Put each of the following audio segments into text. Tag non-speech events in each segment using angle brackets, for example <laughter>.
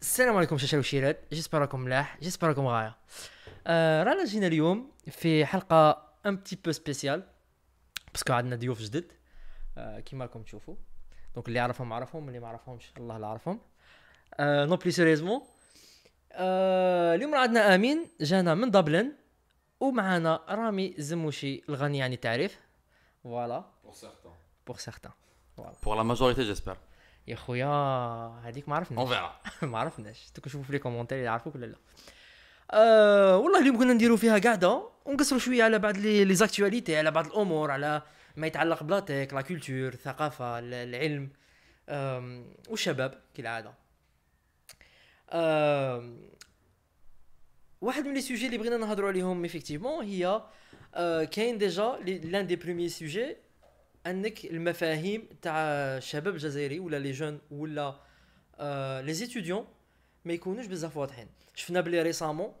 السلام عليكم شاشرة وشيرات j'espère راكم ملاح j'espère راكم غاية. آه رانا جينا اليوم في حلقة un petit peu spéciale parce que عندنا ضيوف جدد. آه كيما راكم تشوفوا. donc اللي يعرفهم عرفهم اللي ما عرفهمش الله اللي عرفهم آه non plus sérieusement آه اليوم عندنا أمين جانا من دبلن ومعنا رامي الزموشي الغني عن التعريف voilà Pour certains. pour certains Pour la majorité, j'espère. يا خويا هذيك ما عرفناش. verra. <laughs> ما عرفناش. نشوفوا في les commentaires يعرفوك ولا لا. أه والله اليوم كنا نديروا فيها قاعدة ونقصروا شوية على بعض les les actualités على بعض الأمور على ما يتعلق ب la tech la culture الثقافة ال- العلم. والشباب كالعادة. واحد من les sujets اللي بغينا نهضروا عليهم effectivement هي أه، كاين déjà l'un des premiers sujets أنك المفاهيم تاع الشباب الجزائري ولا les jeunes ولا آه les étudiants ما يكونوش بزاف واضحين. شفنا بلي récemment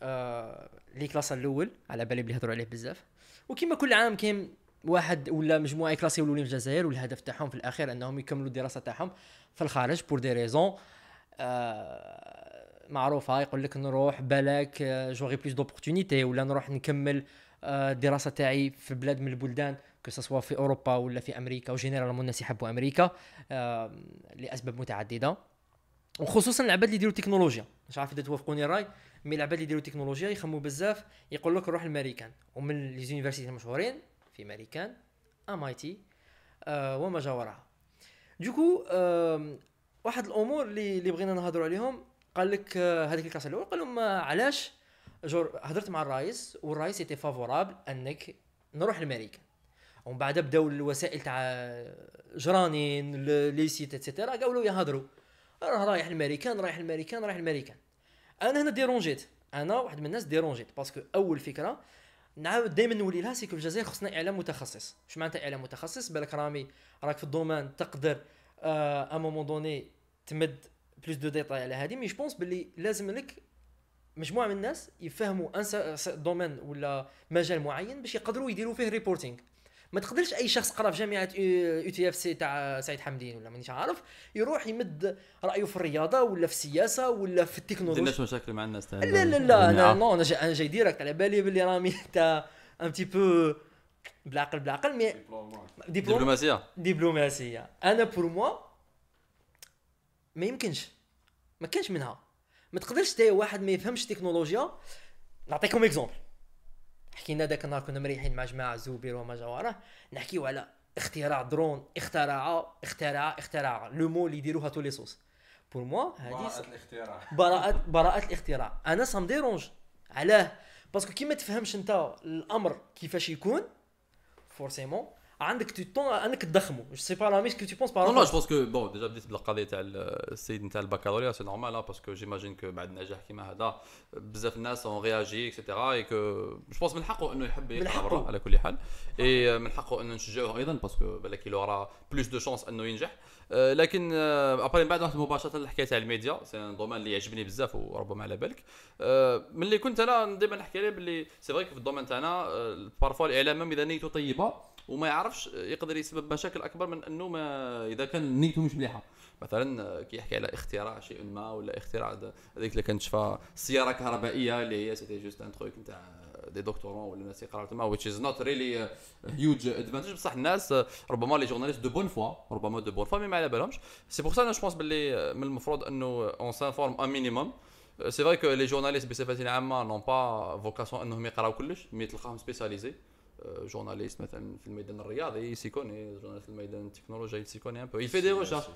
آه اللي classé الأول على بالي بلي هضروا عليه بزاف. وكما كل عام كاين واحد ولا مجموعة classés الاولين في الجزائر والهدف تاعهم في الأخير أنهم يكملوا الدراسة تاعهم في الخارج pour des raisons معروفة. يقول لك نروح بالك j'aurai plus d'opportunités ولا نروح نكمل آه، الدراسة تاعي في بلاد من البلدان. que ce soit في أوروبا ولا في أمريكا و généralement الناس يحبوا أمريكا آه، لأسباب متعددة. وخصوصا العباد اللي يديروا تكنولوجيا. مش عارف إذا توافقوني الرأي mais العباد اللي يديروا تكنولوجيا يخموا بزاف يقول لك روح الماريكان ومن les universités المشهورين في ماريكان MIT وما جاورها donc واحد الأمور اللي اللي بغينا نهضروا عليهم قال لك آه، هذيك ال classé الأول قال لهم آه، علاش jour هضرت مع الرئيس والرئيس était favorable أنك نروح لامريكا ومن بعد بداو الوسائل تاع جرانين les sites et cetera قالوا يهضروا. راه رايح الامريكان رايح الامريكان رايح الامريكان أنا هنا dérangé. أنا واحد من الناس dérangé parce que أول فكرة نعاود دائما نولي لها c'est que الجزائر خصنا إعلام متخصص. شو معناتها إعلام متخصص؟ بالك رامي راك في ال domaine تقدر à un moment donné تمد plus de détails على هذه mais je pense باللي لازم لك مجموعة من الناس يفهموا un domaine ولا مجال معين باش يقدروا يديروا فيه reporting ما تقدرش أي شخص قرأ في جامعة UTFC تاع سعيد حمدين ولا مانيش عارف يروح يمد رأيه في الرياضة ولا في السياسة ولا في ما التكنولوجيا عندناش مشاكل مع الناس تاع لا لا لا أنا non أنا جاي, أنا جاي direct على بالي باللي رامي <laughs> تاع un petit peu بالعقل بالعقل mais دبلوماسية. دبلوماسية. أنا pour moi ما يمكنش ما كانش منها. ما تقدرش تاي واحد ما يفهمش تكنولوجيا. نعطيكم exemple حكينا ذاك النهار كنا مريحين مع جماعة زوبير وما جواره نحكيو على اختراع درون اخترع اخترع اخترع. le mot اللي يديروها toutes les sauces pour moi هذه الاختراع. براءة براءة الاختراع. أنا ça me dérange علاه. parce que كي ما تفهمش أنت الأمر كيفاش يكون؟ forcément عندك tendance انك تضخمو je sais pas là est-ce que tu penses non non je pense que bon déjà بديت بالقضية تاع السيد نتاع البكالوريا c'est normal parce que j'imagine que بعد نجاح كيما هذا بزاف الناس ont réagi et cetera et que je pense من حقه انه يحب من يقرا على كل حال اي من حقه انه نشجعوه أيضا parce que بالك il aura plus de chances انه ينجح لكن après من بعد نروح مباشره للحكايه تاع الميديا c'est un domaine اللي يعجبني بزاف وربما على بالك آه، ملي كنت أنا ديما نحكي عليه باللي c'est vrai في ال domaine تاعنا parfois الاعلام اذا نيته طيبه وما يعرفش يقدر يسبب مشاكل أكبر من أنه ما إذا كان نيته مش مليحة. مثلا آه، كي يحكي على اختراع شيء ما ولا اختراع هذيك اللي كانت شفا سيارة كهربائية اللي هي c'était juste un truc نتاع des doctorants ولا ناس يقراو تما which is not really huge advantage بصح الناس آه، ربما les journalistes de bonne foi ربما de bonne foi mais ما على بالهمش. c'est pour ça أنا je pense باللي آه، من المفروض أنه on s'informe un minimum c'est vrai que les journalistes بصفه عامة n'ont pas vocation أنهم يقراو كلش mais تلقاهم spécialisés journalistes مثلا في الميدان الرياضي il s'y connaît journaliste في الميدان التكنولوجي il s'y connaît un peu il fait des recherches.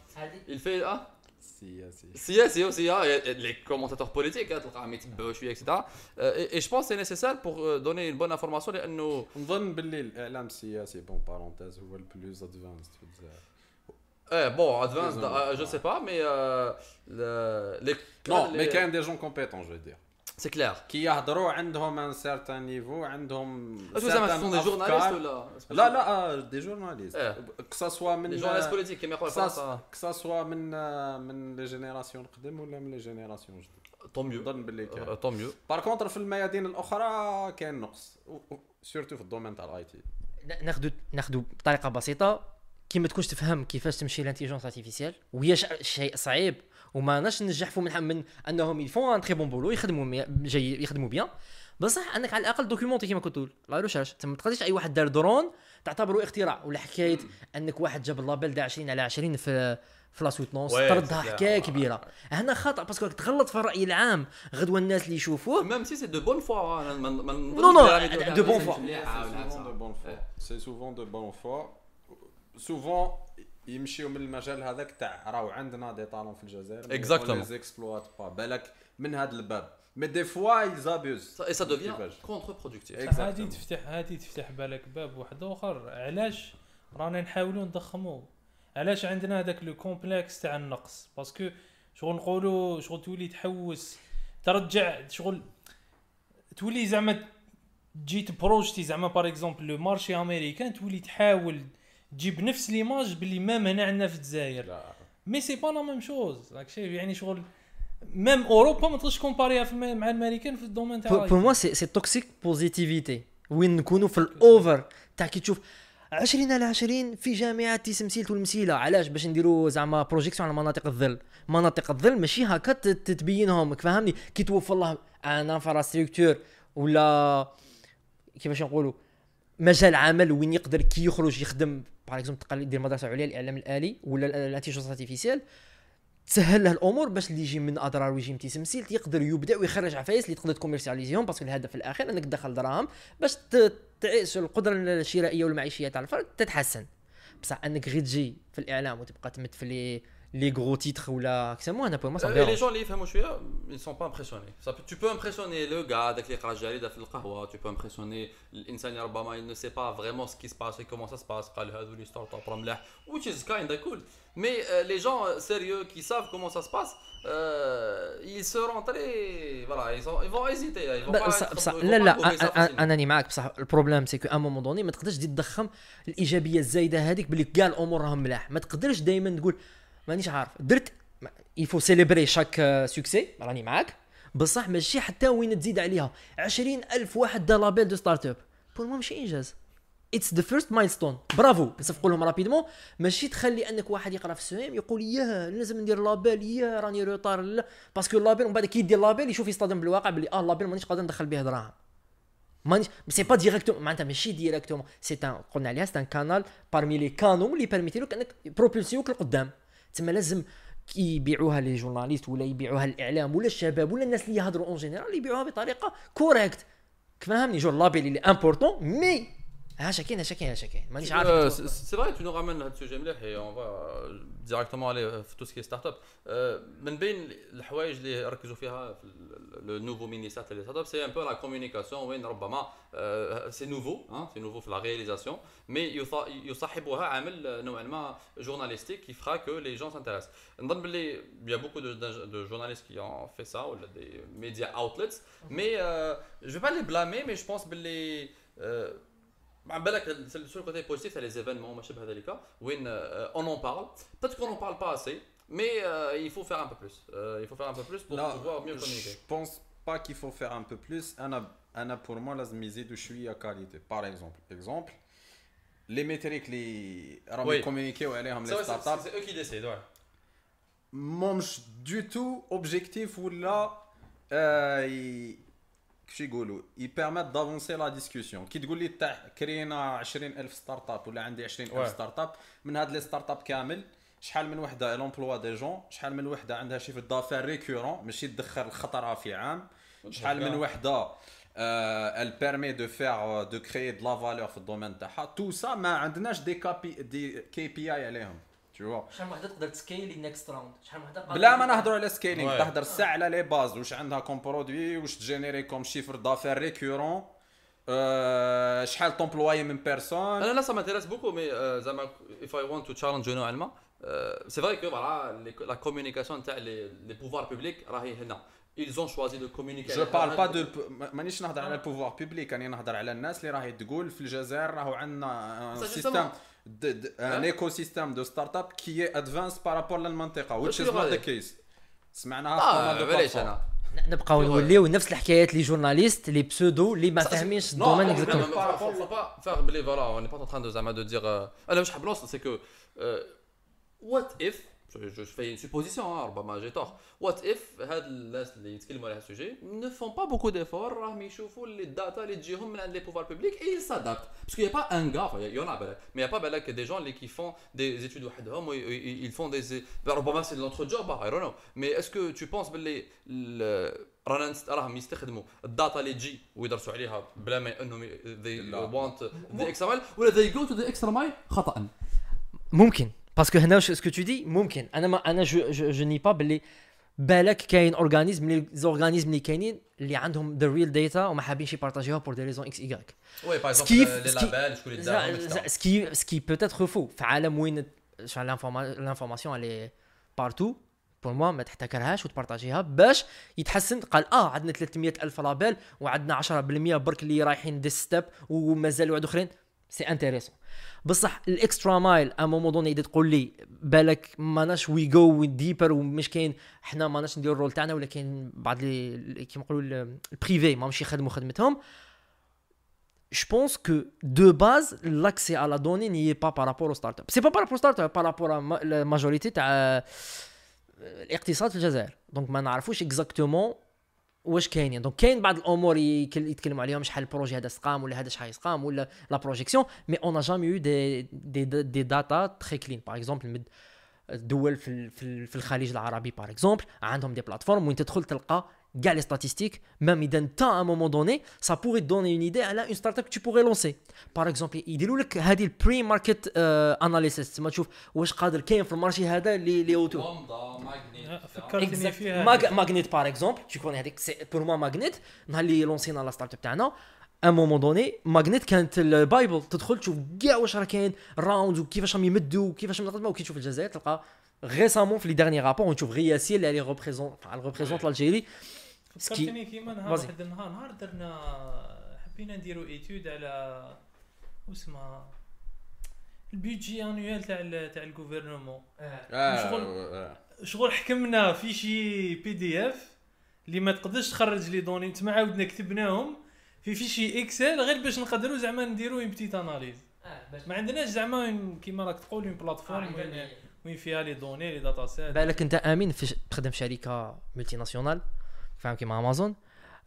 il fait ah? سياسي سياسي aussi ah les commentateurs politiques تلقاهم يتبعوا شوية extra et je pense c'est nécessaire pour euh, donner une bonne information لأنه نظن باللي الاعلام السياسي bon parenthèse هو ال plus advanced في الجزائر إيه bon avancé Disons, je sais pas mais les non mais كاين des gens compétents je dirais c'est clair كي يهضروا عندهم un certain niveau عندهم est-ce que زعما certains sont des journalistes. ولا لا لا des journalistes. que ça soit من les journalistes politiques كيما يقولوا في فرنسا que ça soit من من les générations القدم ولا من les générations جدد tant mieux نظن باللي كاين tant mieux par contre في الميادين الأخرى كاين نقص. surtout في ال domaine تاع ال IT ناخذ ناخذ بطريقة بسيطة. كي ما تكونش تفهم كيفاش تمشي ال intelligence artificielle وهي شيء صعيب. وما ناش نجحفوا من من أنهم ils font un très bon boulot يخدموا جي يخدموا bien بصح أنك على الأقل documenté كيما كنت تقول la recherche ما تقدرش أي واحد دار درون تعتبره اختراع. ولا حكاية أنك واحد جاب ال label تاع 20 على 20 في في la soutenance oui، طردها c'est حكاية. كبيرة. هنا خطأ parce que راك تغلط في الرأي العام. غدوة الناس اللي يشوفوه. même si c'est de bonne foi non، non، de bonne foi. C'est souvent de bonne foi. C'est يمشيو من المجال هذاك تاع راهو عندنا des talents في الجزائر Exactement. les exploite pas بالك من هذا الباب. mais des fois abusent. et ça devient؟ contre-productif. هادي تفتح هادي تفتح بالك باب واحد آخر. علاش رانا نحاولوا نضخموا علاش عندنا هذاك le complexe تاع النقص؟ parce que شغل نقولوا شغل تولي تحوس ترجع شغل تولي زعما تجي ت projeter زعما par exemple le marché américain تولي تحاول تجيب نفس l'image باللي même هنا عندنا في الجزائر. mais c'est pas la même chose راك شايف يعني شغل même اوروبا ما تقدرش كومباريها مع الأمريكان في ال domaine تاع pour moi c'est c'est toxic positivity وين نكونوا في ال over تاع كي تشوف 20 على 20 في جامعات تيسمسيلت والمسيله علاش؟ باش نديروا زعما projection على مناطق الظل. مناطق الظل ماشي هكا ت- تتبينهم. فهمني؟ كي توفر له une infrastructure ولا كيفاش نقولوا؟ مجال عمل وين يقدر كي يخرج يخدم par exemple تقال يدير مدرسة عليا الاعلام الآلي ولا ال intelligence artificielle تسهل له الأمور باش اللي يجي من أدرار ويجي من تيسمسيل يقدر يبدع ويخرج عفايس اللي تقدر تكوميرسياليزيهم parce que الهدف الاخير إنك تدخل دراهم باش تعيش القدرة الشرائية والمعيشية تاع الفرد تتحسن. بصح إنك غير تجي في الإعلام وتبقى تمت في لي لي غرو تيتر ولا كسموها انا بور ما لي جون اللي يفهموا شويه ils sont pas impressionnés ça peut- tu peux impressionner le gars هذاك اللي يقرا الجريده في القهوه tu peux impressionner الانسان اللي ربما il ne sait pas vraiment ce qui se passe et comment ça se passe قال هذو لي ستارت اب راه ملاح which is kind of cool mais euh, les gens euh, sérieux qui savent comment ça se passe euh, ils seront très voilà ils, ont, ils vont hésiter ils vont pas بصح être- بصح ils vont لا pas لا trouver ça أ- أ- facilement. انني معاك بصح البروبليم سي كو ان مومون دوني ما تقدرش تزيد تضخم الايجابيه الزايده هذيك باللي كاع الامور راهم ملاح ما تقدرش دائما تقول مانيش عارف. درت يفو سيليبري شاك سوكسي راني معاك. بصح ماشي حتى وين تزيد عليها. 20000 واحد دا لابيل دو ستارت اب بور مو ماشي إنجاز. اتس ذا فيرست مايلستون برافو نصفقوا لهم رابيدمون ماشي تخلي أنك واحد يقرأ في السوام يقول ياه لازم ندير لابيل ياه راني روطار لا. parce que ال label ومن بعد كي يدير label يشوف يصطدم بالواقع باللي آه ال label مانيش قادر ندخل به دراهم. مانيش c'est pas directement معناتها ماشي directement c'est قلنا عليها c'est un canal parmi les canaux اللي permettent لك أنك بروبولسيوك لقدام تما لازم يبيعوها les journalistes ولا يبيعوها الاعلام ولا الشباب ولا الناس اللي يهضروا en général يبيعوها بطريقة correcte فهمني؟ le label il est important mais ها شاكين ها شاكين ها شاكين مانيش عارف vrai, tu nous ramènes à ce sujet مليح et on va euh, directement aller euh, في tout ce qui est start-up. Euh, من بين الحوايج اللي ركزوا فيها في le nouveau ministère les startups c'est un peu la communication وين ربما c'est nouveau c'est nouveau في la réalisation mais يصاحبها عامل نوعا ما journalistique qui fera que les gens s'intéressent. نظن باللي il y a beaucoup de, de, de journalistes qui ont fait ça ou des médias outlets mais euh, je vais pas les blâmer mais je pense باللي euh, مع بالك sur le côté positif تاع les événements وما شابه ذلك وين euh, on en parle peut-être qu'on en parle pas assez mais euh, il faut faire un peu plus Euh, il faut faire un peu plus pour Là, pouvoir mieux communiquer je pense pas qu'il faut faire un peu plus. أنا أنا pour moi لازم يزيدوا شوية كاليتي par exemple exemple les métriques اللي راهم Oui. يكومونيكيو عليهم C'est لي vrai, ستارت c'est اب c'est eux qui décident ouais. مهمش دو تو اوبجيكتيف ولا آه، ي- كيفاش يقولوا il permet d'avancer la discussion. كي تقول لي تاع كرينا 20000 startup ولا عندي 20000 Ouais. startup من هاد les startups كامل شحال من وحدة l'emploi des gens شحال من وحدة عندها chiffre d'affaires récurrent ماشي تدخل الخطره في عام. شحال من وحدة elle permet de faire de créer de la valeur في ال domaine تاعها. Tout ça ما عندناش des KPI des KPI عليهم. Vois. شحال من وحدة تقدر ت scaler next round شحال من وحدة بلا ما نهضروا على scaling. تهضر ساعة على les bases واش عندها comme produit واش ت générer comme chiffre d'affaires récurrent أه شحال ت employer من personnes أنا لا m'intéresse beaucoup mais euh, زعما if I want to challenge نوعا c'est vrai que voilà les- la communication تاع les pouvoirs publics راهي هنا. Ils ont choisi de communiquer je parle pas de مانيش نهضر على ال pouvoirs publics راني نهضر على الناس اللي راهي تقول في الجزائر راهو عندنا Ça, système justement. un écosystème de startup qui avance par rapport للمنطقه which واش is not يغادي؟ the case سمعناها في آه pas mal de بلاش plateformes. أنا نبقاو نوليو نفس الحكايات les journalistes les pseudo اللي ما فاهمينش ال domaine Non, exactement mais faut- faut- faut pas faire بلي voilà on n'est pas en train de زعما de dire euh, أنا واش حاب نوصل c'est que euh, what if je fais supposition ربما j'ai tort what if هاد الناس اللي يتكلموا على هذا ال sujet ne font pas beaucoup d'efforts راهم يشوفوا les data اللي تجيهم من عند les pouvoirs publics et ils s'adaptent. Parce qu'il y a pas un gars enfin, il y en a بالك mais il y a pas بالك des gens اللي qui font des études وحدهم و ils font des ربما c'est notre job I don't know. Mais est-ce que tu penses باللي ال- رانا نست- راهم يستخدموا ال data اللي تجي ويدرسوا عليها بلا ما انهم ي- they لا. want the extra mile ولا they go to the extra mile خطأ ممكن parce que هنا ce que tu dis ممكن أنا ما أنا je je, je nie pas باللي بالك كاين organismes les organismes اللي كاينين اللي عندهم the real data وما حابينش يبارطاجيوها pour des raisons x y oui par exemple les labels شكون اللي دارهم etc. c'est que c'est que peut-être faut في عالم وين l'information اللي partout pour moi ما تحتكرهاش وتبارطاجيها باش يتحسن قال آه عندنا 300 الف labels وعندنا 10% برك اللي رايحين des startups ومازال واحد اخرين c'est intéressant بصح ال extra mile à moment donné تقول لي بالك ماناش وي جو ديبر ومش كاين حنا ماناش نديرو ال rôle تاعنا ولا كاين بعض لي كيما نقولوا ال- ال privé ماهمش يخدموا خدمتهم je pense que de base l'accès à la donnée n'y est pas par rapport aux startups. C'est pas par rapport aux startups par rapport à la majorité آه، الاقتصاد في الجزائر. donc ما نعرفوش exactement واش كاينين؟ donc كاين بعض الأمور يتكلموا عليهم شحال ال projet هذا سقام ولا هذا شحال يسقام ولا لا projection mais on a jamais eu des des des data très clean par exemple الدول في في الخليج العربي par exemple عندهم des plateformes وين تدخل تلقى كاع les statistiques même اذا انت à moment donné ça pourrait donner une idée على une startup tu pourrais lancer par exemple يديروا لك هذه ال pre-market analysis تما تشوف واش قادر كاين في ال marché هذا اللي اللي اوتو لمضة ماغنيت فكرتني Exact. فيها ماغ ماغنيت par exemple tu connais هذيك c'est pour moi ماغنيت نهار اللي لونسينا la startup تاعنا un moment donné ماغنيت كانت ال bible تدخل تشوف كاع واش راه كاين round وكيفاش راهم يمدوا وكيفاش راهم يخدموا وكي تشوف الجزائر تلقى récemment في les derniers rapports ونشوف غير ياسير اللي عليه représente représente l'Algérie ce qui فكرتني كيما نهار. واحد النهار نهار درنا حبينا نديرو étude على واسمها ال budget annuel تاع تاع ال gouvernement آه، شغل- آه. شغل حكمنا في شي PDF اللي ما تقدرش تخرج les données تما عاودنا كتبناهم في fichier Excel غير باش نقدروا زعما نديرو une petite analyse ما عندناش زعما كيما راك تقول une plateforme وين وين فيها les données les data sets بالك أنت آمين في تخدم في شركة multinationale فاهم كيما أمازون.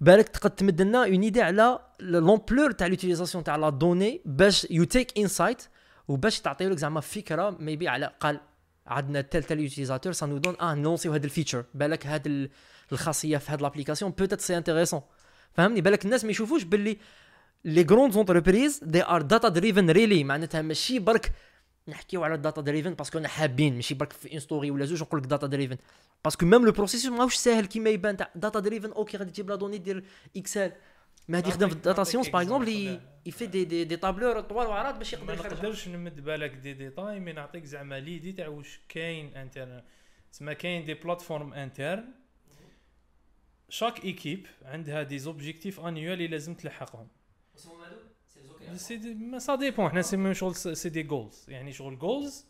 بالك تقد تمد لنا une idée على l'ampleur تاع l'utilisation تاع la donnée باش you take insight وباش تعطيو لك زعما فكرة maybe على قال عندنا tel tel utilisateur ça nous donne آه نلونسيو هذا ال feature. بالك هاد ال- الخاصية في هاد l'application peut-être c'est intéressant فهمني؟ بالك الناس ما يشوفوش باللي les grandes entreprises they are data driven really معناتها ماشي برك نحكيو على ال data driven parce que أنا حابين ماشي برك في une story ولا زوج نقول لك data driven parce que même le processus ماهوش ساهل كيما يبان تاع داتا دريفن okay غادي تجيب la donnée دير Excel ما غادي يخدم في ال data science par exemple. يفي دي دي دي تابلور طوال وعراض باش ما يقدر يخرج. نقدرش نمد بالك دي ديتاي مي نعطيك زعما l'idée تاع واش كاين interne تسمى كاين des plateformes internes chaque équipe عندها des objectifs annuels اللي لازم تلحقهم. c'est ça dépend حنا نسميهم شغل c'est des goals يعني شغل goals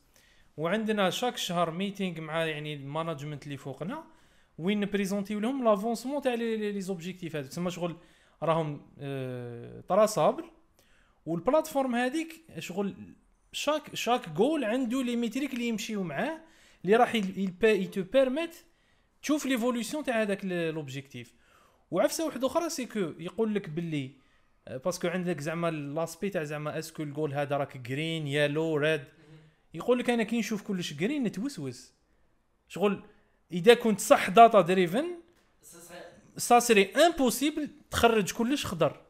وعندنا chaque شهر meeting مع يعني ال management اللي فوقنا. وين نبريزونتيو لهم l'avancement تاع les objectifs هذو تسمى شغل راهم آه، traçables وال plateforme هذيك شغل chaque chaque goal عنده les métriques اللي يمشيو معاه اللي راح te permet تشوف l'évolution تاع هذاك l'objectif وعفسة واحدة أخرى c'est que يقول لك باللي parce que عندك زعما l'aspect تاع زعما est-ce que ال goal هذا راك green yellow red يقول لك أنا كي نشوف كلش green نتوسوس. شغل إذا كنت صح data driven ça serait impossible تخرج كلش خضر.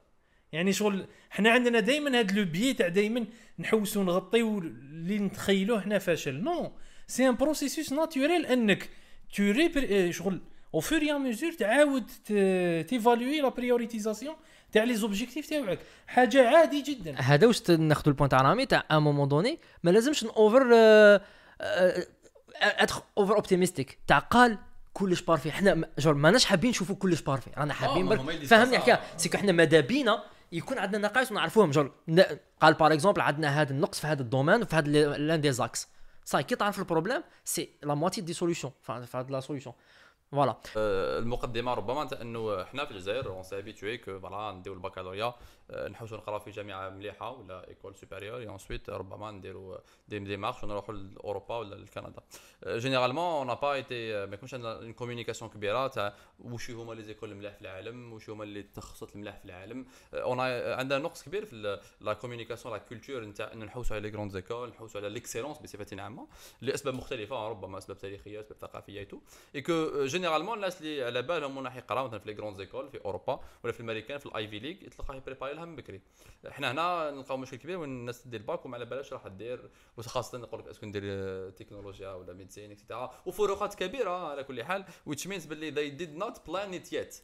يعني شغل حنا عندنا دائما هاد le biais تاع دائما نحوسو نغطيو اللي نتخيلوه حنا فاشل. non c'est un processus naturel إنك تو ريبر شغل au fur et à mesure تعاود تيفالوي la prioritisation تاع les objectifs تاعك حاجة عادي جدا. هذا واش ناخذ ال point تاع رامي تاع un moment donné ما لازمش over أدخل over optimistic تاع قال كلش parfait حنا جور ماناش حابين نشوفوا كلش parfait رانا حابين ما برك فهمني. حكايه c'est que حنا ماذا بينا؟ يكون عندنا نقائص ونعرفوهم. جور قال par exemple عندنا هذا النقص في هذا ال domaine وفي هذا لأن des axes ça y est كي تعرف ال problème c'est la moitié des solutions في هذا la solution voilà آه، المقدمة ربما إنه حنا في الجزائر on s'est habitué que voilà نديرو البكالوريا. نحوسوا نقراو في جامعة مليحة ولا école supérieure ensuite ربما نديرو des démarches ونروحوا لأوروبا ولا لكندا. généralement اون با ايتي ما يكونش عندنا une communication كبيرة تاع وش هما les écoles الملاح في العالم؟ وش هما اللي التخصصات الملاح في العالم؟ on عندنا نقص كبير في la communication la culture نتاع انه نحوسوا على les grandes écoles نحوسوا على l'excellence بصفة عامة لأسباب مختلفة ربما أسباب تاريخية أسباب ثقافية et tout et que généralement الناس اللي على بالهم راح يقراو مثلا في les grandes écoles في أوروبا ولا في الأمريكان في ال Ivy League تلقاه يبريباري لها من بكري. حنا هنا نلقاو مشكل كبير وين الناس دير الباك وما على بالهاش راح دير وخاصة نقول لك est-ce que ندير تكنولوجيا ولا médecine et cetera وفروقات كبيرة على كل حال which means باللي they did not plan it yet.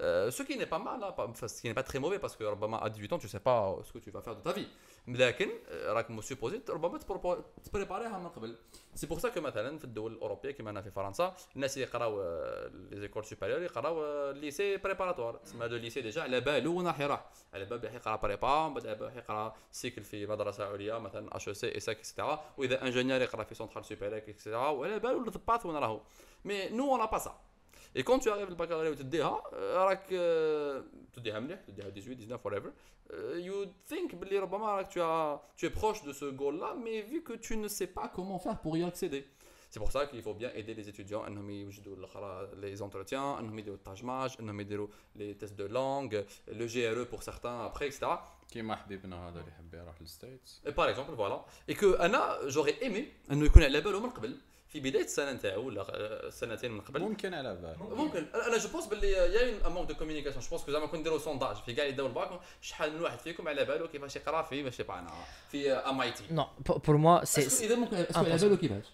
Euh, ce qui n'est pas mal, hein, pas- enfin, ce parce que ربما à 18 ans tu sais pas ce que tu de ta vie. لكن آه، راك مسوبوزي ربما تبريباريها من قبل. c'est pour ça que مثلا في الدول الأوروبية كما هنا في فرنسا الناس اللي يقراو les écoles supérieures يقراو lycée préparatoire تسمى le lycée déjà على بالو وين راح على بال راح يقرا prépa من بعد راح يقرا cycle في مدرسة عليا مثلا HEC ESSEC et cetera وإذا ingénieur يقرأ في Centrale Supélec et cetera وعلى بالو ال path وين راهو. mais nous on pas ça et quand tu arrives البكالوريا وتديها آه، راك آه، تديها مليح تديها 18 19 whatever you think باللي ربما راك tu as tu es proche de ce goal là mais vu que tu ne sais pas comment faire pour y accéder C'est pour ça qu'il faut bien aider les étudiants انهم يوجدوا الاخرى les entretiens انهم يديروا ال TAGE MAGE انهم يديروا les tests de langue le GRE pour certains après etc كيما حبيبنا هذا اللي يحب يروح لل States Et par exemple voilà et que أنا j'aurais aimé انه يكون على باله من قبل في بداية السنة نتاعو ولا سنتين من قبل؟ ممكن على بالي ممكن. أنا je pense باللي y a un manque de communication je pense que زعما كون نديرو sondage في كاع اللي داو الباك شحال من واحد فيكم على باله كيفاش يقرا في ماشي با أنا في MIT non pour moi c'est إذا ممكن est-ce que على. باله كيفاش؟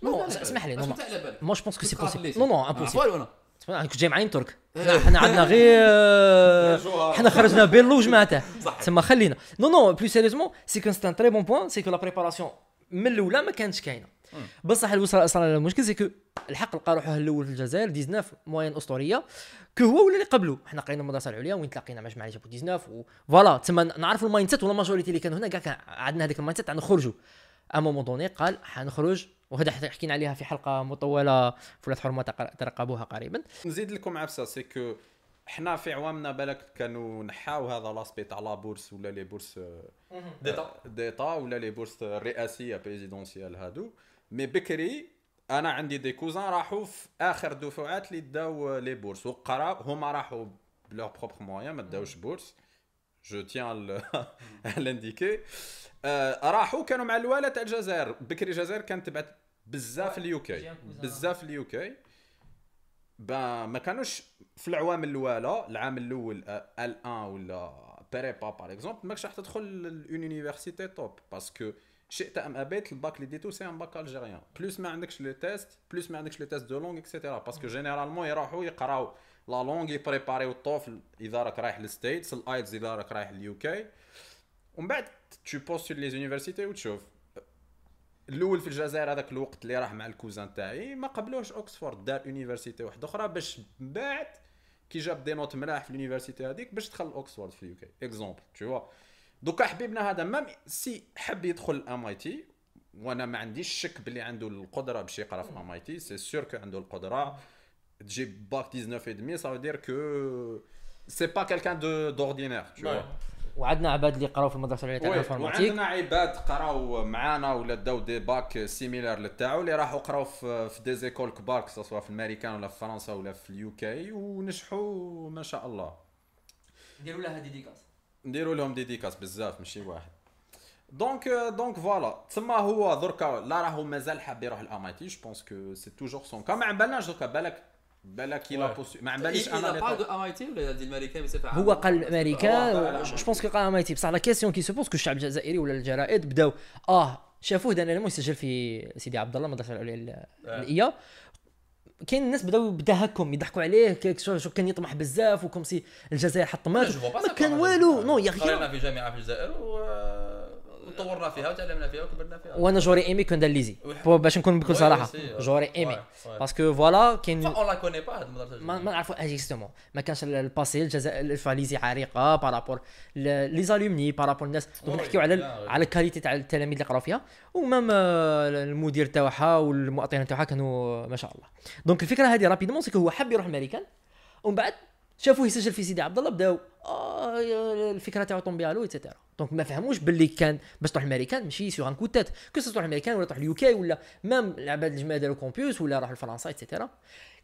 اسمح لي، بالك. moi je pense que c'est possible. non non impossible كنت جاي معايا ترك حنا حنا عندنا غير آه، حنا خرجنا بيلو وجماعته صح تسمى خلينا. non non plus sérieusement c'est que c'est un très bon point c'est que la préparation من الأولى ما كانتش كاينة. بصح اللي وصل صار المشكل c'est que الحق لقى روحه الأول في الجزائر 19 moyenne أسطورية que هو ولا اللي قبله. حنا قرينا المدرسة العليا وين تلاقينا مع جماعة جابوا 19 و voilà تسمى نعرفوا ال mindset و la majorité اللي كانوا هنا كاع كان عندنا هذاك ال mindset تاع نخرجوا à un moment donné قال حنخرج وهذا حكينا عليها في حلقة مطولة فولات حرمة ترقبوها قريبا. نزيد لكم عفسه c'est que حنا في عوامنا بالك كانوا نحاو هذا l'aspect تاع la bourse ولا les bourses d'État d'État ولا les bourses الرئاسيه présidentielles هادو. mais بكري أنا عندي des cousins راحوا في آخر دفعات اللي داو les bourses. وقراو هما راحوا ب leurs propres moyens ما داوش bourses. je tiens à l'indiquer راحوا كانوا مع الوالد تاع الجزائر. بكري الجزائر كانت تبعت بزاف ال UK بزاف ال UK با ما كانوش في العوام الاولى العام الأول ال 1 ولا prépa par exemple ماكش راح تدخل l'université top parce que شئت أم أبيت الباك اللي ديتو c'est un bac algérien plus ما عندكش les tests plus ما عندكش les tests de langue et cetera parce que généralement يروحوا يقراو la langue يبريباريو ال TOEFL إذا راك رايح لل States ال IELTS إذا راك رايح لل UK ومن بعد tu postules les universités وتشوف الأول في الجزائر هذاك الوقت اللي راح مع ال cousin تاعي ما قبلوش اوكسفورد دار université واحدة أخرى باش من بعد كي جاب des notes ملاح في ال université هذيك باش دخل اوكسفورد في ال UK exemple تو دوكا حبيبنا هذا même si حب يدخل MIT وأنا ما عنديش شك باللي عنده القدرة باش يقرأ في MIT c'est sûr que عنده القدرة. تجيب باك 19 et demi ça veut dire que c'est pas quelqu'un de d'ordinaire tu vois. وعندنا عباد اللي قراو في المدرسة العليا تاع ال informatique وعندنا عباد قراو معانا ولا داو des bacs similaires للتاعو اللي راحوا قراو في في des écoles كبار سواء في الأمريكان ولا في فرنسا ولا في ال UK ونجحوا ما شاء الله. نديروا لها dédicace نديروا لهم dédicace بزاف ماشي واحد. donc donc voilà تما هو دركا لا راهو مازال حاب يروح ال MIT je pense que c'est toujours son cas ما عبالناش دركا بالك بالك يلا Ouais. ما عباليش أنا ولا دي الامريكان بصفه هو قال هو الامريكان قال je pense que قال MIT بصح la question qui se pose que الشعب الجزائري ولا الجرائد بداو. آه شافوه دانا يسجل في سيدي عبد الله المدرسة العليا ال- ال IA كاين الناس بداو بتهكم يضحكوا عليه شو كان يطمح بزاف وكم سي الجزائر حطمات. ما كان والو نو يا غير في جامعة في الجزائر و طورنا فيها وتعلمنا فيها وكبرنا فيها. وأنا جوري ايمي كون دار ليزي. وح- بو- باش نكون بكل صراحة. جوري ايمي. باسكو فوالا كاين اون لا كوني با هاد المدرسة ما نعرفوا اجيستومون ما كانش الباسي الجزائر الفاليزي عريقة بارابور لي زالومني بارابور الناس. دونك نحكيو على على الكاليتي تاع التلاميذ اللي قراو فيها. ومام آه، المدير تاعها والمؤطرين تاعها كانوا ما شاء الله. دونك الفكرة هذه رابيدمون سكو هو حب يروح الميريكان ومن بعد شافوه يسجل في سيدي عبد الله بداو آه الفكرة تاعو طومبي علو ايتترا دونك ما فهموش باللي كان باش تروح الميريكان ماشي سيغ ان كو تات كو تروح الميريكان ولا تروح اليو كي ولا مام العباد الجماعة داروا كومبيوس ولا راحوا لفرنسا ايتترا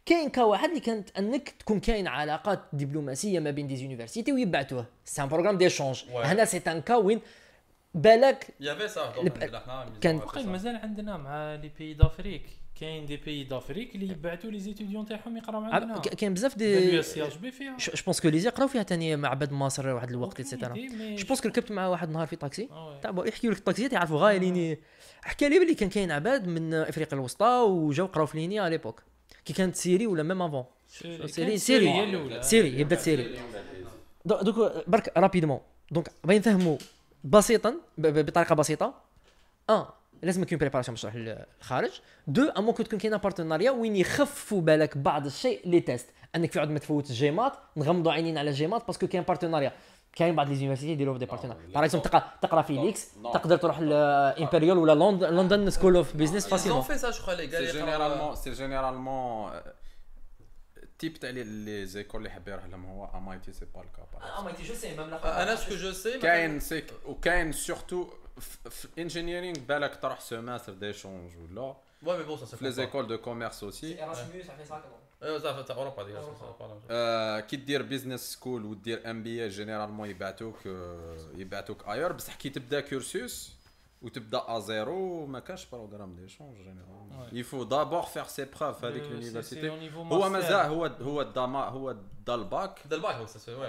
كاين كا واحد اللي كانت أنك تكون كاين علاقات دبلوماسية ما بين دي زونيفرسيتي ويبعثوه سي ان بروغرام ديشونج. هنا سي ان كا وين بالك يافي سا كان- وقيل مازال عندنا مع لي بيي دافريك كاين دي بيي دافريك اللي يبعثوا لي زيتيديون تاعهم يقراو عندنا. كاين بزاف دي جو بونس كو ليزي يقراو فيها ثاني مع عباد مصر واحد الوقت ايتترا جو بونس ركبت مع واحد النهار في طاكسي. آه. تاع بو- يحكيو لك الطاكسيات يعرفوا غايلين حكى لي بلي كان كاين عباد من افريقيا الوسطى وجاو قراو في لينيا على ليبوك كي كانت سيري ولا ميم افون سيري. سيري- سيري. يبدا سيري دو- دوك برك rapidement donc باغي نفهموا بسيطا بطريقة بسيطة. ان لازم يكون préparation باش تروح للخارج دو أما ممكن تكون كاينة partenariat وين يخفوا بالك بعض الشيء les tests. أنك في عود ما تفوت ال GMAT نغمضوا عينينا على ال GMAT parce que كاين partenariat كاين بعض les universités يديروا des partenariats par exemple تقرا تقرأ في ليكس نو. تقدر تروح ل Imperial ولا لندن London School of Business facilement je crois les gars c'est اللي généralement c'est généralement ال type تاع les- les écoles اللي حاب يروح لهم هو MIT c'est pas le cas أنا ce que je sais كاين سيك وكاين surtout في ال engineering بالك تروح semestre d'échange ولا Ouais, mais bon, ça se في les écoles de commerce aussi Euh, ça fait Europe, les gars, ça, ça, pardon. آه، كي دير business school ودير MBA généralement يبعثوك آه، يبعثوك اير بصح كي تبدا cursus وتبدأ à zéro ما كانش programme d'échange généralement il faut d'abord faire ses preuves هذيك niveau هو. مازال هو هو الدما هو دا الباك ده الباك.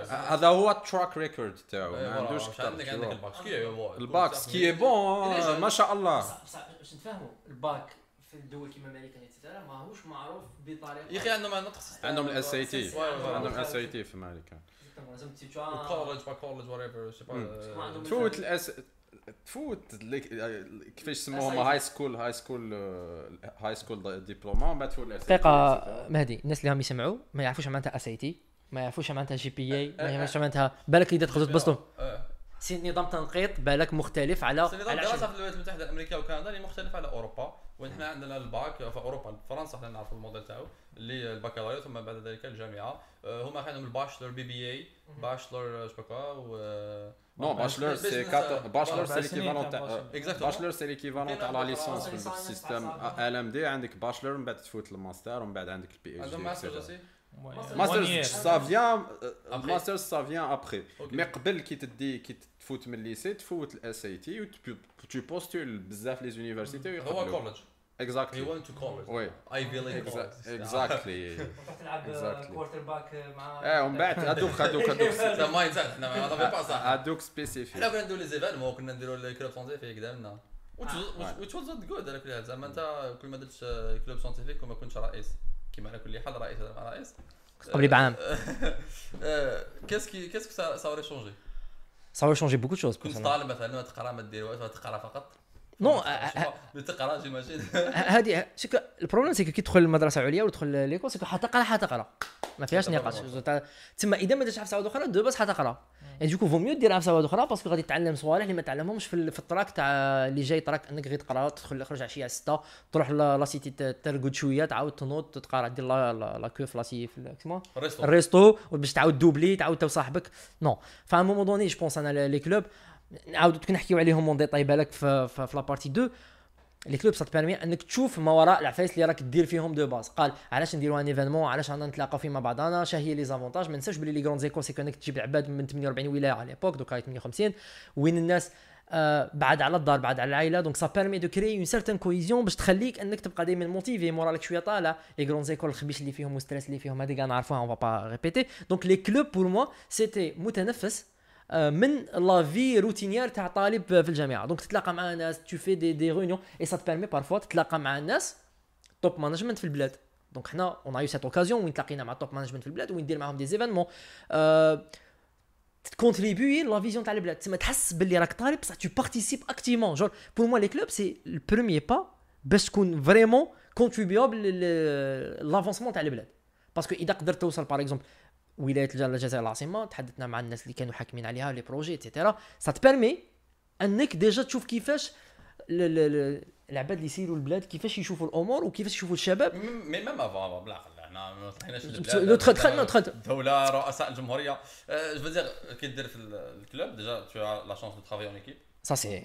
هذا هو ال track record تاعو ما عندوش عندك عندك الباك الباك سكي بون ما شاء الله باش نتفاهموا الباك في الدول كيما أمريكا et cetera ماهوش معروف بطريقه يا أخي عندهم. عندهم ال SAT عندهم. SAT في أمريكا college pas college euh, تفوت الاس تفوت. ليك- كيفاش يسموهم high school high school high school diploma من بعد تفوت دقيقة مهدي الناس اللي هم يسمعوا ما يعرفوش معناتها SAT ما يعرفوش معناتها GPA ما يعرفوش معناتها بالك إذا تخرجوا تبسطوا. euh, c'est نظام تنقيط بالك مختلف على c'est نظام على دراسة عشرة. في الولايات المتحدة الأمريكية وكندا اللي مختلف على أوروبا. وين حنا عندنا الباك في أوروبا في فرنسا حنا نعرفوا الموديل تاعو اللي البكالوريا ثم بعد ذلك الجامعة. آه، هما عندهم ال bachelor BBA bachelor شبكا و non bachelor c'est quatre bachelor c'est l'équivalent تاع Exactement. bachelor c'est l'équivalent تاع la licence في ال système ال ام دي عندك باشلر من بعد تفوت الماستر ومن بعد عندك البي اتش عندهم aussi One ماستر year. سا فيان Après. ماستر سا فيان ابخي Ok. مي قبل كي تدي كي تفوت من الليسي تفوت الاس اي تي و تو بوستول بزاف لي زونيفرسيتي هو كولج he اكزاكتلي went to college. وي Ivy League college. اكزاكتلي <laughs> تلعب Exactly. كوارتر باك مع آه ومن بعد هذوك هذوك هذوك ده مايند سيت حنا ما نافي با صح هذوك حنا سبيسيفيك كنا نديرو لي زيفالمون كنا نديرو ال club scientifique دارنا which was آه. which was not good على كل حال زعما انت كل ما درتش club scientifique وما كنتش رئيس كيما على كل حال رئيس هذا مع رئيس. قبلي بعام. <laughs> qu'est-ce qui qu'est-ce ça ça changé؟ changé beaucoup choses كنت طالب مثلا ما تقرأ ما دير والو تقرأ فقط. non تقرا j'imagine هذه ce que ال problème c'est que كي تدخل المدرسة العليا وتدخل l'école c'est que حتقرأ حتقرأ. ما فيهاش نقاش. تما إذا ما درتش عفسة واحدة أخرى دو بس حتقرأ. يعني دوكو فو ميو دير عفسة واحدة أخرى باسكو غادي تتعلم صوالح اللي ما تعلمهمش في, ال- في التراك تاع اللي جاي تراك أنك غير تقرأ تدخل تخرج عشية على 6 تروح لا سيتي ترقد شوية تعاود تنوض تقرأ دير لا كوف لا سي في ال- كيما ريستو. الريستو باش تعاود دوبلي تعاود تو صاحبك نو. فا مومون دوني جو بونس أنا لي كلوب نعاودو كي نحكيو عليهم اون ديتاي بالك في, في, في لا بارتي 2 لي كلوب ساتبيرمي انك تشوف ما وراء العفايس اللي راك دير فيهم دو باز قال علاش نديروا ان ايفينمون علاش رانا نتلاقاو فيه مع بعضنا شا هي لي زافونتاج ما ننساوش بلي لي غروند زيكول سي كونك تجيب العباد من 48 ولاية على ليبوك دوكا 58 وين الناس؟ آه بعد على الدار بعد على العائلة. donc ça permet de créer une certaine cohésion باش تخليك انك تبقى دائما motivé moral ك شوية طالع. les grandes écoles الخبيش اللي فيهم وال stress اللي فيهم هذيك نعرفوها on va répéter donc les clubs pour moi c'était متنفس. من la vie routinière تاع طالب في الجامعة. donc تتلاقى مع ناس tu fais des des réunions et ça te permet parfois تتلاقى مع ناس top management في البلاد. donc حنا on a eu cette occasion وين تلاقينا مع top management في البلاد وين ندير معاهم des événements ت contribuer la vision تاع البلاد. تسمى تحس باللي راك طالب بصح tu participes activement جور pour moi les clubs c'est ال premier pas باش تكون vraiment contribuable l'avancement تاع البلاد. parce que إذا قدرت توصل par exemple ولاية الجزائر العاصمة تحدثنا مع الناس اللي كانوا حاكمين عليها les projets et cetera ça te permet انك déjà تشوف كيفاش العباد اللي يسيروا البلاد كيفاش يشوفوا الأمور وكيفاش يشوفوا الشباب. mais même avant بالعقل إحنا ما دخلنا- دخلت. الدولة رؤساء الجمهورية. جو دير كي دير في الكلوب ديجا as la chance de travailler en équipe. سا سي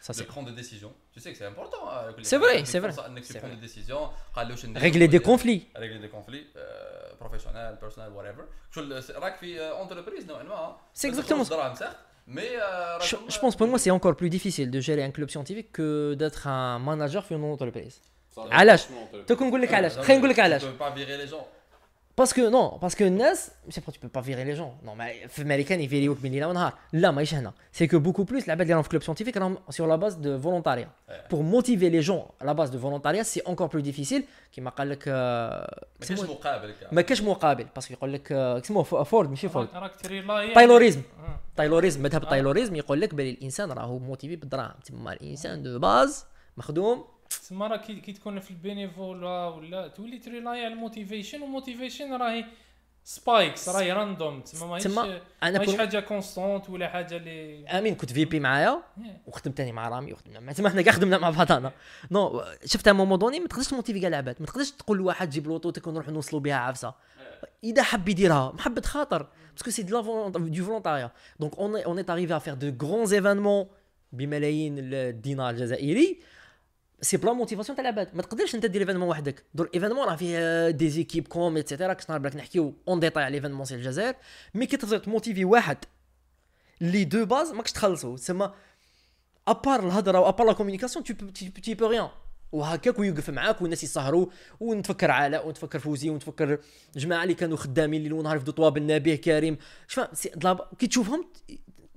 سا de سي prendre des décisions tu sais que c'est important euh, que les C'est vrai, gens c'est font vrai. ça, انك tu C'est prends vrai. des décisions قال له شنو régler des conflits régler des conflits euh, professionnels personnels whatever شو ال- راك في انتربريز نوعا ما C'est exactement ça. دراهم صح مي Je, je pense pour moi c'est encore plus difficile de gérer un club scientifique que d'être un manager في une entreprise علاش تكون نقول لك علاش خلينا نقول لك علاش tu peux pas virer les gens. parce que non parce que الناس c'est pas tu peux pas virer les gens non mais في امريكان ي virer وك بين ليله ونهار لا ماهيش هنا c'est que beaucoup plus العباد اللي راهم في club scientifique راهم sur la base de volontariat pour motiver les gens la base de volontariat c'est encore plus difficile كيما قال لك آه، ما كاينش كسموه- مقابل كاع. ما كاش مقابل parce que يقول لك آه، كسموه ف- فورد ماشي فورد راك راك ت rely taylorisme آه. taylorisme مذهب taylorisme يقول لك بلي الانسان راهو motivé بالدراهم تما الانسان de base مخدوم تسمى راه كي كي تكون في ال bénévolat ولا تولي ت rely على ال motivation وال motivation راهي spikes راهي random تسمى ماهيش ماهيش pour- حاجة constante ولا حاجة اللي امين كنت VP معايا. وخدمت تاني مع رامي وخدمنا تما حنا كاع خدمنا مع بعضنا non شفت moment donné ما تقدرش ت motiver كاع العباد ما تقدرش تقول لواحد جيب لوطوتك ونروح نوصلوا بها عفسه اذا حب يديرها محبه خاطر parce que c'est de de volontariat donc on on est arrivé à faire de grands événements بملايين الدينار الجزائري c'est par la motivation تاع العباد ما تقدرش انت دير événement وحدك دور événement راه فيه des équipes com et cetera كنت نهار بالك نحكيو en détail على événement سي الجزائر mais كي تقدر ت motiver واحد اللي de base ماكش تخلصوا تسمى à part الهضره و à part la communication tu peux rien وهكاك ويوقف معاك والناس يسهروا ونتفكر علاء ونتفكر فوزي ونتفكر الجماعه اللي كانوا خدامين ليل ونهار في طواب النبيه كريم شفا سي دلاب- كي تشوفهم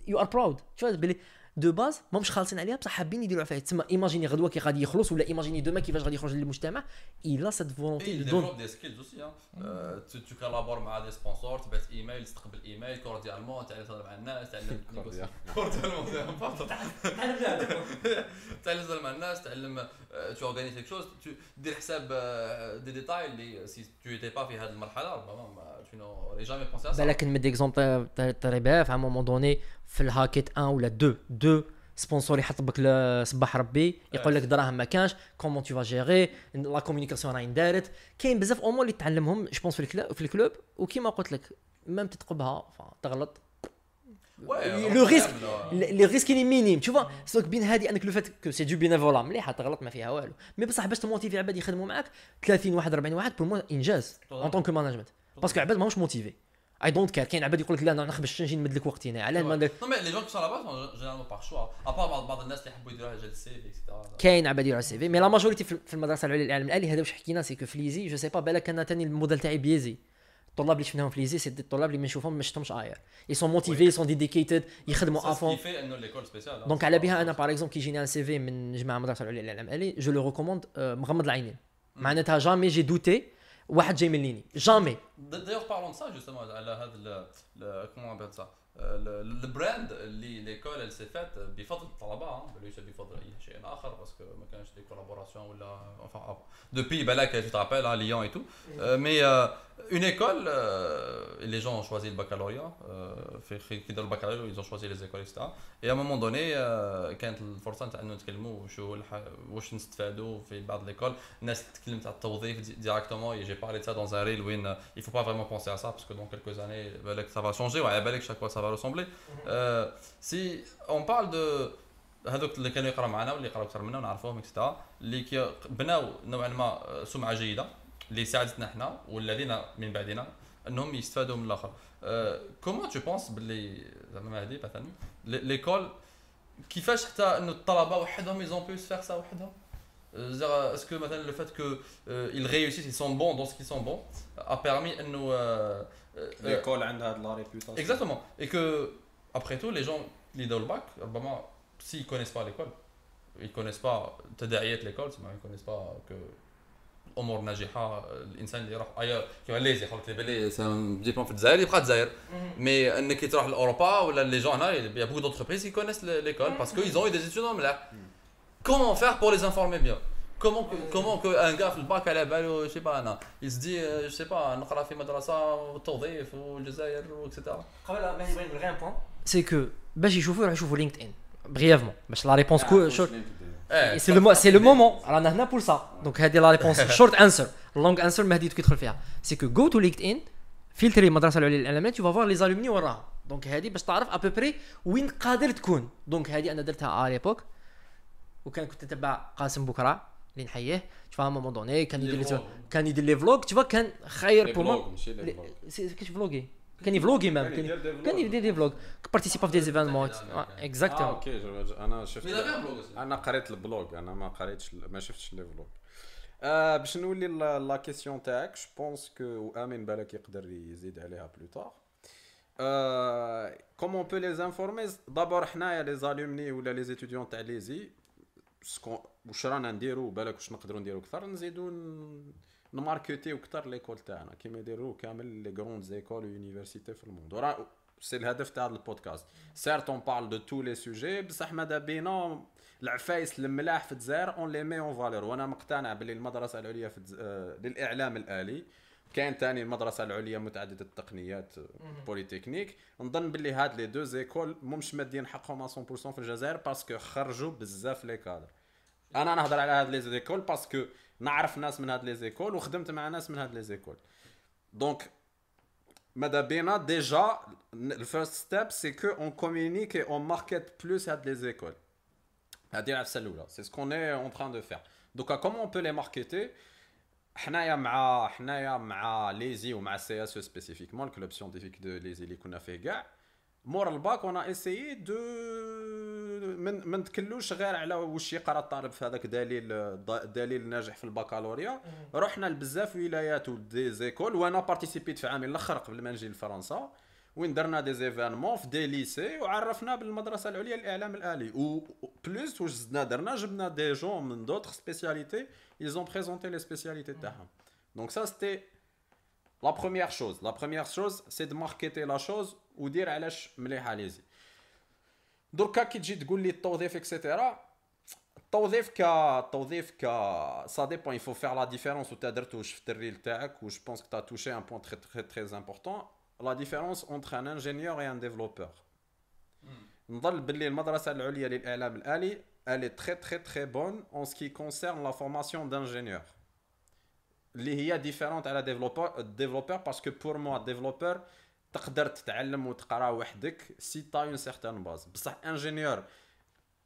يو ار براود شوف بلي دو باز ماهمش خالصين عليها بصح حابين يديروا فيها تسمى ايماجيني غدوه كي غادي يخلص ولا ايماجيني دوما كيفاش غادي يخرج للمجتمع الا سيت Et فولونتي il دون développe des skills aussi. Hein. Euh, tu, tu collabores مع des sponsors, تبعت ايميل تستقبل ايميل كورديالمون تعلم تهضر مع الناس تعلم كورديالمون سي important. تعلم تهضر مع الناس تعلم tu organises quelque chose tu دير حساب دي ديتاي اللي si tu étais pas في هذه المرحله ربما ما- tu n'aurais jamais pensé à ça. بالك نمد اكزومبل تري بها في مومون دوني في الهاكيت 1 ولا 2 2 سبونسور يحط بك صباح ربي يقول لك دراهم ما كانش كومون تو فا جيري لا كومونيكاسيون راهي اندارت. كاين بزاف أمور اللي تعلمهم جو بونس في الكلوب في الكلوب. وكيما قلت لك ميم تتقبها تغلط. لو ريسك. لي ريسك اللي مينيم تشوف سوك بين هذه أنك لو فات كو سي دو بينيفولا مليحه تغلط ما فيها والو. مي بصح باش تموتيفي عباد يخدموا معاك 30 واحد 40 واحد بور مو انجاز اون طونك مانجمنت باسكو عباد ماهوش موتيفي اي دونت كير كاين عباد يقول لك لا أنا نخبش نجي نمد لك وقتي mais les gens qui sont là-bas sont généralement par choix. À part بعض بعض الناس اللي يحبوا يديروها جال السي في. كاين عباد يديروا السي في مي لا ماجوريتي في المدرسة العليا للعلم الآلي هذا واش حكينا سي كو في ليزي جو سي با بالك أنا تاني الموديل تاعي بيزي. الطلاب اللي شفناهم في ليزي سي دي الطلاب اللي ما نشوفهم ما شفتهمش اير اي سون موتيفي اي سون ديديكيتد يخدموا افون. دونك على بها أنا باغ اكزومبل كي يجيني ان سي في من جماعة المدرسة العليا للعلم الآلي جو لو ريكوموند مغمض العينين. معناتها جامي جي دوتي واحد جاي من ليني جامي D'ailleurs, parlons de ça justement, على هذا ال- ال- comment on appelle ça ال- البراند اللي ليكول اللي سي فات بفضل الطلبه hein، ليس بفضل اي شيء اخر باسكو ما كانش دي كولابوراسيون ولا enfin depuis بالك tu te rappelles hein, Lyon et tout Euh, mais euh, une école euh, les gens ont choisi le baccalauréat euh, في كي داروا البكالوريا ils ont choisi les écoles etc et à un moment donné euh, كانت الفرصه نتاع انه نتكلموا شو الح- واش نستفادوا في بعض ليكول الناس تكلمت على التوظيف ديراكتومون j'ai parlé de ça dans un reel وين il faut pas vraiment penser à ça parce que dans quelques années بالك ça va changer وعلى بالك chaque fois ça va ressembler Euh, si on parle de هذوك اللي كانوا يقراو معنا واللي يقراو اكثر منا ونعرفوهم اكسترا اللي كي بناو نوعا ما سمعه جيده اللي ساعدتنا احنا والذين من بعدنا انهم يستفادوا من الاخر كومون تو بونس باللي زعما هذه مثلا ليكول كيفاش حتى انه الطلبه وحدهم ils ont pu se faire ça وحدهم C'est-à-dire, est-ce que maintenant le fait qu'ils réussissent, ils sont bons dans ce qu'ils sont bons, a permis à nous. euh, euh, ليكول عندها هاد لا ريبيوتاسيون Exactement. Et que, après tout, les gens qui dans le bac, vraiment, s'ils connaissent pas l'école, ils connaissent pas Tadaïet l'école, c'est- ils connaissent pas que امور ناجحة الإنسان اللي يروح اي كيما ليزي خلط لي بالي سان ديبلوم في الجزائر يبقى الجزائر. مي إنك تروح لأوروبا ولا لي جون هنا يا بوكو دونتربريز كي كونيس ليكول باسكو ils ont eu des études ملاح comment faire pour les informer bien comment que, comment que un gars في الباك على بالو شي با أنا يسدي جو سي با نقرا في مدرسة والتوظيف والجزائر وكسيتيرا قبل ما يبغي غير بوان سي كو باش يشوفوا يروحوا يشوفوا لينكد ان بريفمون باش لا ريبونس كو شورت إيه سي لو سي لو مومون رانا هنا بور سا دونك هذه لا ريبونس شورت انسر لونج انسر مهدي كيدخل فيها سي كو جو تو لينكد ان فلتري المدرسة العليا للاعلامات تو فوار لي زالومني وراها دونك هذه باش تعرف ابوبري وين قادر تكون دونك هذه أنا درتها ا ليبوك وكان كنت نتبع قاسم بكرة اللي نحييه تشوف ا مومون دوني كان يدير لي كان يدير لي فلوغ تشوف كان خير بور موا ماشي لي فلوغ. كيش فلوغي كان يفلوغي مام كان كان يدير دي كان فلوغ. يدير دي فلوغ participa في des événements آه exactement OK je- أنا شفت Mais il avait un blog aussi. أنا قريت ال blog أنا ما قريتش ما شفتش les vlogs آه باش نولي لا la question تاعك je pense que وامين بالك يقدر يزيد عليها plus tard comment on peut les informer d'abord حنايا les alumni ولا les étudiants تاع l'ESI ce qu'on واش رانا نديرو بالك واش نقدروا نديرو أكثر نزيدو ن- نmarkétiw أكثر l'école تاعنا كيما يديروا كامل les grandes écoles universités في ال monde ورا c'est الهدف تاع البودكاست certes on parle de tous les sujets بصح ماذا بينا العفايس الملاح في الجزائر on les met en valeur وأنا مقتنع باللي المدرسة العليا في للاعلام الالي كاين تاني المدرسة العليا متعدده التقنيات بوليتكنيك نظن باللي هاد les deux écoles مش مادين حقهم 100% في الجزائر parce que خرجوا بزاف les cadres أنا نهضر على هاد les écoles parce que نعرف ناس من هاد les écoles وخدمت مع ناس من هاد les écoles. donc ماذا بينا déjà ال first step c'est que on communique et on markète plus هاد les écoles هادي العفسه الاولى c'est ce qu'on est en train de faire donc comment on peut les marketer حنايا مع حنايا مع l'ESI ومع CSE spécifiquement ال club scientifique de l'ESI اللي كنا فيه كاع مور ال bac on essaye de من ما نتكلوش غير على واش يقرا الطالب في هذاك دليل دليل ناجح في البكالوريا. رحنا لبزاف ولايات و des écoles وأنا participit في عامي الأخر قبل ما نجي لفرنسا. وين درنا des événements في des lycées وعرفنا بالمدرسة العليا للإعلام الآلي. و plus واش زدنا درنا جبنا des gens من d'autres spécialités ils ont présenté les spécialités تاعهم. Donc ça c'était la première chose. La première chose c'est de marketer la chose ودير علاش مليحة l'ESI دركا كي تجي تقول لي التوظيف et cetera التوظيف ك التوظيف ك ça dépend il faut faire la différence وتا درتو واش في ال reel تاعك و je pense que t'as touché un point très très très important la différence entre un ingénieur et un développeur نظل باللي المدرسة العليا للإعلام الآلي elle est très très très bonne en ce qui concerne la formation d'ingénieur اللي هي différente على développeur développeur parce que pour moi développeur تقدر تتعلم وتقرا وحدك سي تا اون سيغتان باز بصح انجينيور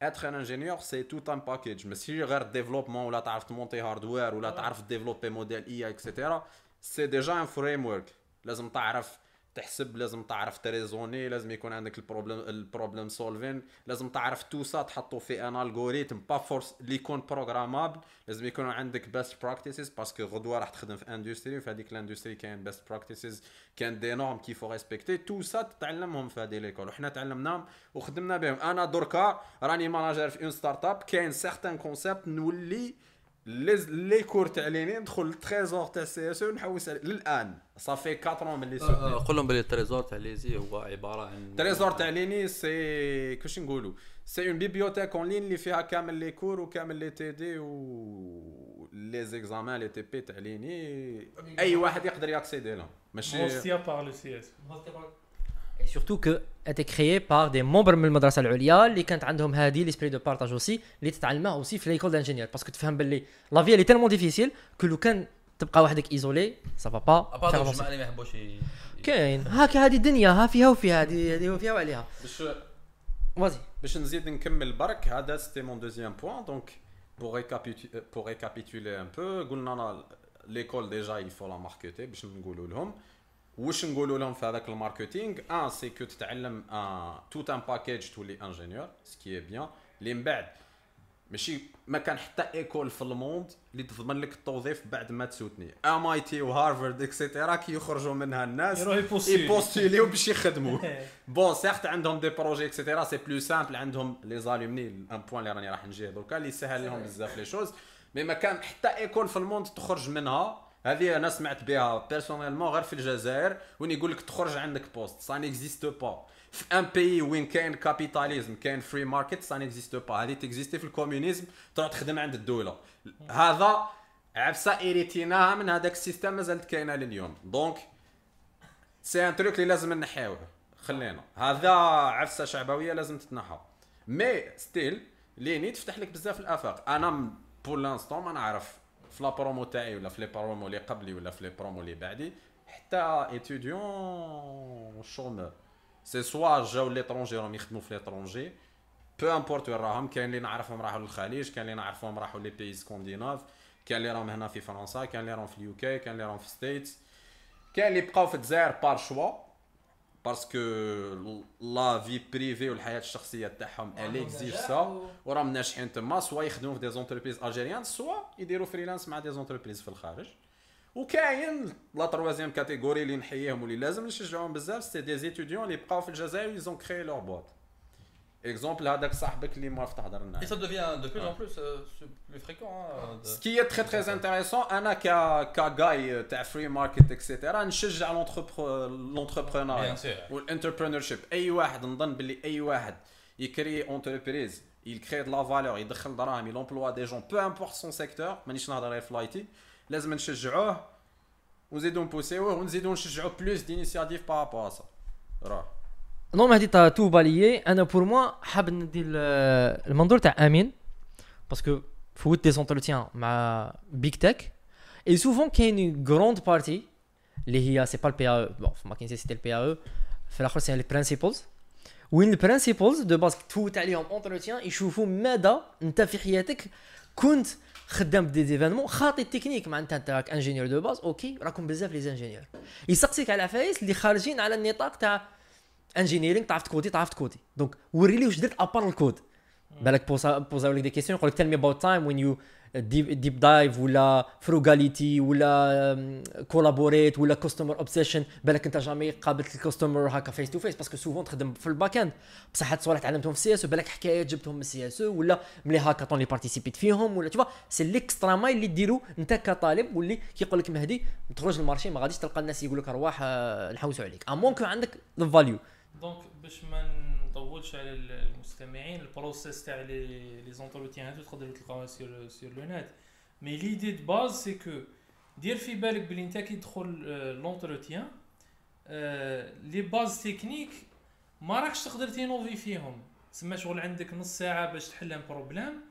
اتر ان انجينيور سي توت ان باكيج ماشي غير ديفلوبمون ولا تعرف تمونتي هاردوير ولا تعرف ديفلوبي موديل اي اكسيتيرا سي ديجا ان فريم ورك لازم تعرف تحسب لازم تعرف تريزوني لازم يكون عندك البروبلم البروبلم سولفين لازم تعرف تو سا تحطو في ان الغوريثم با فورس اللي يكون بروغرامابل لازم يكون عندك بيست براكتيسز باسكو غدوة راح تخدم في اندستري وفي هذيك الاندستري كاين بيست براكتيسز كاين des normes qu'il faut respecter tout ça تتعلمهم في هذه l'école وحنا تعلمناهم وخدمنا بهم. أنا دركا راني manager في une startup كاين certains concepts نولي لي les cours تاع l'INI ندخل ال trésor تاع CS أو نحوس عليه. للآن. صافي 4 من لي سوتني قول لهم بلي ال trésor تاع l'ESI هو عبارة عن trésor تاع l'INI c'est كوش نقولوا c'est une bibliothèque en ligne اللي فيها كامل les cours وكامل les TD و les examens les TP تاع l'INI أي واحد يقدر ي accéder لهم. ماشي موستيا par le CS Et surtout que a été créé par des membres من المدرسة العليا اللي كانت عندهم هذه l'esprit de partage aussi اللي تتعلمها aussi في l'école d'ingénieur parce que تفهم باللي la vie elle est tellement difficile que لو كان تبقى وحدك isolé ça va pas à part الجماعه اللي ما يحبوش ي- كاين هاك هذه الدنيا ها فيها وفيها هذه هذه وفيها وعليها باش vas-y باش نزيد نكمل برك هذا c'était mon deuxième point donc pour récapitu- pour récapituler un peu قلنا أنا l'école déjà il faut la marketer باش نقولوا لهم واش نقولوا لهم في هذاك ال marketing؟ ان c'est que تتعلم un tout un package تولي ingénieur ce qui est bien اللي من بعد ماشي ما كان حتى école في ال monde اللي تضمن لك التوظيف بعد ما تسوتني. MIT وهارفارد et cetera كي يخرجوا منها الناس. ي postuler و. باش يخدموا. <laughs> bon certes عندهم des projets et cetera c'est plus simple عندهم les alumni un point اللي راني راح نجيه دركا اللي سهل لهم بزاف les choses mais ما كان حتى école في ال monde تخرج منها هذه أنا سمعت بها personnellement غير في الجزائر وين يقول لك تخرج عندك poste ça n'existe pas في un pays وين كاين capitalisme كاين free market ça n'existe pas هذه تكزيستي في ال communisme تروح تخدم عند الدولة. هذا عفسه hérité ناها من هذاك ال système مازالت كاينة لليوم. donc c'est un truc اللي لازم نحيوه. خلينا. هذا عفسه شعبوية لازم تتنحى. mais still l'INI تفتح لك بزاف الآفاق. أنا pour l'instant ما نعرف في la promo تاعي ولا في les promos اللي قبلي ولا في les promos اللي بعدي حتى étudiant chômeur c'est soit جاو l'étranger راهم يخدموا في l'étranger peu importe وين راهم كاين اللي نعرفهم راحوا للخليج كاين اللي نعرفهم راحوا les pays scandinaves كاين اللي راهم هنا في فرنسا كاين اللي راهم في ال UK كاين اللي راهم في States كاين اللي بقاو في الجزائر par choix parce que la vie privée والحياة الشخصيه تاعهم الي اكزيج سا وراهم ناجحين تما soit يخدموا في des entreprises algériennes soit يديروا freelance مع des entreprises في الخارج وكاين la troisième catégorie اللي نحييهم واللي لازم نشجعوهم بزاف c'est des étudiants اللي بقاو في الجزائر ils ont créé leur boîte exemple هذاك صاحبك اللي موالف تهضر لنا Et ça devient de plus en plus euh, plus fréquent. hein, de- Ce qui est très très intéressant, أنا ك كجاي تاع free market et cetera نشجع l'entrepreneur Bien sûr. وال entrepreneurship اي واحد نظن باللي اي واحد ي créer entreprise il crée de la valeur يدخل دراهم il emploie des gens peu importe son secteur. مانيش نهضر غير في l'IT لازم نشجعوه ونزيدو ن pousser وه ونزيدو نشجعو plus d'initiatives par rapport à ça راه énorme هادي t'as tout balayé أنا pour moi حاب ندي ال- المنظور تاع امين parce que فوت des entretiens مع big tech et souvent كاين grande partie اللي هي c'est pas ال PEI bon في ماكينسي c'était ال PEI في الآخر c'est les principles وين ال principles de base تفوت عليهم entretien يشوفوا مدى انت في حياتك كنت خدام ب des événements خاطي التكنيك مع انت انت راك ingénieur de base okay راكم بزاف les ingénieurs يسقسيك على عفايس اللي خارجين على النطاق تاع engineering تعرف ت coder تعرف ت coder. donc وري لي واش درت à part ال code بالك pose ا pose او لك des questions يقول لك tell me about time وين you deep dive ولا frugality ولا collaborate ولا customer obsession بالك انت jamais قابلت ال customer هكا face to face parce que souvent تخدم في ال back end بصح هاد الصوالح تعلمتهم في ال CS بالك حكايات جبتهم من ال CS ولا م les hackathons اللي participé ت فيهم ولا تشوف سي l'extra mile اللي ديرو انت كطالب واللي كيقول لك مهدي تخرج لل marché ما غاديش تلقى الناس يقول لك أرواح آه، نحوسوا عليك. à moins que عندك ال value donc باش ما نطولش على المستمعين ال process تاع les entretiens هادو تقدروا تلقاوها sur sur le net mais l'idée de base c'est que دير في بالك بلي انت كي تدخل l'entretien les bases techniques ما راكش تقدر ت innover فيهم تسمى شغل عندك نص ساعه باش تحل un problème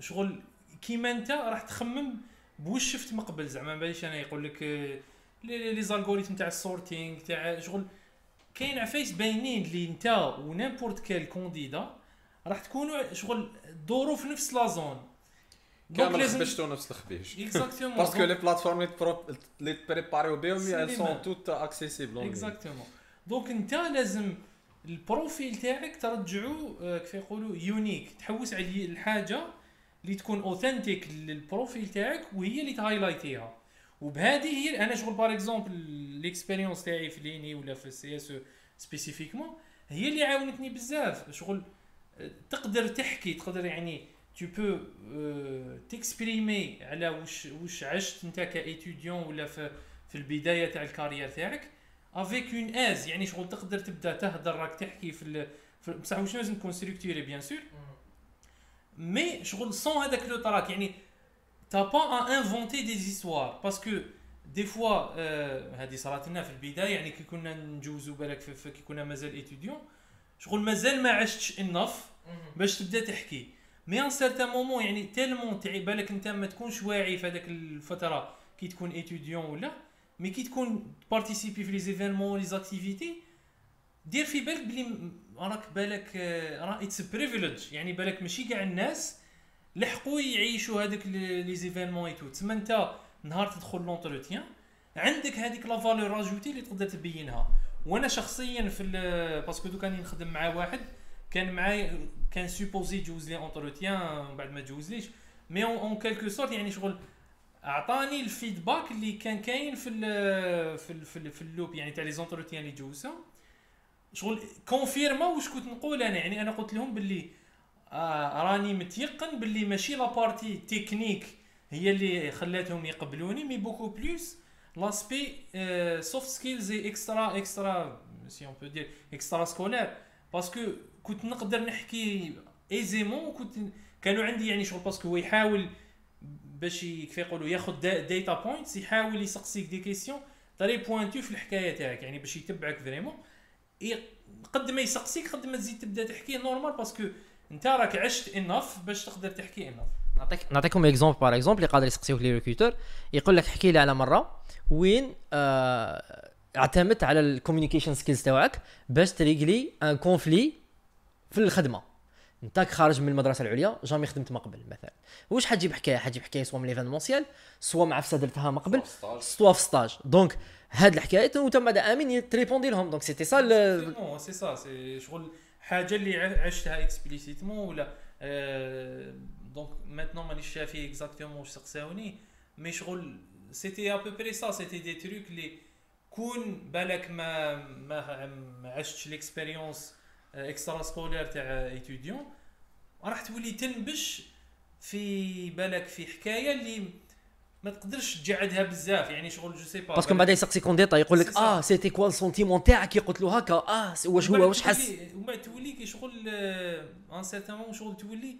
شغل كيما انت راح تخمم بوش شفت من قبل زعما ما باليش أنا يقول لك آه، les algorithmes تاع ال sorting تاع شغل كاين عفايس باينين اللي انت و n'importe quel candidat راح تكونوا شغل دوروا في نفس la zone. كامل لازم خبشتو نفس الخبيش. exactement parce que les plateformes اللي اللي ت préparer و بهم سليمان. sont toutes accessibles exactement donc انت لازم ال profil تاعك ترجعو آه، كيف يقولوا unique تحوس على الحاجة اللي تكون authentique لل profil تاعك وهي اللي ت highlight يها. وبهذه هي أنا شغل par exemple l'expérience تاعي في l'INI ولا في ال CS spécifiquement هي اللي عاونتني بزاف. شغل تقدر تحكي تقدر يعني tu peux t'exprimer على وش وش عشت أنت ك étudiant ولا في في البداية تاع ال carrière تاعك avec un an يعني شغل تقدر تبدأ تهدر راك تحكي في, بصح واش لازم تكون structuré bien sûr mais شغل sans هذاك le trac يعني t'as pas à inventer des histoires parce que des fois هذه صارت لنا في البدايه يعني كي كنا نجوزو بالك كي كنا مازال étudiants شغل مازال ما عشتش enough باش تبدا تحكي mais un certain moment يعني tellement تعي بالك انت ما تكونش واعي في هذاك الفترة كي تكون étudiant ولا mais كي تكون participer في les événements les activités دير في بالك بلي راك بالك راه it's privilege يعني بالك ماشي كاع الناس لحقوا يعيشوا هذوك les événements et tout. تسمى انت نهار تدخل l'entretien عندك هذيك la valeur rajoutée اللي تقدر تبينها. وأنا شخصيا في parce que دوكا ني نخدم مع واحد كان معايا كان supposé يجوز لي entretien بعد ما تجوزليش. mais en quelque sorte يعني شغل أعطاني ال feedback اللي كان كاين في ال في ال في, ال في ال loop يعني تاع les entretiens اللي جوزهم شغل confirma واش كنت نقول أنا. يعني أنا قلت لهم باللي آه راني متيقن باللي ماشي la partie technique هي اللي خلاتهم يقبلوني mais beaucoup plus l'aspect soft skills extra extra si on peut dire extra-scolaire parce que كنت نقدر نحكي aisément كنت كانوا عندي يعني شغل parce que هو يحاول باش كيف يقولوا ياخذ data points يحاول يسقسيك des questions très pointues في الحكاية تاعك يعني باش يتبعك vraiment قد ما يسقسيك قد ما تزيد تبدأ تحكي normal parce que انت راك عشت enough باش تقدر تحكي enough نعطيك نعطيكم exemple par exemple اللي قادر يسقسيوك les recruteurs يقول لك احكي لي على مرة وين آه اعتمدت على ال communication skills تاعك باش تريقلي un conflit في الخدمة. انت خارج من المدرسة العليا jamais خدمت ما قبل مثلا. واش حتجيب حكاية؟ حتجيب حكاية soit من l'événementiel soit من عفسة درتها ما قبل soit في stage donc هاد الحكايات وانت بعد آمين ت répondi لهم. donc c'était ça سي سا سي شغل حاجة اللي عشتها explicitement ولا donc maintenant مانيش شافي exactement واش سقساوني mais شغل c'était à peu près ça c'était des trucs اللي كون بالك ما ما, ما عشتش l'expérience extra-scolaire تاع étudiant راح تولي تنبش في بالك في حكاية اللي ما تقدرش تجبدها بزاف يعني شغل je sais pas. parce que من بعد يسقسيك en détail يقول لك. آه c'était quoi le sentiment تاعك كي قلت له هكا؟ آه واش هو واش حس؟ وما تولي كي شغل un certain moment شغل تولي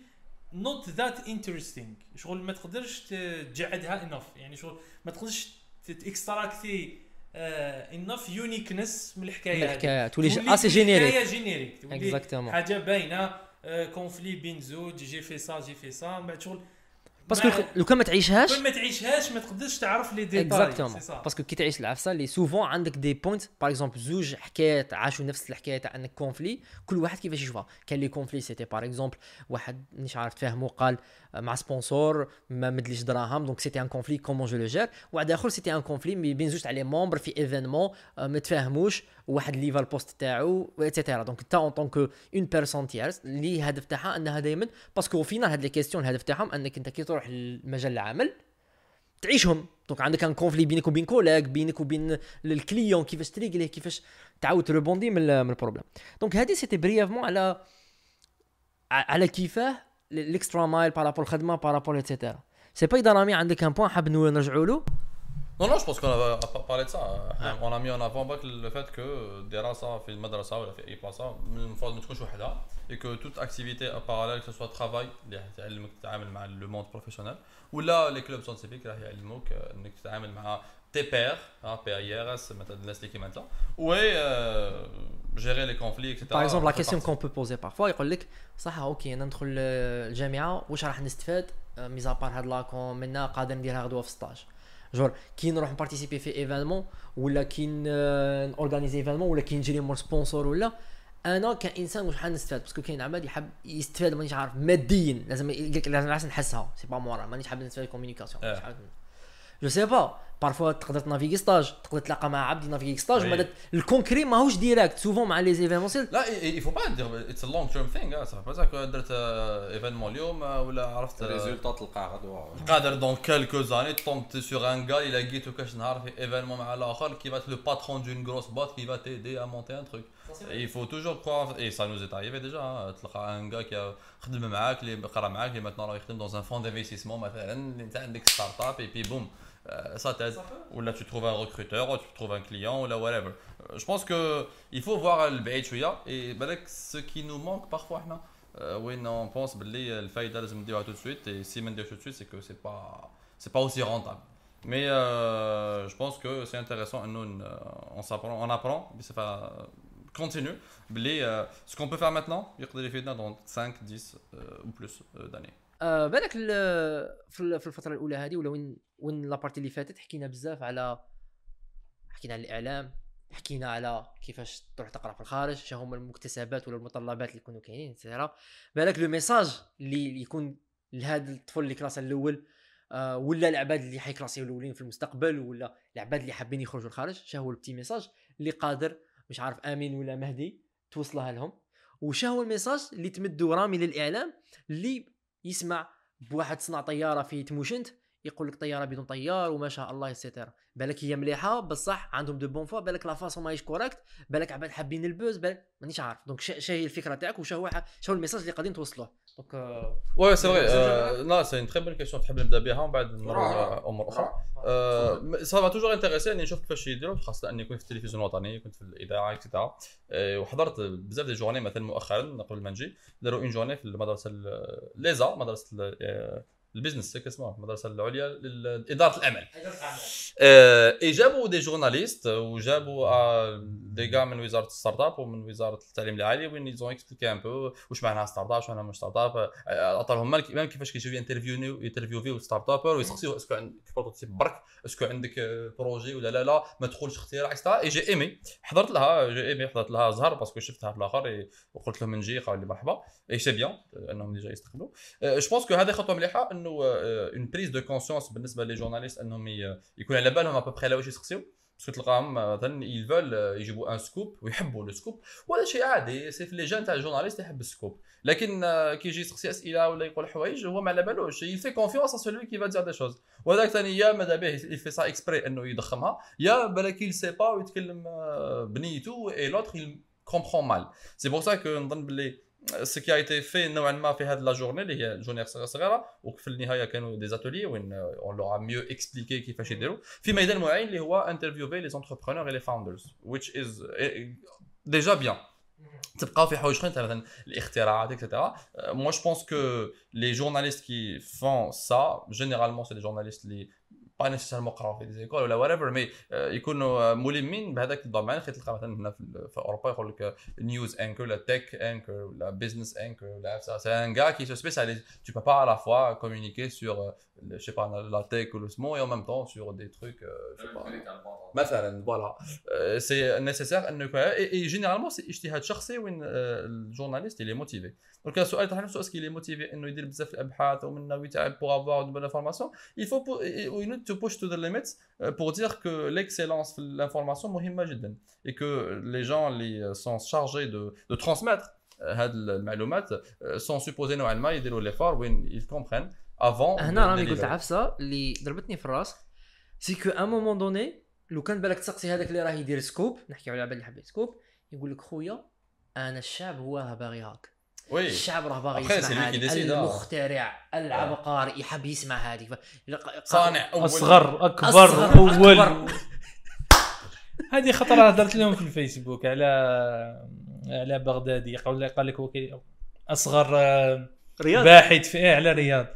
not that interesting شغل ما تقدرش تجبدها enough يعني شغل ما تقدرش ت extracti enough uniqueness من الحكاية من. الحكاية تولي تولي آه c'est générique حكايه générique تولي. حاجة باينة conflit بين زوج j'ai fait ça j'ai fait ça من بعد شغل parce que لو كان ما تعيشهاش ما تعيشهاش ما تقدرش تعرف les détails exactement. parce que كي تعيش العفسه اللي souvent عندك des points par exemple زوج حكايات عاشوا نفس الحكاية تاع انك conflit كل واحد كيفاش يشوفها كان le conflit c'était par exemple واحد مش عارف تفاهموا قال مع sponsor ما مدليش دراهم donc c'était un conflit comment je le gère واحد اخر c'était un conflit بين زوج تاع les membres في événement ما تفاهموش واحد ليفا ال poste تاعو et cetera donc انت en tant que une personne tierce اللي الهدف تاعها أنها دائما parce que فينا هاد les questions الهدف تاعهم أنك أنت كي تروح لمجال العمل تعيشهم. donc عندك un conflit بينك وبين collègue بينك وبين ال client كيفاش تريقليه كيفاش تعاود ت répondi من ال- من ال problème donc هذه c'était brièvement على على كيفاه ال extra mile par rapport الخدمه par rapport et cetera sais pas اذا رامي عندك un point حاب نو- نرجعوا له Non, non, je pense qu'on a pas parlé de ça. On a mis en avant bac le fait que دراسة في المدرسة ولا في أي بلاصة من المفروض ما تكونش وحدها et que toute activité parallèle que ce soit travail اللي يعلمك تتعامل مع le monde professionnel ولا les clubs scientifiques راح يعلموك انك تتعامل مع tes pairs P A I R S مثلا الناس اللي كيما انت و gérer les conflits et cetera par exemple la question qu'on peut poser parfois يقول لك صح okay أنا ندخل آه، الجامعة واش راح نستفاد mis à part هاد لاكون منا قادر نديرها غدوه في stage جور كي نروح ن participer في événement ولا كي ن organiser événement ولا كي نجري مور sponsor ولا أنا كانسان واش حنستفاد parce que كاين عباد يحب يستفاد مانيش عارف ماديا لازم يقول لك لازم لازم نحسها c'est pas moral مانيش حاب نستفاد communication آه. je sais pas parfois تقدر تنافيغي stage تقدر تلاقى مع عبد ينافيغي stage oui. ومن ال concret ماهوش direct souvent مع l'événementiel là il faut pas dire it's a long term thing صح بازاك درت événement اليوم آه، ولا عرفت آه، résultat تلقاه غدوه قادر dans quelques années tu tombes sur un gars اللي لقيتو كاش نهار في événement مع الآخر qui va le patron d'une grosse boîte qui va t'aider à monter un truc. Il faut toujours croire et ça nous est arrivé déjà hein, تلقى ان غا كي خدم معاك اللي قرا معاك اللي maintenant راه يخدم dans un fonds d'investissement مثلا اللي انت عندك ستارت اب et puis boum. euh, Euh, ça t'aide. Ou là, tu trouves un recruteur, ou tu trouves un client, ou là, whatever. Euh, je pense que il faut voir le BHUIA et ce qui nous manque parfois. Euh, oui, non, on pense que le faïda, je me dis tout de suite, et si je me dis tout de suite, c'est que c'est pas, pas aussi rentable. Mais je pense que c'est intéressant, nous, on, s'apprend, on apprend, mais c'est pas continue. ce qu'on peut faire maintenant, il y a dans 5, 10 ou plus d'années. آه بالك ال- في ال- في الفترة الأولى هذه ولا وين وين la partie اللي فاتت حكينا بزاف على حكينا على الإعلام حكينا على كيفاش تروح تقرأ في الخارج شنو هما المكتسبات ولا المتطلبات اللي يكونوا كاينين et cetera بالك le message اللي يكون لهذا الطفل اللي classa الأول آه ولا العباد اللي حيكلاسيو الأولين في المستقبل ولا العباد اللي حابين يخرجوا الخارج شنو هو ال petit message اللي قادر مش عارف آمين ولا مهدي توصلها لهم. وشنو هو ال message اللي تمدوا رامي للإعلام اللي يسمع بواحد صنع طيارة في تموشنت يقول لك طيارة بدون طيار وما شاء الله et cetera بالك هي مليحة بصح عندهم de bonne foi بالك la façon ماهيش correcte بالك عباد حابين ال buzz بالك مانيش عارف. donc شا هي الفكرة تاعك وشا هو شا ال message اللي قاعدين توصلوه. donc آه، oui c'est vrai لا c'est une très bonne question تحب نبدا بها ومن بعد نروح امور أخرى ça m'a toujours intéressé اني نشوف كيفاش يديروا خاصه اني كنت في التلفزيون الوطني كنت في الاذاعه et cetera وحضرت بزاف des journées مثلا مؤخرا قبل ما نجي داروا une journée في المدرسة ال- ليزا آه، ال business هيك اسمها المدرسة العليا لإدارة الأعمال. آه، et جابوا des journalistes وجابوا آه، دي كاع من وزارة ال start-up ومن وزارة التعليم العالي وين ils ont expliqué un peu واش معناها start-up واش معناها مش start-up عطاهم مال même كيفاش كيجيو interview interview start-upper ويسقسيو est-ce que عندك prototype برك est-ce que عندك projet ولا لا لا ما تدخلش اختراع et j'ai aimé حضرت لها j'ai aimé حضرت لها زهر parce que شفتها في الآخر وقلت لهم نجي قالوا لي مرحبا. et c'est bien إنهم déjà يستقبلوا. je pense que هذه خطوة مليحة إنه une prise de conscience بالنسبة les journalistes إنهم ي- يكون على بالهم ابوبخي على واش يسقسيو parce que تلقاهم مثلا ils veulent يجيبوا un scoop <laughs> ويحبوا le scoop وهذا شيء عادي c'est في les gènes تاع ال journaliste يحب ال scoop لكن آه، كي يجي يسقسي أسئلة ولا يقول حوايج هو ما على بالوش. Il fait confiance à celui qui va dire des choses. وهذاك ثاني يا ماذا به il fait ça exprès إنه يضخمها. يا بالك il sait pas ويتكلم آه، بنيته et l'autre il comprend mal. C'est pour ça que نظن باللي ce qui a été fait نوعا ما في هذه la journée اللي هي journée صغيره وفي النهايه كانوا des ateliers وين on leur a mieux expliqué كيفاش يديروا في ميدان معين اللي هو interviewer les entrepreneurs et les founders which is déjà bien تبقاو في حوايج اخرين تاع مثلا الاختراعات et cetera moi je pense que les journalistes qui font ça généralement c'est des journalistes اللي pas nécessairement في des écoles ولا whatever mais يكونوا آه، ملمين بهذاك ال domaine خير تلقى مثلا هنا في, أوروبا يقول لك news anchor ولا tech anchor ولا business anchor ولا c'est un gars qui se spécialise. Tu peux pas à la fois communiquer sur euh, je sais pas la tech ou le small et en même temps sur des euh, مثلا voilà c'est nécessaire انه et généralement c'est اجتهاد شخصي وين ال journaliste il est motivé donc السؤال تاع نفسه est-ce qu'il est motivé انه يدير بزاف الابحاث ومن ناوي يتعب pour avoir de bonnes informations il faut need to push to the limits euh, pour dire que l'excellence في l'information مهمه جدا et que les gens اللي chargés de de transmettre آه، هاد المعلومات sont supposés نوعا ما يديروا l'effort وين ils comprennent avant هنا راني قلت. عفسه اللي ضربتني في الرأس. c'est qu'à un moment donné لو كان بالك تسقسي هذاك اللي راه يدير scoop نحكي على بالي حبيت scoop يقول لك خويا أنا الشعب هو باغي هاك. Oui الشعب راه باغي يسمع. المخترع العبقري يحب يسمع هذه. ف- صانع أول. أصغر أكبر أصغر، أول. أكبر. <laughs> هذه خطرة هدرت لهم في الفيسبوك على على بغدادي. قال لك أصغر آه، رياض. باحث في إيه على رياض.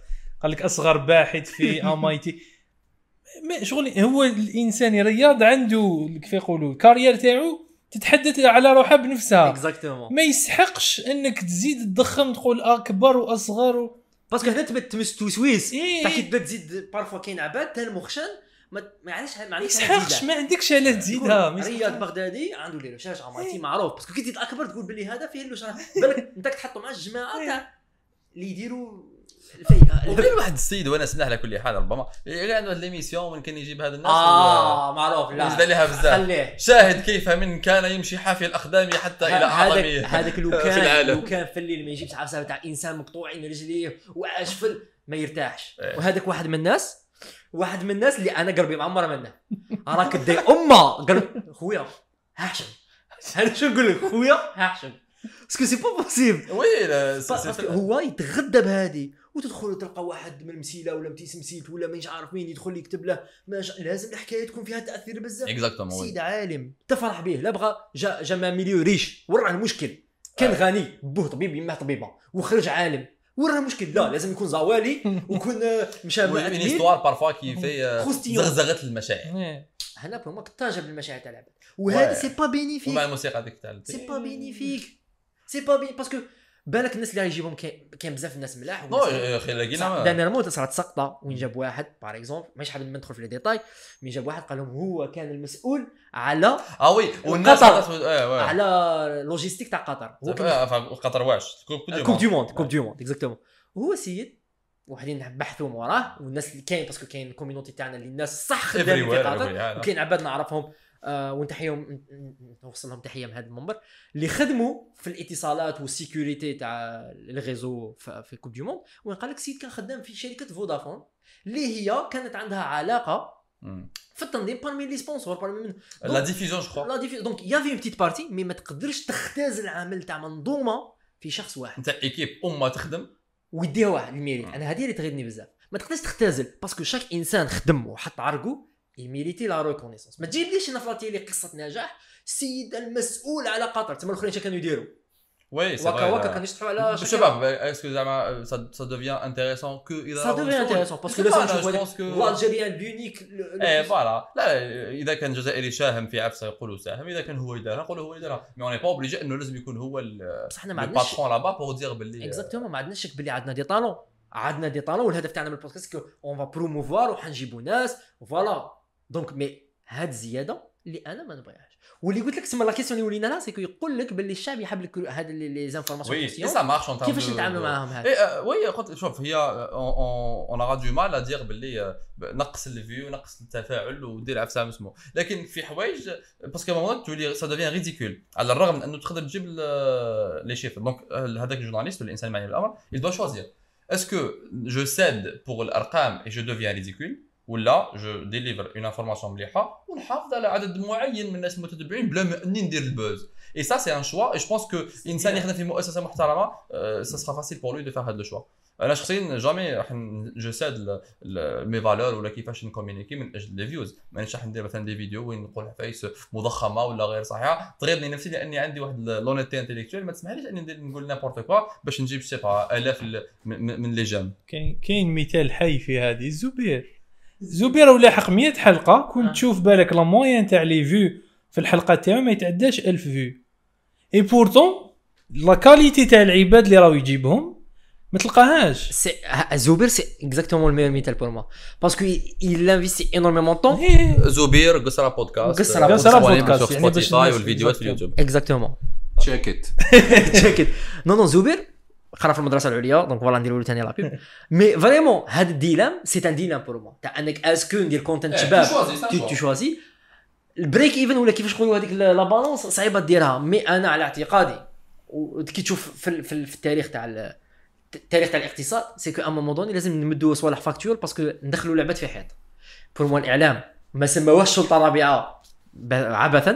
قال لك أصغر باحث في MIT شغل هو الإنسان رياض عنده كيف يقولوا ال carrière تاعو تتحدث على روحها بنفسها. exactement ما يسحقش إنك تزيد تضخم تقول أكبر وأصغر و... باسكو هنا تبدا تمس توسويس إيه. تاع كي تبدأ تزيد بارفوا كاين عباد تا المخشن ما ما علاش ما عندكش يسحقش ما عندكش على تزيدها. رياض. بغدادي عنده لي رشاش عمرتي إيه. معروف. باسكو كي تزيد أكبر تقول باللي هذا فيه شرح بالك أنت تحطوا مع الجماعة تاع اللي يديروا <laughs> وكاين واحد السيد وأنا سمح على كل حال ربما. غير عنده هاد ليميسيون وين كان يجيب هذا الناس آه معروف لا. يزيد عليها بزاف. شاهد كيف من كان يمشي حافي الأقدام حتى إلى هذاك أعظم هذاك لو <laughs> كان. لو كان في الليل ما يجيبش عفسه تاع إنسان مقطوعين رجليه وعاش في ما يرتاحش. إيه. وهذاك واحد من الناس واحد من الناس اللي أنا قلبي معمرة منه. راك دي أمة. قلب خويا هاشم. أنا شو نقول لك؟ خويا هاشم. باسكو سي با بوسيبل وي هو يتغدى بهذه وتدخل تلقى واحد من مسيله ولا متيس مسيلت ولا مانيش عارف مين يدخل يكتب له ما ش... لازم الحكاية تكون فيها تأثير بزاف. اكزاكتومون سيد عالم تفرح به لا بغى جا جا ميليو ريش وراه المشكل. كان غني بوه طبيب يماه طبيبة وخرج عالم. وراه المشكل لا <laughs> لازم يكون زوالي ويكون آه، مشى مع une. histoire parfois كي في. زغزغة المشاعر. هنا pour moi طاجه بالمشاعر تاع العباد. وهذا. c'est pas bénéfique ومع الموسيقى هذيك تاع c'est pas bénéfique c'est pas bien parce que بالك الناس اللي غيجيبهم كاين بزاف الناس ملاح أخي لقينا dernièrement صارت سقطه وين جاب واحد par exemple ماشي حابب ندخل في les détails mais جاب واحد قال لهم هو كان المسؤول على آه oui والناس قطر. oui. على logistique تاع قطر. هو آه، فا- قطر واش كوب دو موند كوب دو موند اكزاكتومون وهو سيد وحدين بحثوا وراه والناس اللي كاين parce que كاين ال community تاعنا اللي الناس صح خدامين في قطر وكاين عباد نعرفهم. آه ونتحيهم نوصل لهم تحية من هذا المنبر اللي خدموا في الاتصالات وال sécurité تاع ال réseau في في coupe du monde. وين قال لك سيد كان خدام في شركة فودافون اللي هي كانت عندها علاقة في التنظيم بارمي لي سبونسور بارمي من لا ديفيزيون جو كخوا لا ديفي دونك يافي اون بتيت بارتي مي ما تقدرش تختاز العمل تاع منظومة في شخص واحد. انت ايكيب أمة تخدم. ويديها واحد الميريت. أنا هذه اللي تغيظني بزاف. ما تقدرش تختزل باسكو شاك إنسان خدم وحط عرقه يميريتي لا ريكونيسونس ما تجيبليش أنا في لي قصه نجاح السيد المسؤول على قطر تما الاخرين كانوا يديروا وي سي وكا وكا كانوا يشطحوا على شباب اسكو زعما سا ديفيان انتريسون كو اذا سا دوفي انتيريسون باسكو لازم نشوفوا هذاك الالجيريان l'unique et voilà لا إذا كان جزائري شاهم في عفسه يقولوا ساهم. إذا كان هو يدارها نقولوا هو اللي دارها mais on est pas obligé إنه لازم يكون هو بصح حنا ما عندناش ال patron là-bas pour dire باللي exactement ما عندناش شك باللي عندنا des talents. عندنا des talents والهدف تاعنا من البودكاست on va promouvoir وحنجيبوا ناس. voilà donc mais هاد الزياده اللي أنا ما نبغيهاش واللي قلت لك تسمى la question اللي ولينا لها c'est que يقول لك باللي الشعب يحب لك هاد les informations oui ça marche كيفاش نتعاملوا معاهم هاد oui قلت شوف هي on aura du mal à dire باللي نقص ال view نقص التفاعل ودير عفسه مسمو لكن في حوايج parce que moment تولي ça devient ridicule على الرغم من انه تقدر تجيب لي chiffres donc هذاك ال journaliste ولا الانسان المعني بالامر il doit choisir. Est-ce que je cède pour الارقام et je deviens ridicule? ولا je délivre une information مليحه ونحافظ على عدد معين من الناس المتتبعين بلا ما اني ندير ال buzz et ça c'est un choix et je pense que انسان يخدم في مؤسسه محترمه ça sera facile pour lui de faire هاد le choix أنا شخصيا jamais راح je cède mes valeurs ولا كيفاش ن communiquer من أجل les views مانيش راح ندير مثلا des vidéos وين نقول عفايس مضخمه ولا غير صحيحه تغيظني نفسي لأني عندي واحد l'honnêteté intellectuelle ما تسمحليش أني ندير نقول n'importe quoi باش نجيب سي آلاف ال- من من les j'aime كاين كاين مثال حي في هذه الزبير. زبير ولا حق 100 حلقة كنت آه. تشوف بالك la moyenne تاع les views في الحلقة تاعو ما يتعداش 1000 view. et pourtant la qualité تاع العباد اللي راهو يجيبهم ما تلقاهاش c'est زوبير c'est exactement ال meilleur ميتال pour moi parce que il investit énormément de temps. زبير قصرى بودكاست disponible بودكاست، يعني سبوتيفاي والفيديوهات في. اليوتيوب exactement check it check non non زوبير قرا في المدرسة العليا donc voilà نديرو له ثاني la pub mais vraiment هذا ال dilemme c'est un dilemme pour moi تاع انك est-ce que ندير content شباب tu choisis ال break even ولا كيفاش نقولوا هذيك la balance صعيبة ديرها. mais أنا على اعتقادي وكي تشوف في, في, في التاريخ تاع ال- التاريخ تاع الاقتصاد c'est que à un moment donné لازم نمدوا صوالح facteurs parce que ندخلوا لعباد في حيط. pour moi الإعلام ما سماوهاش سلطة رابعة ب- عبثا.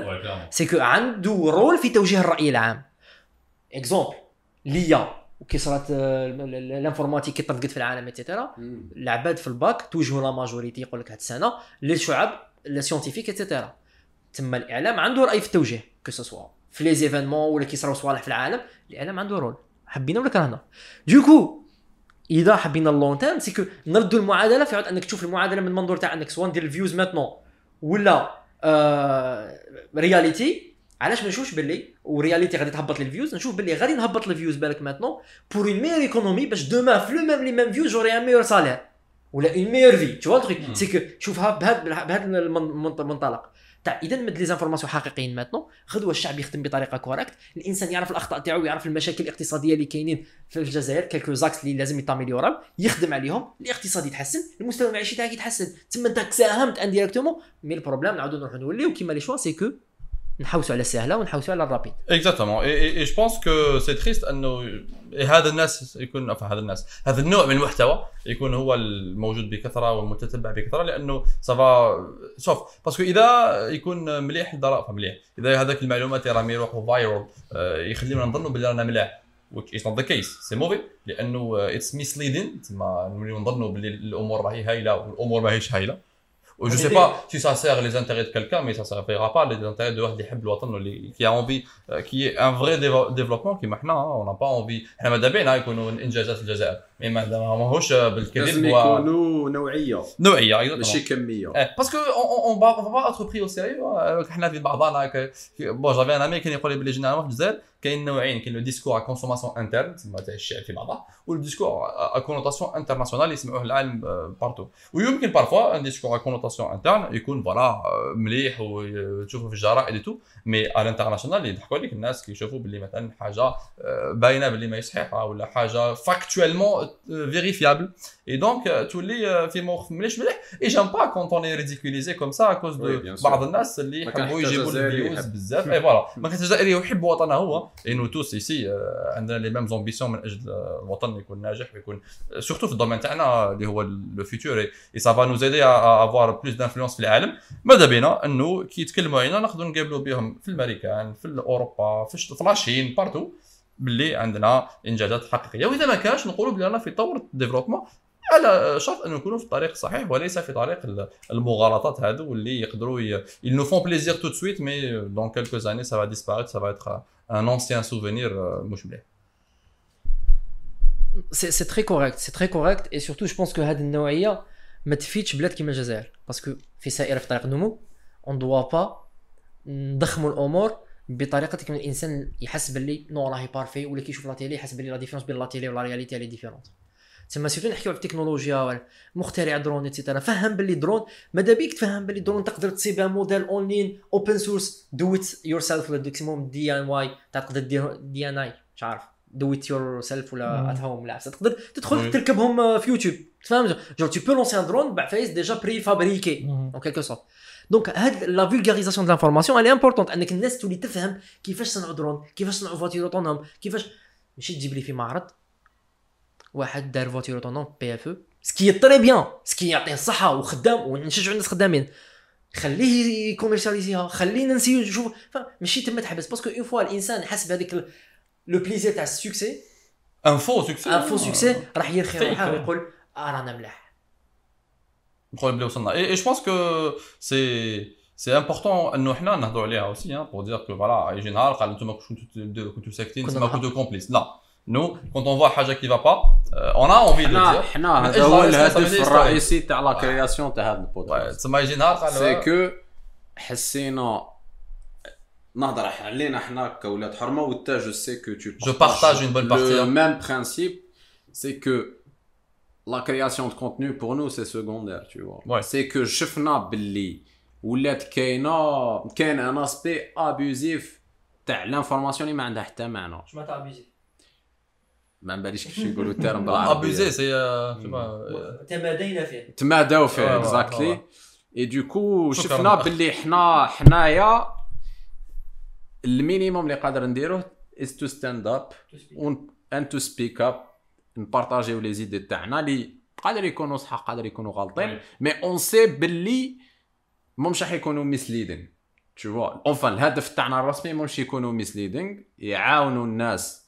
c'est que عنده رول في توجيه الرأي العام. exemple ليا. وكي صارت آه، ال- ال- ال informatique كي في العالم et cetera العباد في الباك توجهوا la majorité يقول لك هاد السنة للشعب ال scientifique et cetera تما الإعلام عنده رأي في التوجيه que ce soit في les événements ولا كي يصراو صوالح في العالم الإعلام عنده رول حبينا ولا كرهنا؟ donc إذا حبينا ال long terme c'est que نردوا المعادلة في عود أنك تشوف المعادلة من منظور تاع أنك سواء ندير ال views maintenant ولا آه réalité علاش ما نشوفش باللي و réalité غادي تهبط لي ال views نشوف باللي غادي نهبط الفيوز بالك maintenant pour une meilleure économie باش demain في le même les mêmes views j'aurai un meilleur salaire ولا une meilleure vie tout de même. c'est que شوفها بهذا بهذا المنطلق. تاع إذا نمد les informations حقيقيين maintenant غدوة الشعب يخدم بطريقة correcte الإنسان يعرف الأخطاء تاعو ويعرف المشاكل الاقتصادية اللي كاينين في الجزائر quelques axes اللي لازم يت améliora يخدم عليهم. الاقتصاد يتحسن المستوى المعيشي تاعك يتحسن. تما انت ساهمت indirectement mais ال problème نعاودو نروحو نوليو كيما les choix c'est que نحوسوا على السهلة ونحوسوا على ال rapide. exactement et je pense que c'est triste أنه هذا الناس يكون enfin هذا الناس هذا النوع من المحتوى يكون هو الموجود بكثرة والمتتبع بكثرة لأنه ça va شوف parce que إذا يكون مليح الضراء مليح إذا هذاك المعلومات راهم يروحوا viral يخلينا نظنوا باللي رانا ملاح which is not the case. c'est mauvais لأنه it's misleading تما نوليو نظنوا باللي الأمور راهي هايلة والأمور ماهيش هايلة. و je sais pas si ça sert les intérêts de quelqu'un mais ça servira pas les intérêts de واحد اللي يحب الوطن واللي qui a envie qu'un vrai développement كيما حنا on a pas envie حنا ماذا بينا يكونوا انجازات الجزائر mais ما ماهوش بالكذب لازم و يكونوا نوعيه نوعيه أيضا ماشي كميه parce que on va on va être pris au sérieux حنا في بعضنا ك- bon j'avais un ami كان يقول لي بلي généralement في الجزائر كاين نوعين كاين le discours à consommation interne تسمى تاع الشعب في بعضه وال discours à connotation internationale يسمعوه العالم partout ويمكن parfois un discours à représentation interne يكون voilà مليح وتشوفوا في الجرائد tout mais على ال international يضحكوا عليك الناس كيشوفوا باللي مثلا حاجة آه، باينة باللي ما صحيحة ولا حاجة factuellement vérifiable donc تولي في مخ مليش مليح et j'aime pas quand on est ridiculisé comme ça à cause Oui, de bien sûr. بعض الناس اللي يحبوا يجيبوا ال views. بزاف et voilà ما كان جزائري يحب وطنه هو et nous tous ici عندنا les mêmes ambitions من أجل الوطن يكون ناجح ويكون surtout في ال domaine تاعنا اللي هو le et ça va nous aider à avoir plus d'influence في العالم ماذا بينا انه كي يتكلموا علينا نقدروا نقابلوا بهم في الامريكان في اوروبا في la Chine partout باللي عندنا انجازات حقيقيه واذا ما كانش نقولوا بلي رانا في طور ال développement على شرط أنه نكونوا في الطريق الصحيح وليس في طريق ال- المغالطات هذو واللي يقدروا ي... ils nous font plaisir tout de suite mais dans quelques années ça va disparaître ça va être un ancien souvenir مش مليح c'est très correct c'est très correct et surtout je pense que هذه النوعية ما تفيدش بلاد كيما الجزائر. parce que في سائره في طريق النمو on doit pas نضخموا الأمور بطريقة كيما الإنسان يحس باللي نو راهي parfait ولا كيشوف la télé يحس باللي la différence بين la télé و la réalité elle est différente تسمى surtout نحكيو على التكنولوجيا مخترع drone et cetera فهم باللي درون ماذا بيك تفهم باللي درون؟ تقدر تصيب modèle online open source do it yourself ولا ديكسيموم DIY تقدر دير DIY مش عارف do it yourself ولا. at home لا تقدر. تدخل تركبهم آه، في يوتيوب. تفهم؟ je peux lancer un drone بعد فايز déjà préfabriqué en quelque sorte. donc هاد la vulgarisation de l'information elle est importante انك الناس تولي تفهم كيفاش صنعوا درون كيفاش صنعوا voitures autonomes كيفاش ماشي تجيب لي في معرض واحد دار voiture autonome PFE ce qui est très bien ce qui يعطيه الصحة وخدام ونشجعوا الناس خدامين. خليه يكوميرسياليزيها خلينا نسيو نشوف ف- ماشي تما تحبس parce que une fois الإنسان حس بهذيك le plaisir تاع السوكسي ان فو سوكسي ان فو سوكسي راح يرخي Fake. روحه ويقول آه رانا ملاح. نقول بلي وصلنا. et je pense que c'est c'est important انه حنا نهضروا عليها aussi pour dire que voilà يجي نهار قال أنتم كنتوا تديروا- كنتوا ساكتين كنا تسمى نهار. كنتوا complices là. nous quand on voit حاجة qui va pas on a envie de حنا dire حنا من هذا أجل هو la الهدف responsabilité الرئيسي تاع la création تاع هذا البودكاست تسمى يجي نهار قال c'est que حسينا نهضر علينا حنا كولاد حرمه وتا جو سي كو tu Je partage une bonne partie, le hein. même principe c'est que la création de contenu pour nous c'est secondaire tu vois. Ouais. c'est que شفنا باللي ولات كاينة كاين ان اسبي ابيوزيف تاع لانفورماسيون اللي ما عندها حتى معنى جو معناتها ابيزي ما باليش كيفاش يقولوا الترم بالعربيه ابيزي سي تمادينا فيه. تماداو فيه اكزاكتلي. et du coup شكراً. شفنا باللي حنا حنايا ال minimum اللي قادر نديروه is to stand up and to speak up نبارطاجيو les idées تاعنا اللي قادر يكونوا صح قادر يكونوا غالطين. mais on sait باللي مش راح يكونوا misleading tu vois enfin الهدف تاعنا الرسمي مش يكونوا misleading يعاونوا الناس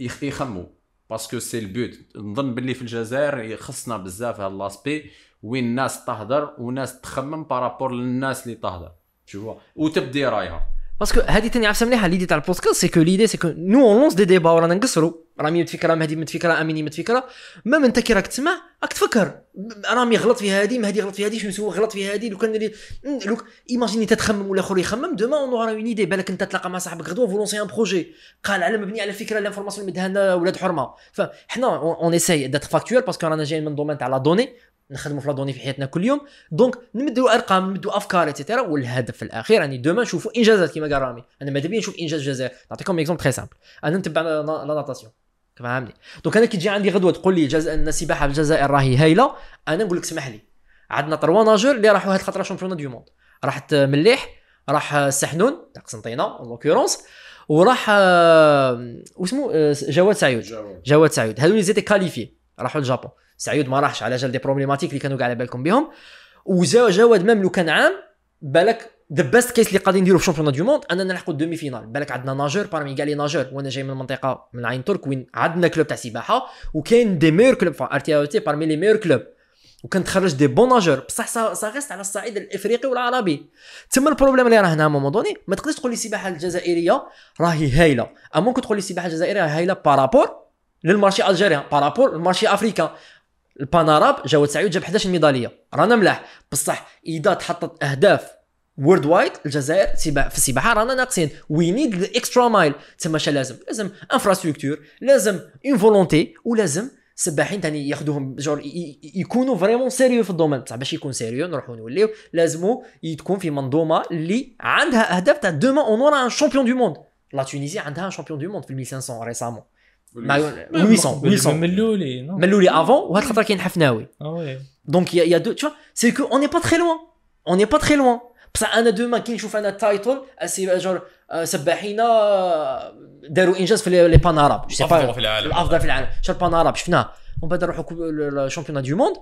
يخموا parce que c'est ال but. نظن باللي في الجزائر خصنا بزاف هاد l'aspect وين الناس تهدر وناس تخمم par rapport للناس اللي تهدر. Vois. وتبدي رايها parce que هذه تاني عفسة مليحة. l'idée تاع البودكاست c'est que l'idée c'est que nous on lance des débats ورانا رامي متفكره مهدي متفكره اميني متفكره même انت كي راك تسمع راك تفكر. رامي غلط في هذه مهدي غلط في هذه شنو سوى غلط في هذه لو كان اللي لو ايماجيني تتخمم ولا أخر يخمم demain on aura une idée بالك أنت تلاقى مع صاحبك غدوة va lancer un projet قال على مبني على فكرة l'information اللي مدها ولاد حرمة. فحنا on essaye d'être factuel parce que رانا جايين من domaine تاع la donnée نخدموا في la donnée في حياتنا كل يوم. donc نمدوا أرقام نمدوا أفكار et cetera والهدف الأخير يعني demain نشوفوا إنجازات كما قال رامي. أنا ماذا بيا نشوف إنجاز الجزائر نعطيكم exemple très simple أنا نتبع la natation فهمني donc أنا كي تجي عندي غدوة تقول لي جز... ان السباحه في الجزائر راهي هايلة أنا نقول لك اسمح لي. عندنا trois nageurs اللي راحوا هاد الخطره championnats du monde. راحت مليح راح السحنون تاع قسنطينة l'occurrence وراح آه، واسمو آه، جواد سعيد جواد. سعيد هذو اللي étaient qualifiés. راحوا للجابون. سعيد ما راحش على جال des problématiques اللي كانوا قاعد على بالكم بهم وجا جواد même لو كان عام بالك the best case اللي قاعدين نديرو في championnats du monde أننا نلحقوا ال demi-finale بالك عندنا nageur parmi كاع les nageurs وأنا جاي من المنطقة من عين ترك وين عندنا club تاع سباحة وكاين des meilleurs clubs ار تي تي parmi les meilleurs clubs وكان تخرج des bons nageurs بصح ça reste على الصعيد الإفريقي والعربي. تما ال problème اللي راه هنا moment donné ما تقدرش تقول لي السباحة الجزائرية راهي هايلة. أما ممكن تقول لي السباحة الجزائرية هايلة بارابور للمارشي الجيريان بارابور للمارشي افريكان الباناراب جواد سعيد جاب 11 ميداليه رانا ملاح. بصح إذا تحطت أهداف worldwide الجزائر في السباحة رانا ناقصين. we need ال extra mile تسمى شا لازم لازم infrastructure لازم une volonté ولازم السباحين ثاني ياخذوهم جور يكونوا vraiment sérieux في ال domaine بصح باش يكون sérieux نروحوا نوليو. لازمو تكون في منظومة اللي عندها اهداف تاع demain on aura un champion du monde la Tunisie عندها un champion du monde في 1500 récemment مع 800 800 من الاولي non من الاولي avant وهاد الخطرة كاين حفناوي. Ah ouais. Donc il y, a- il y a deux, tu vois, c'est que بصح أنا demain كي نشوف أنا ال title أسي جور آه، سباحين آه، داروا إنجاز في les les panarabes با في العالم. الافضل في العالم. شو ال panarabe شفناه. ومن بعد نروحوا ال championnats du monde.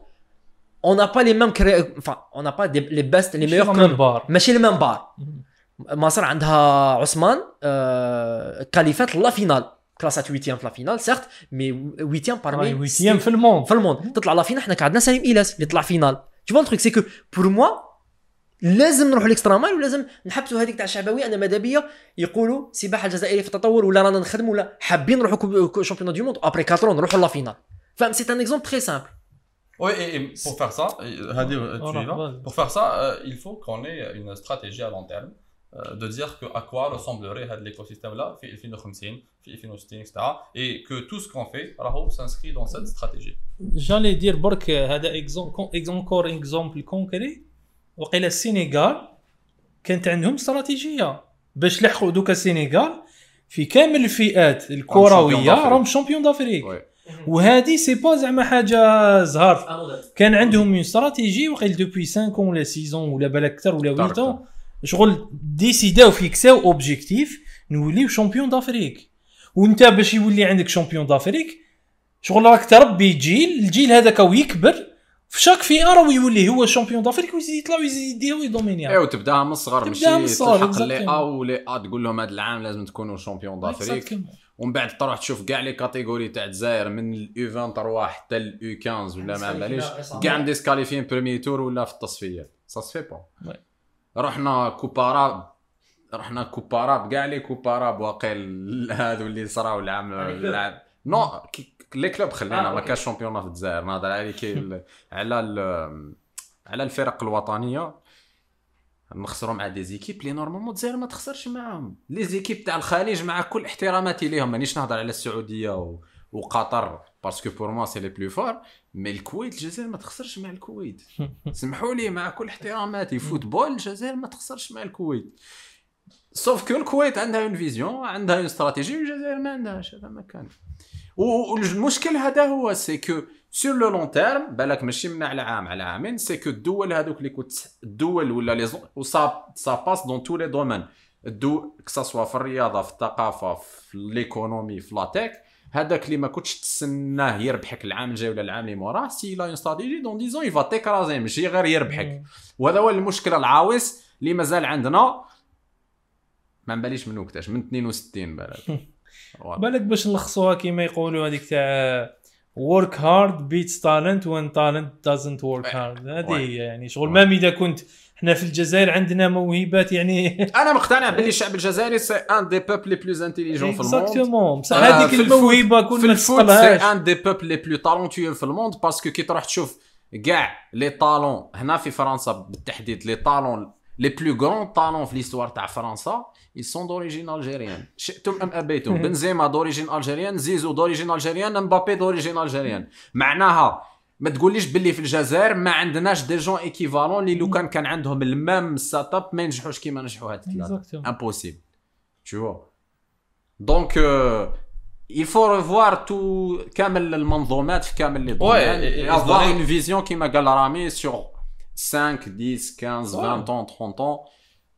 On n'a pas les mêmes cré... enfin on n'a pas des, les best les meilleurs من chronos. بار ماشي مصر عندها عثمان آه كاليفات la finale. كلاسات huitième في la finale certes mais huitième parmi huitième في ال monde في ال monde تطلع la finale حنا كان عندنا سليم ايلاس اللي طلع finale. Tu vois le truc c'est que pour moi لازم نروح ال extra mile ولازم نحبسوا هذيك تاع الشعبويه أن ماذا بيا يقولوا السباحه الجزائرية في التطور ولا رانا نخدموا ولا حابين نروحوا championnats du monde après 4 نروحوا la finale فهم سي ان اكزومبل تري سامبل Oui, et, et pour faire ça, et, Hadi, euh, tu Voilà, y vas vas-y. pour faire ça, euh, il faut qu'on ait une stratégie à long terme, euh, de dire que à quoi ressemblerait l'écosystème-là, في 2050, في 2060, etc. Et que tout ce qu'on fait, راهو s'inscrit dans cette stratégie. جالي دير برك هذا اكزونكور اكزومبل كونكري وقيل السينيغال كانت عندهم استراتيجية باش لحقوا دوكا السينيغال في كامل الفئات الكروية. راهم champions d'Afrique. وهذه c'est pas زعما حاجة زهر كان عندهم une stratégie وقيل depuis 5 ولا 6 ولا بالك أكثر ولا 8 أكثر. شغل ديسيداو فيكساو objectif نوليو champions d'Afrique وانت باش يولي عندك champion d'Afrique شغل راك تربي جيل الجيل هذاك ويكبر في chaque فئه راه يولي هو champion d'Afrique ويزيد يطلع ويزيد يديها ويدومينيها وتبدأها من الصغر تبدأها من ماشي الصغر، تلحق لي. أ ولي أ تقول لهم هذا العام لازم تكونوا champions d'Afrique ومن بعد تروح تشوف كاع les catégories تاع الجزائر من ال U 23 حتى ال U 15 ولا ما باليش كاع مديسكاليفيين premier tour ولا في التصفيات. سا سفي با. رحنا coupe arabe رحنا coupe arabe كاع les coupes arabes واقيل هذو اللي صراو العام العام. non les clubs خلينا آه، ما. كاش champion في الجزائر نهضر على كي على ال- على الفرق الوطنية نخسروا مع des équipes لي normalement الجزائر ما تخسرش معاهم. les équipes تاع الخليج مع كل احتراماتي ليهم مانيش نهضر على السعودية و... وقطر parce que pour moi c'est les plus forts mais الكويت الجزائر ما تخسرش مع الكويت. <laughs> سمحوا لي مع كل احتراماتي. football الجزائر ما تخسرش مع الكويت. sauf que الكويت عندها une vision عندها une stratégie والجزائر ما عندهاش. هذا ما كان. والمشكل هذا هو c'est que سور لو لون تيرم بالك ماشي من على عام على عامين سي كو الدول هذوك اللي كنت الدول ولا لي سا باس دون تو لي دومين الدو كسا في الرياضة في الثقافة في ليكونومي في لاتيك هذاك اللي ما كنتش تسناه يربحك العام الجاي ولا العام اللي موراه سي لا اون استراتيجي دون ديزون يفا تيكرازي ماشي غير يربحك. وهذا هو المشكل العاوس اللي مازال عندنا. ما نباليش من وقتاش من 62 بالك. <laughs> بالك باش نلخصوها كيما يقولوا هذيك تاع work hard beats talent when talent doesn't work hard. هذه. هي يعني شغل oui. ما إذا كنت إحنا في الجزائر عندنا موهبات يعني <laughs> أنا مقتنع باللي الشعب الجزائري c'est un des peuples les plus intelligents في ال monde exactement بصح آه، هذيك الموهبة كل ما الفوت c'est un des peuples les plus talentueux في ال monde parce que كي تروح تشوف كاع les talents هنا في فرنسا بالتحديد les talents les plus grands talents في l'histoire تاع فرنسا ils sont d'origine algérienne شئتم ام ابيتم بنزيما d'origine algérienne زيزو d'origine algérienne مبابي d'origine algérienne معناها ما تقوليش باللي في الجزائر ما عندناش des gens équivalents اللي لو كان كان عندهم ال même set up ما ينجحوش كيما نجحوا هاد الثلاثه Exactement. impossible. Tu vois. Donc, euh, il faut revoir tout كامل المنظومات في كامل les domaines et- et et savoir donner- une vision كيما قال رامي sur 5, 10, 15, 20 ans, 30 ans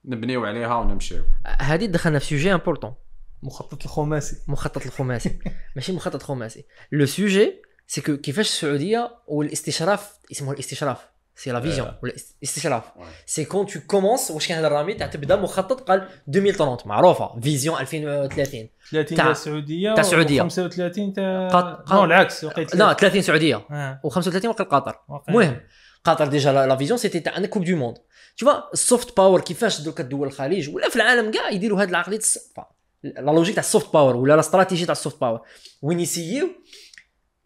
نبنيو عليها ونمشيو. هذه دخلنا في sujet important مخطط الخماسي. مخطط الخماسي. <laughs> ماشي مخطط خماسي le sujet c'est que كيفاش السعودية والاستشراف اسمه الاستشراف c'est la vision ولا الاستشراف c'est quand tu commences واش كان هذا الرامي تاع تبدأ مخطط قال 2030 معروفة. vision 2030 30 تاع- السعودية تاع السعودية. 35 تاع قط- نو العكس وقيت لا 30 سعودية. آه، و35 وقت قطر. المهم قطر déjà la vision c'était تاع coupe du monde تشوف ال soft power كيفاش دوك الدول الخليج؟ ولا في العالم كاع يديروا هاد العقلية la logique تاع ال soft power ولا la stratégie تاع ال soft power وين يسيو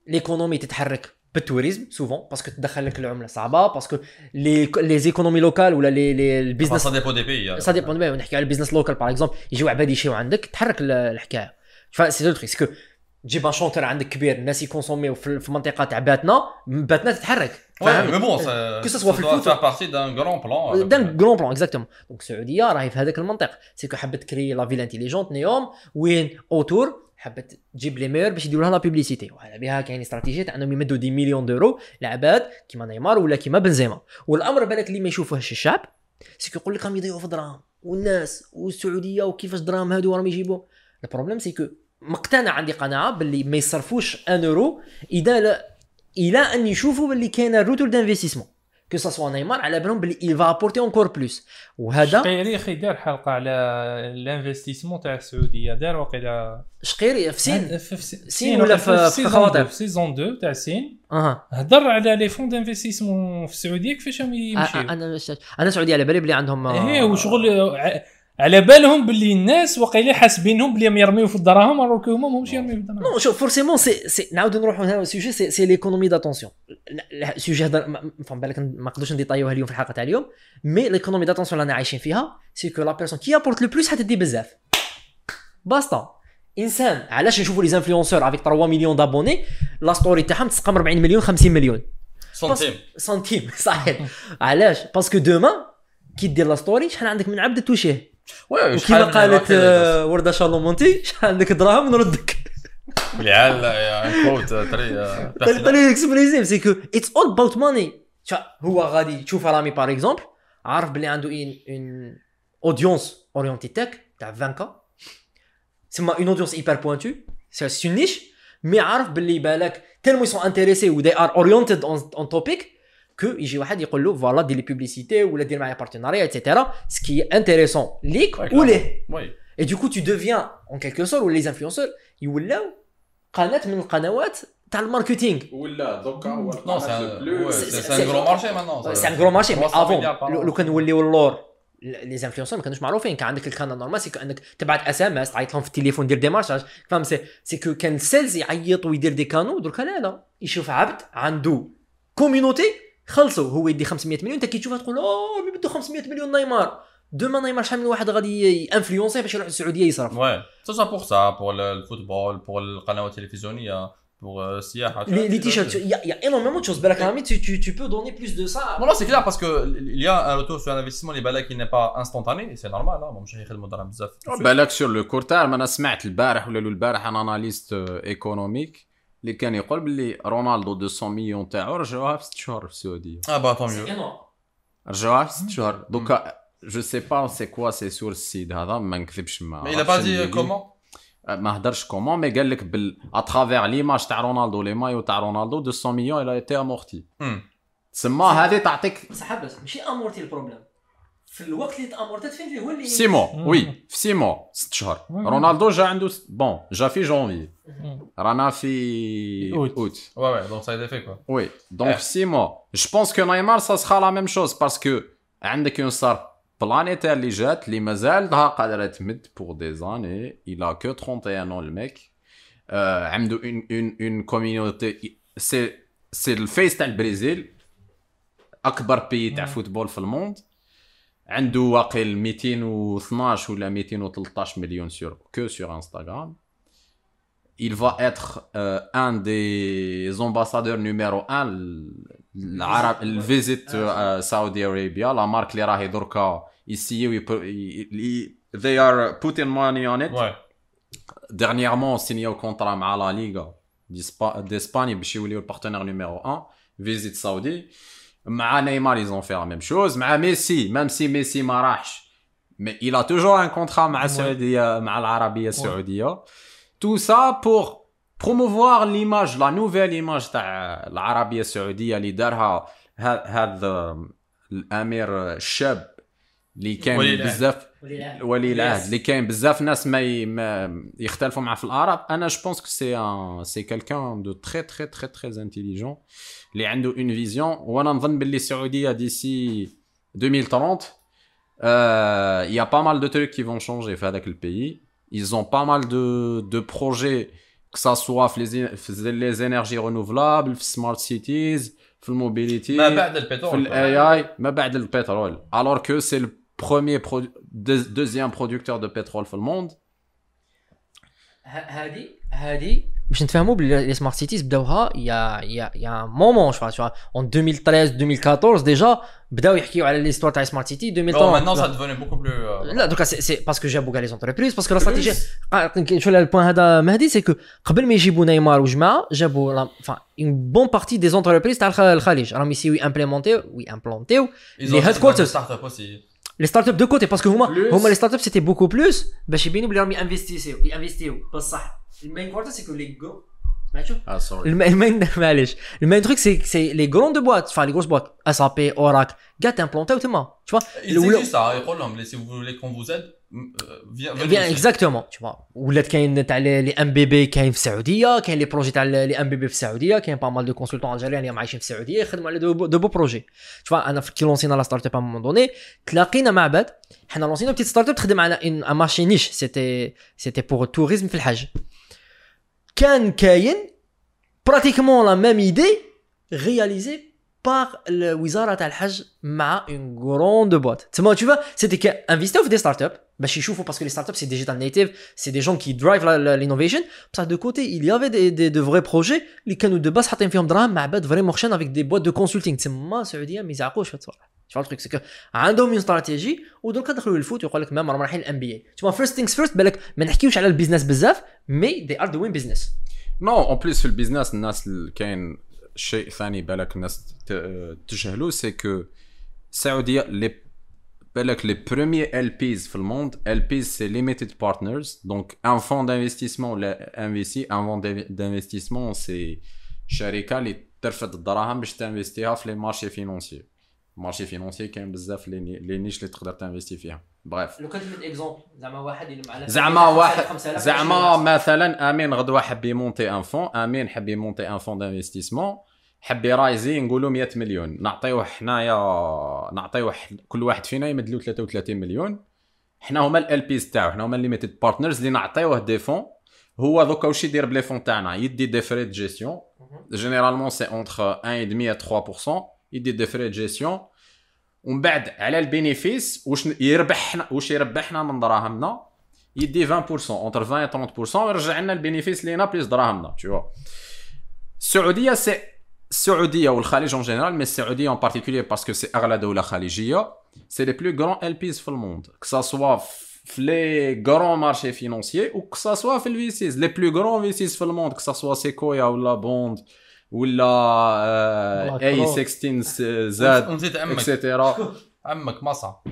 l'économie تتحرك بال tourisme souvent parce que تدخل لك العملة صعبة parce que les les économies locales ولا les les ال business dépend des pays. hein. ça dépend بي نحكي على ال business local par exemple يجيو عباد يشيو عندك تحرك ال- الحكاية. فسي دو تري سكو تجيب ان شونتر عندك كبير الناس يكونسوميو في في المنطقة تاع باتنا باتنا تتحرك. فاهم؟ ça le doit foot. faire partie d'un grand plan. euh, دان كرون بلان اكزاكتومون دونك السعوديه راهي في هذاك المنطق سيكو حبت تكري لا فيل انتيليجونت نيوم وين اوتور حبت تجيب لي ميور باش يديروا لها لا بوبليسيتي وعلى بها كاين استراتيجيات انهم يمدوا دي مليون دورو لعباد كيما نيمار ولا كيما بنزيما والامر بالك اللي ما يشوفوهش الشعب سيكو يقول لك راهم يضيعوا في دراهم والناس والسعوديه وكيفاش دراهم هادو راهم يجيبوا ال problème c'est que مقتنع عندي قناعة باللي ما يصرفوش un euro إذا لا إلى أن يشوفوا باللي كاين retour d'investissement que ça soit نيمار على بالهم باللي il va apporter encore plus وهذا شقيري أخي دار حلقة على ال investissement تاع السعودية. دار واقيلا شقيري في سين. في سين. ولا في- خواطر؟ في saison 2 تاع سين. أها. هضر على les fonds d'investissement في السعودية كيفاش راهم يمشيو؟ أنا أنا سعودي على بالي بلي عندهم آه، إيه وشغل ع- على بالهم باللي الناس واقيلا حاسبينهم بلي يرميو في الدراهم alors هما ماهمش يرميو في الدراهم. non شوف forcément c'est c'est نعاودو نروحو هنا ال sujet c'est c'est l'économie d'attention ال sujet هذا ما- فهم بالك ما نقدروش نديطايوها اليوم في الحلقة تاع اليوم. mais l'économie d'attention اللي رانا عايشين فيها c'est que la personne qui apporte le plus حتدي بزاف. باستا إنسان علاش نشوفوا les influenceurs avec 3 مليون d'abonnés la story تاعهم تسقم 40 مليون 50 مليون. سنتيم سنتيم صحيح. علاش؟ parce que demain كي دير la story شحال عندك من عبد توشيه؟ وكيما قالت آه، وردة شالومونتي شحال عندك دراهم نردك. il y a un côté très طريقه expressif c'est que it's all about money هو غادي تشوف رامي par exemple عارف بلي عنده une audience orientée tech تاع 20 K تسمى une audience hyper pointue c'est une niche mais عارف باللي بالك tellement ils sont intéressés و they are oriented on topic كو يجي واحد يقول له فوالا دير لي بوبليسيتي ولا دير معايا بارتناريا ايتترا سكي انتريسون ليك Ouais, وليه وي Et du coup, tu deviens, en quelque sorte, ou les influenceurs, يولاو قناة من القنوات تاع الماركتينغ. ولا دوكا هو Non, c'est القناة un, البلو. ouais, c'est- c'est- c'est- c'est un gros marché maintenant. سي ان غرو مارشي مي 300 افون milliards par an. لو كان نوليو اللور لي زانفلونسور ما كانوش معروفين كان عندك الكان نورمال سي كو انك تبعت اس ام اس تعيط لهم في التليفون دير ديمارشاج فهم سي سي كو كان السيلز يعيط ويدير دي كانو دركا لا لا يشوف عبد عنده community خلصوا هو يدي 500 مليون انت كي تشوفها تقول اوه mais بده 500 مليون نيمار demain نيمار شحال من واحد غادي influencer باش يروح للسعوديه يصرف c'est pour ça, pour le, le football, pour القنوات التلفزيونية, pour euh, vois, les, les t-shirts, il y, a- y a énormément de choses. بالك رامي, tu, tu, tu peux donner plus de ça. Non, non, c'est clair parce que il y a un retour sur investissement les balais qui n'est pas instantané et c'est normal. Hein, مش هيخدموا دراهم بزاف. بالك sur le court terme أنا سمعت البارح ولا لو البارح un analyste économique اللي كان يقول باللي رونالدو 200 مليون تاعو رجعوها في 6 شهور في السعودية Ah bah tant C'est mieux. énorme. رجعوها في 6 شهور دوكا je sais pas c'est quoi c'est sûr السيد هذا ما نكذبش ما Mais il a pas عرفتش dit اللي euh, قال. comment ما هدرش comment mais قال لك بلي à travers l'image تاع رونالدو لي مايو تاع رونالدو 200 مليون elle a été amortie Hmm. تسمى هذه تعطيك صح بس ماشي amortie ال problème في الوقت اللي تامورتات فين فيه هو اللي في six mois مم. oui في six mois ست شهور مم. رونالدو جا عنده س- bon جا في جونفي مم. رانا في أوت. اوت Ouais, ouais, donc ça a été fait quoi. Oui, donc Ouais. six mois. Je pense que Neymar, ça sera la même chose parce que عندك une star planétaire اللي جات اللي مازالها قادرة تمد pour des années. Il a que 31 ans le mec. Euh, عنده une, une, une communauté. C'est, c'est le face تاع البرازيل. أكبر pays تاع مم. football في ال monde. عنده واقيل 212 ولا 213 مليون sur que sur Instagram. il va être euh, un des ambassadeurs numéro un العرب ال Visit Saudi Arabia la marque اللي راهي دركا يسيو يب- ي- ي- they are putting money on it. Ouais. dernièrement سينيو contrat مع la Liga d'Espagne باش يوليو ال partenaire numéro 1 Visit Saudi مع نيمار ils ont fait la même chose. مع ميسي même si ميسي ما راحش mais il a toujours un contrat مع السعوديه مع العربيه السعوديه tout ça pour promouvoir l'image la nouvelle image تاع العربيه السعوديه اللي دارها ه- هذا الامير الشاب اللي كان ولي العهد. بزاف ولي العهد. ولي العهد اللي كاين بزاف ناس ما, ي... ما يختلفوا معاه في الاراء أنا je pense que c'est un c'est quelqu'un de très très très très intelligent اللي عنده اون فيزيون وانا نظن باللي السعوديه ديسي 2030 il y a pas mal de trucs qui vont changer في هذاك البيي ils ont pas mal de de projets que ça soit في les, في les énergies renouvelables في smart cities في الموبيليتي ما بعد في البترول. الاي اي ما بعد البترول alors que c'est le premier pro- deux- deuxième producteur de pétrole في الموند ه- هذه هذه باش نتفاهموا بلي les smart cities بداوها يا يا يا مومون جو فوا اون 2013 2014 ديجا بداو يحكيو على ليستوار تاع سمارت سيتي Bon, 2013 maintenant, ça devenait beaucoup plus. euh, لا دوكا سي سي باسكو جابوا كاع لي زونتربريز باسكو لا استراتيجي شو البوان هذا مهدي سي كو قبل ما يجيبوا نيمار وجماعه جابوا فان اون بون بارتي دي زونتربريز تاع الخ- الخليج راهم يسيو امبليمونتيو وي امبلونتيو Ils Les ont headquarters. des startups aussi. لي ستارت اب دو كوتي باسكو هما Plus. هما لي ستارت اب سيتي بوكو بلوس باش يبينوا بلي راهم ينفستيسيو ينفستيو بصح المين كوارتر سي كو لي جو سمعتوا آه sorry Le, le main, معليش. <laughs> Le main truc, c'est, c'est les grandes boîtes, enfin les grosses boîtes, SAP, Oracle, gars, t'es implanté autrement. Tu vois Ils Le- disent ça, ils roulent, mais si vous voulez qu'on vous aide, euh, viens, venez Bien, ici. exactement. Tu vois ولات كاين تاع les MBB كاين في السعوديه كاين les projets تاع les MBB في السعوديه كاين pas mal de consultants algériens اللي عايشين في السعوديه يخدموا على de, de beaux projets تشوف أنا في كي لونسينا la startup à un moment donné تلاقينا مع بعض حنا لونسينا petite startup تخدم على un marché niche c'était c'était pour ال tourisme في الحج كان كاين pratiquement la même idée réalisée par الوزاره تاع الحج مع une grande boîte تما tu vois c'était qu'investir في des startups باش يشوفوا parce que les startups c'est digital native c'est des gens qui drivent l'innovation بصح de côté il y avait des des de vrais projets. اللي كانوا دو باس حاطين فيهم دراهم مع بعض vraiment خشان avec des boîtes de consulting تما السعوديه mais شو ال trick c'est que عندهم une stratégie ودركا دخلوا لل foot ويقول لك راهم رايحين ال NBA تما first things first بالك ما نحكيوش على ال business بزاف mais they are doing business non en plus في ال business الناس كاين شيء ثاني بالك الناس تجهلو c'est السعوديه لي بالك les premiers LPs في ال monde LPs c'est limited partners donc un fonds d'investissement ولا investi un fonds d'investissement c'est شركه اللي ترفد الدراهم باش تنفيستيها في les marchés financiers marchés financiers كاين بزاف les ni- les niches اللي تقدر تنفيستي فيها bref لو كان تمد exemple زعما واحد اللي زعما واحد زعما مثلا امين غدوه حب يمونتي un fonds امين حب يمونتي un fonds d'investissement حب يرايزي نقولوا 100 مليون نعطيوه حنايا نعطيوه كل واحد فينا يمدلو 33 مليون حنا هما LPs تاعو حنا هما limited partners اللي نعطيوه des fonds هو دوكا واش يدير ب les fonds تاعنا يدي des frais de gestion généralement c'est entre 1.5 3% يدي des frais de gestion ومن بعد على ال bénéfice واش ن- يربحنا واش يربحنا من دراهمنا؟ يدي 20% entre 20 و 30% ويرجع لنا ال bénéfice لينا plus دراهمنا tu vois. السعودية c'est السعودية والخليج en général mais السعودية en particulier parce que c'est اغلى دوله خليجيه c'est les plus grands LPs في ال monde que ce soit في les grands marchés financiers و que ce soit في ال VCs les plus grands VCs في ال monde que ce soit Sequoia ولا بوند ولا آه، اي BlackRock. 16 زاد ونزيد عمك اكسيتيرا عمك مصا.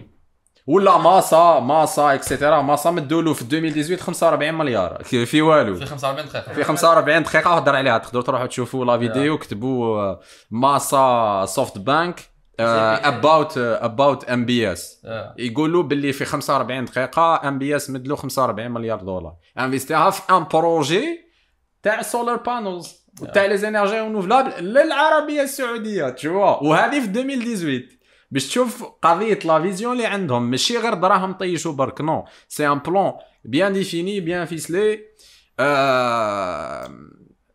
ولا ماسا ماسا اكسيتيرا ماسا مدولو في 2018 45 مليار. في في والو. في 45 دقيقة. في 45 دقيقة هضر عليها. تقدروا تروحوا تشوفوا لا فيديو كتبوا آه، ماسا سوفت بانك اباوت اباوت ام بي اس آه. يقولوا باللي في 45 دقيقة ام بي اس مدلو 45 مليار دولار. انفستيها في ان بروجي تاع solar panels وتاع les énergies renouvelables للعربية السعودية tu vois وهذه في 2018 باش تشوف قضية la vision اللي عندهم ماشي غير دراهم طيشوا برك non c'est un plan bien défini bien ficelé آه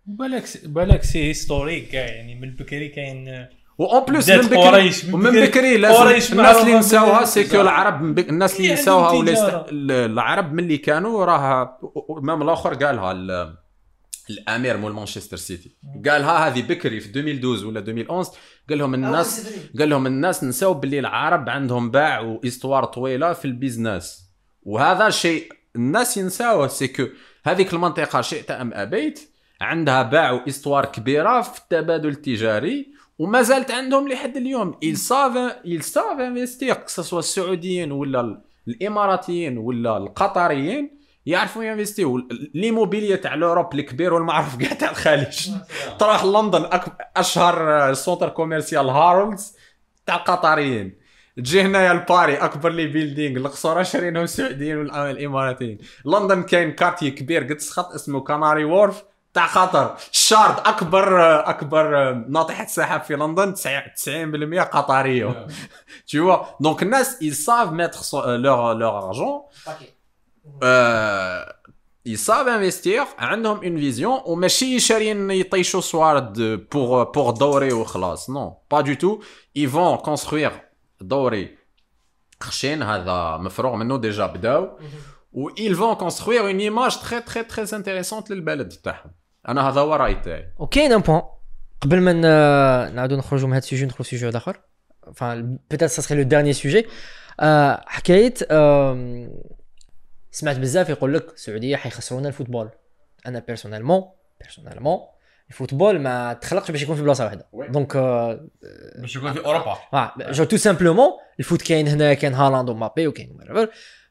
بالك بالك c'est historique كاع يعني من بكري كاين و en plus بدات من بكري ومن بكري- لازم الناس اللي نساوها بال- c'est que العرب بك... الناس اللي نساوها العرب ملي كانوا راه même الآخر قالها ال... الامير مول مانشستر سيتي. قالها هذه بكري في 2012 ولا 2011 قال لهم الناس قال لهم الناس نساو باللي العرب عندهم باع و histoire طويلة في ال business. وهذا شيء الناس ينساوه c'est que هذيك المنطقة شئت أم أبيت عندها باع و histoire كبيرة في التبادل التجاري وما زالت عندهم لحد اليوم. Ils savent ils savent investir que ce soit السعوديين ولا ال- الإماراتيين ولا القطريين. يعرفوا ينفستيو. l'immobilier تاع l'Europe الكبير والمعروف <laughs> كاع <laughs> تاع الخليج. تروح لندن. أشهر centre commercial Harrods تاع القطريين تجي هنايا لباري أكبر les buildings القصور شارينهم السعوديين والإماراتيين. لندن كاين quartier كبير قد سخط اسمه Canary Wharf تاع قطر The Shard أكبر أكبر ناطحة سحاب في لندن 90% قطرية. <laughs> tu vois donc الناس ils savent mettre son- euh, leur leur argent. Euh, ils savent investir عندهم une vision وماشي شارين يطيشوا سوارد pour pour دوري وخلاص non pas du tout. Ils vont construire دوري خشين هذا مفروغ منه déjà بداو و ils vont construire une image très très très intéressante للبلد تاعهم. أنا هذا هو الراي تاعي. وكاين un point قبل ما ن- نعاودو نخرجوا من هذا ال sujet ندخلوا في sujet واحد آخر. fin peut-être ça serait le dernier sujet آه، حكاية آم، سمعت بزاف يقول لك السعودية حيخسرونا ال football. أنا personnellement personnellement ال football ما تخلقش باش يكون في بلاصة واحدة. donc آه، باش يكون في أوروبا. آه juste tout simplement ال foot كاين هنا كاين هالاند ومبابي وكاين.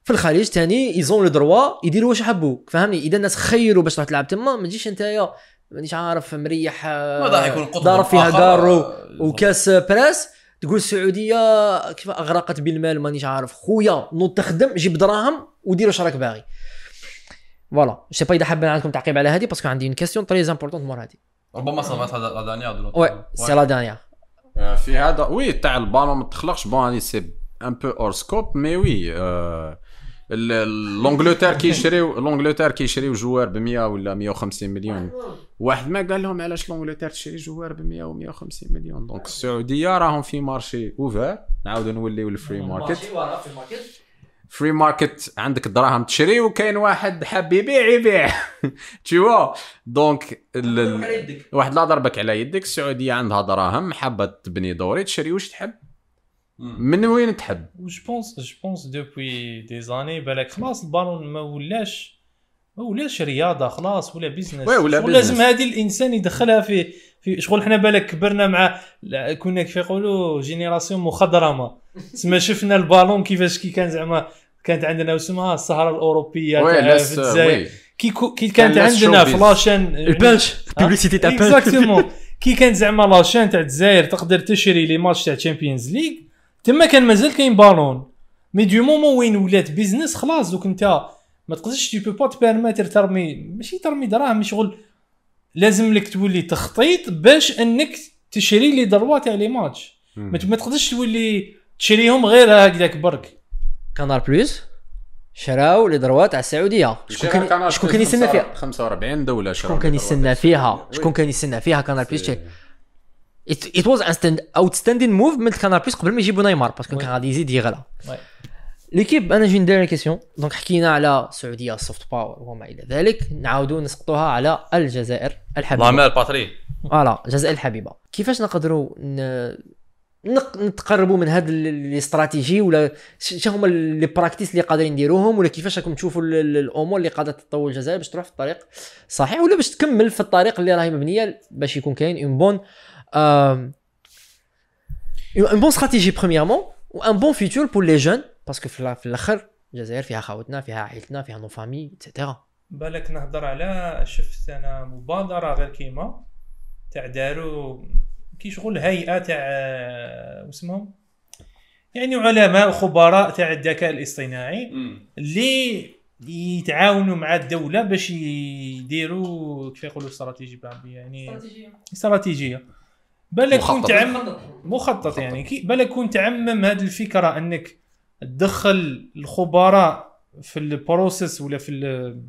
في الخليج ثاني ils ont le droit يديروا واش حبوا فهمني؟ إذا الناس خيروا باش تروح تلعب تما ما تجيش أنت مانيش عارف مريح آه، ضارب فيها آخر، carreau آه، وكاس براس تقول السعودية كيف أغرقت بالمال؟ مانيش عارف. خويا نوض تخدم جيب دراهم ودير واش راك باغي. voilà c'est pas إذا حاب عندكم تعقيب على هذه parce que عندي une question très importante مور هذه. ربما هذا la dernière oui c'est la dernière في هذا oui تاع البالون ما تخلقش. bon هذه c'est un peu hors scope mais oui l'Angleterre كيشريو l'Angleterre كيشريو joueur ب 100 ولا 150 مليون. واحد ما قال لهم علاش l'Angleterre تشري joueur ب 100 و 150 مليون. donc السعودية راهم في marché ouvert نعاودو نوليو لل free market free market عندك دراهم تشري وكاين واحد حاب يبيع يبيع. <laughs> tu vois donc ال- واحد لا ضربك على يدك السعودية عندها دراهم حابة تبني دوري تشري واش تحب؟ من وين تحب؟ je pense je pense depuis des années بالك خلاص البالون ما ولاش ما ولاش رياضة خلاص ولا business ولا شغل business. لازم هذه الإنسان يدخلها في في شغل حنا بالك كبرنا مع كنا كيف يقولوا génération مخضرمة. تسمى شفنا البالون كيفاش كي كان زعما كانت عندنا وسمها السهره الأوروبية oui في الجزائر. oui. كي كو- كي كان كانت عندنا. في la chaîne البانش publicité تاع بانش exactement كي كان زعما la chaîne تاع الجزائر تقدر تشري les matchs تاع Champions League تما كان مازال كاين ballon. mais du moment وين ولات business خلاص دوك انت ما تقدرش tu peux pas te permettre ترمي ماشي ترمي دراهم شغل. لازم لك تولي تخطيط باش إنك تشري les droits تاع les matchs. ما تقدرش تولي تشريهم غير هكذاك برك. كانال بلوس شراو les droits على السعودية. شكون كان شكون كان يستنى فيها؟ 45 دولة شكون كان يستنى فيها؟ شكون كان يستنى فيها كانال بلوس it was outstanding move من كانال بلوس قبل ما يجيبوا نيمار parce que. كان غادي يزيد يغلى. l'équipe أنا جي ندير question donc حكينا على السعوديه ال soft power وما إلى ذلك. نعاودوا نسقطوها على الجزائر الحبيبة. la mère patrie voilà الجزائر الحبيبه كيفاش نقدروا. نتقربوا من هذا الاستراتيجي ولا شنو هما les practices اللي قادرين نديروهم ولا كيفاش راكم تشوفوا ال- ال- الأمور اللي قادرة تطول الجزائر باش تروح في الطريق الصحيح ولا باش تكمل في الطريق اللي راهي مبنية باش يكون كاين une bonne une bonne stratégie premièrement و un bon futur pour les jeunes parce que في الأخر الجزائر فيها خاوتنا فيها عائلتنا فيها nos familles et cetera بالك نهضر على شفت أنا مبادرة غير كيما تاع داروا كي شغل هيئة تاع واسمهم؟ يعني علماء خبراء تاع الذكاء الاصطناعي اللي يتعاونوا مع الدولة باش يديروا كيف يقولوا استراتيجي بالعربيه يعني استراتيجية. بالك كون مخطط. تعمم مخطط. يعني. كي بالك كون تعمم هذه الفكرة أنك تدخل الخبراء في ال process ولا في ال-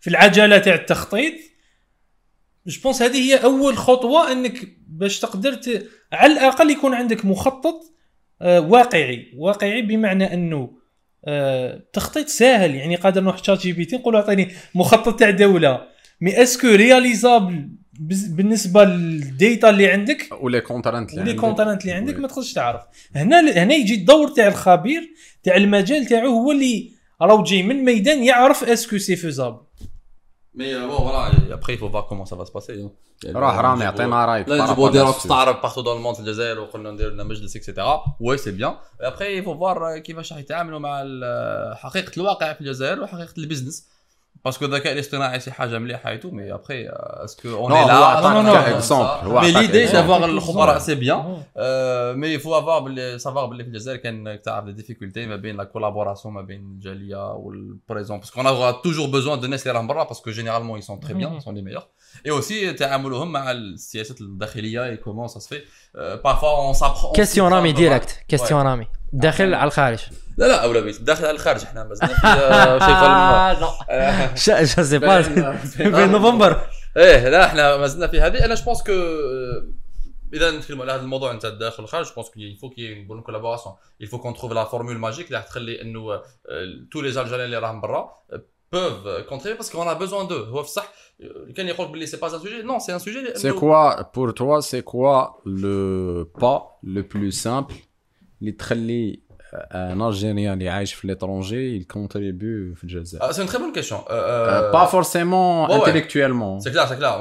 في العجلة تاع التخطيط. je pense هذه هي أول خطوة أنك باش تقدر ت... على الأقل يكون عندك مخطط آه، واقعي. واقعي بمعنى أنه آه، تخطيط سهل. يعني قادر نروح ChatGPT نقول أعطيني مخطط تاع دولة. mais est-ce que réalisable بالنسبة لل data اللي عندك؟ و les contraintes و les contraintes اللي عندك ما تقدرش تعرف. هنا هنا يجي الدور تاع الخبير تاع المجال تاعو هو اللي راهو جاي من ميدان يعرف est-ce que c'est faisable mais bon voilà après faut voir comment ça va se passer راح رامي يعطينا راي لا نجيبو des rock stars partout dans le monde في الجزائر وقلنا ندير لنا مجلس et cetera oui c'est bien après faut voir كيفاش راح يتعاملوا مع حقيقه الواقع في الجزائر وحقيقه ال business parce que الذكاء الاصطناعي c'est حاجة مليحه et tout mais après est-ce qu'on Non, اي هو لا attaque non, non, exemple. هو mais attaque l'idée exemple. d'avoir الخبراء c'est bien آه. mais faut avoir باللي savoir باللي في الجزائر كان تعرف des difficultés ما بين la collaboration ما بين الجاليه وال présents parce qu'on toujours besoin de الناس اللي راهم برا parce que généralement ils sont très bien sont les meilleurs اي اوسي تعاملهم مع السياسات الداخليه اي كومون سا سفي بارفوا اون سابخ كيستيون رامي ديريكت كيستيون رامي داخل على الخارج. لا لا اولويه داخل على الخارج إحنا مازلنا في آه، <laughs> آه، جو سي با بين نوفمبر؟ إيه لا إحنا مازلنا في هذه. أنا جو كو إذا نتكلموا على هذا الموضوع نتاع الداخل والخارج جو بونس يفو كي يكون بون كولابوراسيون يفو كون تروف لا فورمول ماجيك اللي راح تخلي انه تو لي الجيريان اللي راهم برا peuvent contribuer parce qu'on a besoin de هو في الصح كان يقول لك باللي c'est pas un sujet non c'est un sujet C'est quoi, pour toi, c'est quoi le pas le plus simple اللي تخلي un Algérien اللي عايش في l'étranger il contribue في الجزائر c'est une très bonne question Euh, Euh, euh, pas forcément ouais, ouais. intellectuellement C'est clair, c'est clair.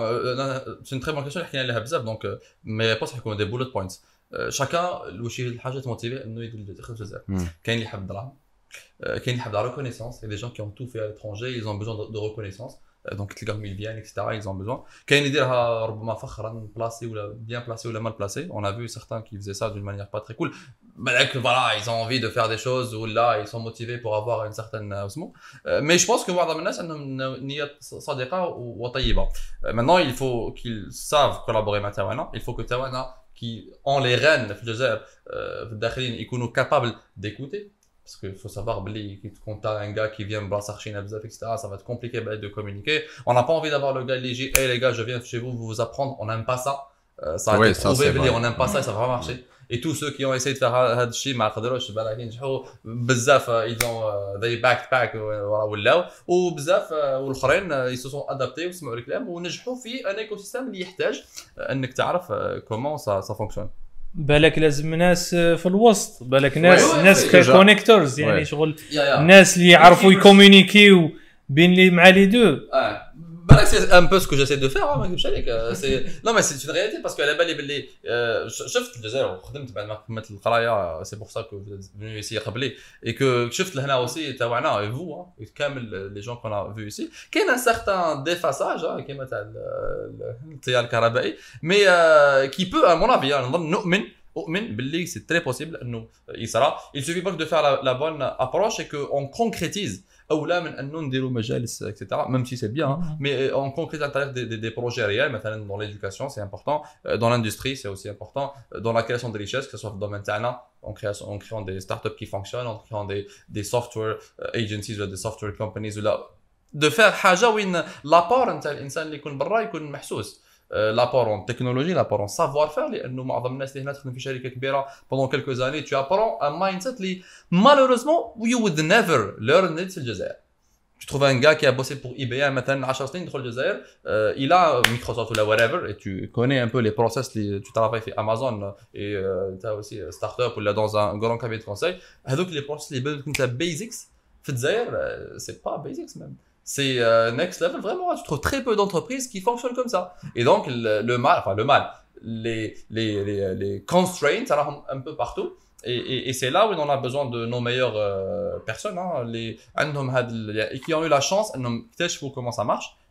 C'est une très bonne question اللي حكينا عليها بزاف donc mes réponses حيكونوا des bullet points. Euh, chacun واش هي الحاجة ت motiver انه يدير يدخل في الجزائر. مم. كاين اللي يحب الدراهم آه، كاين اللي يحب la reconnaissance. Il y a des gens qui ont tout fait à l'étranger, ils ont besoin de, de reconnaissance. Euh, Donc تلقاهم ils viennent, etc. Ils ont besoin. كاين اللي يديرها ربما فخرا بلاسي ولا bien placé ولا mal placé. On a vu certains qui faisaient ça d'une manière pas très cool. بالك voilà, ils ont envie de faire des choses ou là ils sont motivés pour avoir une certaine euh, اسمه. Euh, mais je pense que معظم الناس عندهم نية صادقة وطيبة. Euh, Maintenant, il faut qu'ils savent collaborer مع تاوانا. Il faut que تاوانا qui ont les rênes في الجزائر euh, في الداخلين يكونوا capables d'écouter. Parce qu'il faut savoir, Billy, quand t'as un gars qui vient brasser Chine, etc., ça va être compliqué bah, de communiquer. On n'a pas envie d'avoir le gars qui dit Hey les gars, je viens chez vous, vous vous apprendre. On n'aime pas ça. Euh, ça a Ouais, été ça, prouvé, c'est Billy, vrai. on n'aime pas ça, ça va pas marcher. Tous ceux qui ont essayé de faire هذا الشيء ما قدروش بالك ينجحوا بزاف they backed back voilà ولاو وبزاف euh, والآخرين se sont adaptés وسمعوا الكلام ونجحوا في ان ايكو سيستم اللي يحتاج euh, إنك تعرف كومون ça fonctionne. بالك لازم ناس في الوسط بالك ناس وي، وي، ناس. كونيكتورز يعني وي. شغل. الناس اللي يعرفوا. يكومونيكيو بين لي مع لي دو Ouais. Bah, c'est un peu ce que j'essaie de faire hein, ما نكذبش عليك آه، c'est non mais c'est une réalité parce que على بالي باللي آه، ش- شفت الجزائر وخدمت بعد ما كملت القرايه سي بور سا كو فينو ايسي قبلي اي كو شفت لهنا اوسي تاعنا اي فو كامل لي جون كون ا فيو ايسي كاين ان سارتان ديفاساج كيما تاع ال- ال- التيار الكهربائي مي كي بو ا مون افي نظن نؤمن اؤمن باللي سي تري بوسيبل انه يصرى il suffit pas que de faire la, la bonne approche et que on concrétise اولى من انه نديروا مجالس اكسترا même si c'est bien hein. mais euh, on concrétise à travers des, des, des projets réels مثلا dans l'éducation c'est important euh, dans l'industrie c'est aussi important euh, dans la création de richesses que ce soit dans le domaine تاعنا en créant, en créant des startups qui fonctionnent en créant des, des software euh, agencies ou des software companies ou là de faire حاجة وين لابور نتاع الانسان اللي يكون برا يكون محسوس Euh, l'apport en technologie, l'apport en savoir-faire, pendant quelques années, tu apprends un mindset qui, malheureusement, you would never learn it sur. Tu trouves un gars qui a bossé pour IBM, maintenant, à Charleston, dans le euh, il a Microsoft ou la whatever, et tu connais un peu les process, tu travailles chez Amazon, et euh, tu as aussi startup ou là dans un grand cabinet de conseil. Donc, les process, les basics, le c'est pas basics même. C'est euh, next level. Vraiment, hein. tu trouves très peu d'entreprises qui fonctionnent comme ça. Et donc, le, mal, enfin, le mal, les, les, les, les alors un peu partout. Et, c'est là où on a besoin de nos meilleures euh, personnes, hein. les, qui ont eu la chance, qui ont comment ça marche.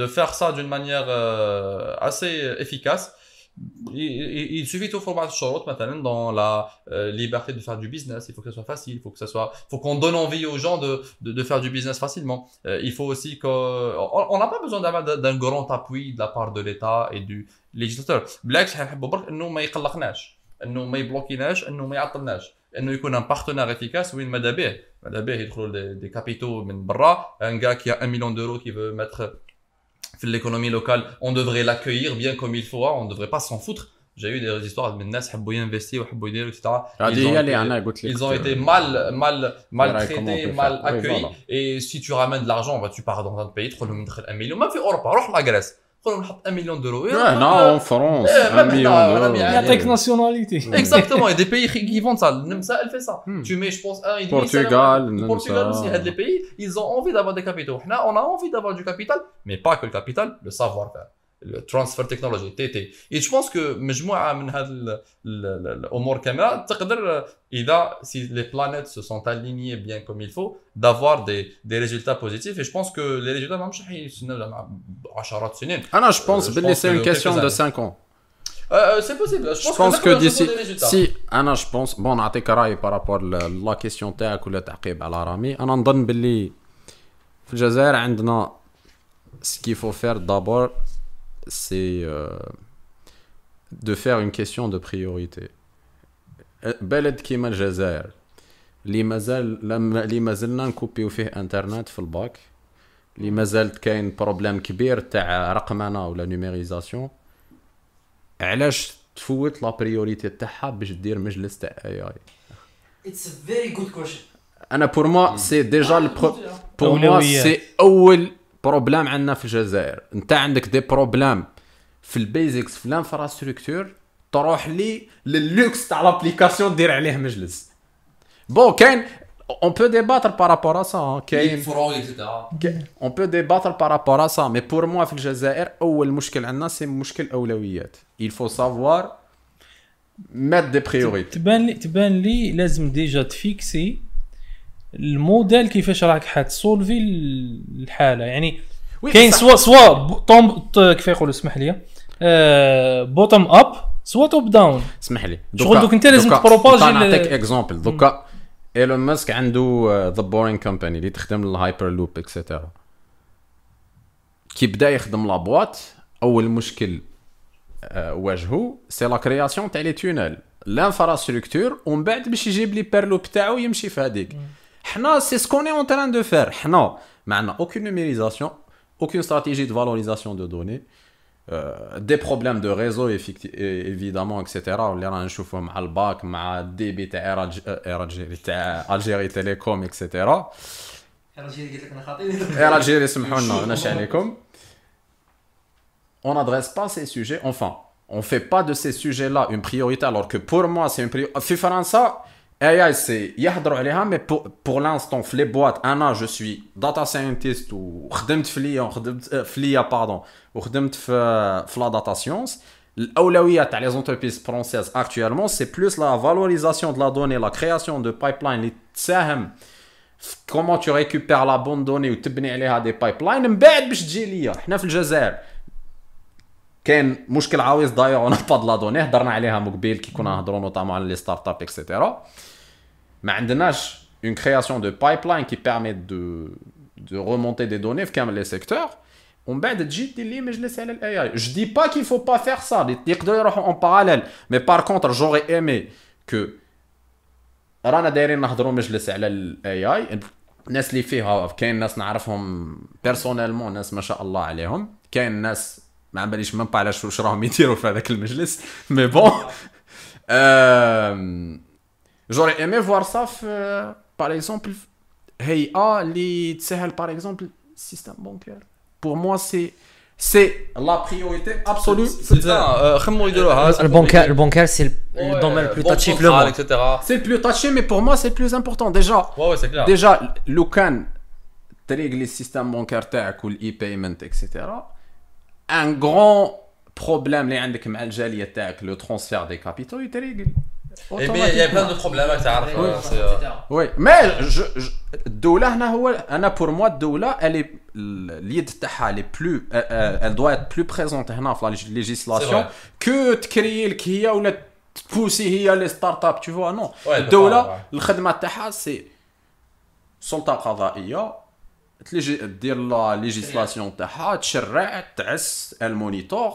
de faire ça d'une manière euh, assez efficace il, il- il suffit de faire بعض الشروط مثلا dans la euh, liberté de faire du business il faut que ça soit facile il faut que ça soit faut qu'on donne envie aux gens de, de, de faire du business facilement Euh, il faut aussi que on on n'a pas besoin d'avoir d'un d'un grand appui de la part de l'État et du législateur بالعكس حنحبوا برك انه ما يقلقناش انه ما يبلوكيناش انه ما يعطلناش انه يكون ان بارتنير افيكاس وين ماذا به ماذا به يدخلوا دي, دي كابيتو من برا un gars qui a un million d'euros qui veut mettre في l'économie locale on devrait l'accueillir bien comme il faut hein, on devrait pas s'en foutre j'ai eu des histoires من الناس حبوا ينفستي وحبوا يديروا etc هذه Ils ont هي اللي été- أنا قلت لك ils ont été mal, mal, mal Voilà, comment on traités, peut mal faire. Oui, accueillis. voilà. Et si tu ramènes de l'argent, bah, tu pars dans un pays, تدخل لهم ندخل 1 مليون ما في اوروبا روح لا غريس تدخل لهم نحط 1 مليون دورو هنا en France Eh, 1 même million هنا، d'euros. même يعني- يعطيك ناسيوناليتي Exactement, il y a des pays qui vendent ça. Le Nemsa, elle fait ça. Hmm. Tu mets, je pense, un et demi. Portugal, ça, Nemsa. le Portugal aussi, il y a des pays, ils ont envie d'avoir des capitaux. Là, on a envie d'avoir du capital, mais pas que le capital, le savoir-faire. Le transfer technology, TT. Et je pense que مجموعة من هذه ال- ال- ال- الأمور كاملة تقدر إذا si les planètes se sont alignées bien comme il faut d'avoir des, des résultats positifs et je pense que les résultats ما مش حيستناو مع عشرات السنين. أنا جو بونس Euh, je باللي pense سي اون que كيسيون دو quelques 5 ans Euh, euh, c'est possible. Je Je pense, pense que, que là, on va d'ici voir des résultats. si أنا جو بونس بون نعطيك راي بارابور لا كيسيون تاعك ولا تعقيب على رامي أنا نظن باللي في الجزائر عندنا ce qu'il faut faire d'abord c'est de faire une question de priorité. بلد كيما الجزائر اللي مازال لما اللي مازلنا نكوبيو فيه انترنت في الباك اللي مازال كاين problème كبير تاع رقمنه ولا numérisation علاش تفوت la priorité تاعها باش دير مجلس تاع AI it's very good question أنا pour moi c'est déjà ال pro pour moi أولويات. c'est اول problème عندنا في الجزائر. انت عندك des problèmes في ال basics في ال infrastructure تروح لي لللوكس تاع l'application دير عليه مجلس. bon كاين on peut débattre par rapport à ça كاين on peut débattre par rapport à ça mais pour moi في الجزائر أول مشكل عندنا c'est مشكل أولويات. Il faut savoir mettre des priorités. تبان لي تبان لي لازم déjà ت fixer ال modèle كيفاش راك حتسولفي الحالة. يعني كاين سوا سوا طوم كيف يقولوا اسمح لي. bottom up soit top down اسمح لي. شغل دوك انت لازم ت propager نعطيك exemple دوكا إيلون ماسك عنده The Boring Company اللي تخدم ال hyperloop et cetera كي بدا يخدم la boîte أول مشكل آه، واجهو c'est la création تاع les tunnels l'infrastructure ومن بعد باش يجيب l'hyperloop تاعو يمشي في هذيك حنا c'est ce qu'on est en train de faire حنا ما عندنا aucune numérisation aucune stratégie de valorisation de données des problèmes de réseau évidemment et cetera اللي رانا نشوفوهم مع الباك مع ال débit تاع إيراج- ايراجيري تاع Algérie Télécom et cetera قلت لك أنا خاطيني اير الجيري سمحوا لنا ناش عليكم on n'adresse pas ces sujets. Enfin on fait pas de ces sujets là une priorité alors que pour moi c'est une priorité. في فرنسا AI c'est يهضروا عليها mais pour, pour l'instant في les boîtes أنا je suis data scientist وخدمت في ليا وخدمت آه، في ليا pardon وخدمت في في la data science. الاولويه تاع les entreprises françaises actuellement c'est plus la valorisation de la donnée la création de pipelines اللي تساهم comment tu récupères la bonne donnée وتبني عليها des pipelines من بعد باش تجي l'IA حنا في الجزائر كاين مشكل عويص d'ailleurs on a pas la donnée هضرنا عليها من قبيل كي كنا نهضروا notamment على les startups et cetera ما عندناش une création de pipelines qui permettent de de remonter des données في كامل les secteurs ومن بعد تجي دير لي مجلس على ال AI je dis pas qu'il faut pas faire ça يقدروا يروحوا en parallèle mais par contre j'aurais aimé que رانا دايرين نهضروا مجلس على ال AI الناس اللي فيها كاين ناس نعرفهم personnellement ناس ما شاء الله عليهم كاين ناس ما باليش من علاش واش راهم يديروا في هذاك المجلس mais bon j'aurais aimé voir ça في par exemple هيئه اللي تسهل par exemple ال système bancaire pour moi c'est c'est la priorité absolue خمو يديروها البونكار البونكار سي الدومين البلو تاتشي في لو موند اكسترا سي بلو تاتشي مي بور موا سي بلوز امبورطون ديجا Ouais, ouais, c'est clair. ديجا لو كان تريغلي السيستم بونكار تاعك والاي بايمنت اكسيتيرا ان غران بروبليم اللي عندك مع الجاليه تاعك لو ترونسفير دي كابيتو يتريغل Et mais il y a plein de problèmes avec ça. euh, c'est, euh, وي مي جو جو- الدولة هنا هو أنا بور موا الدولة الي اليد تاعها لي بلو ال دوا ات بلو بريزونت هنا في لا C'est ليجيسلاسيون vrai. كو تكري لك هي ولا تبوسي هي لي ستارت اب تو فوا نو Ouais, elle peut الدولة pas, الخدمه تاعها سي سلطه قضائيه تليجي دير لا ليجيسلاسيون تاعها تشرع تعس المونيتور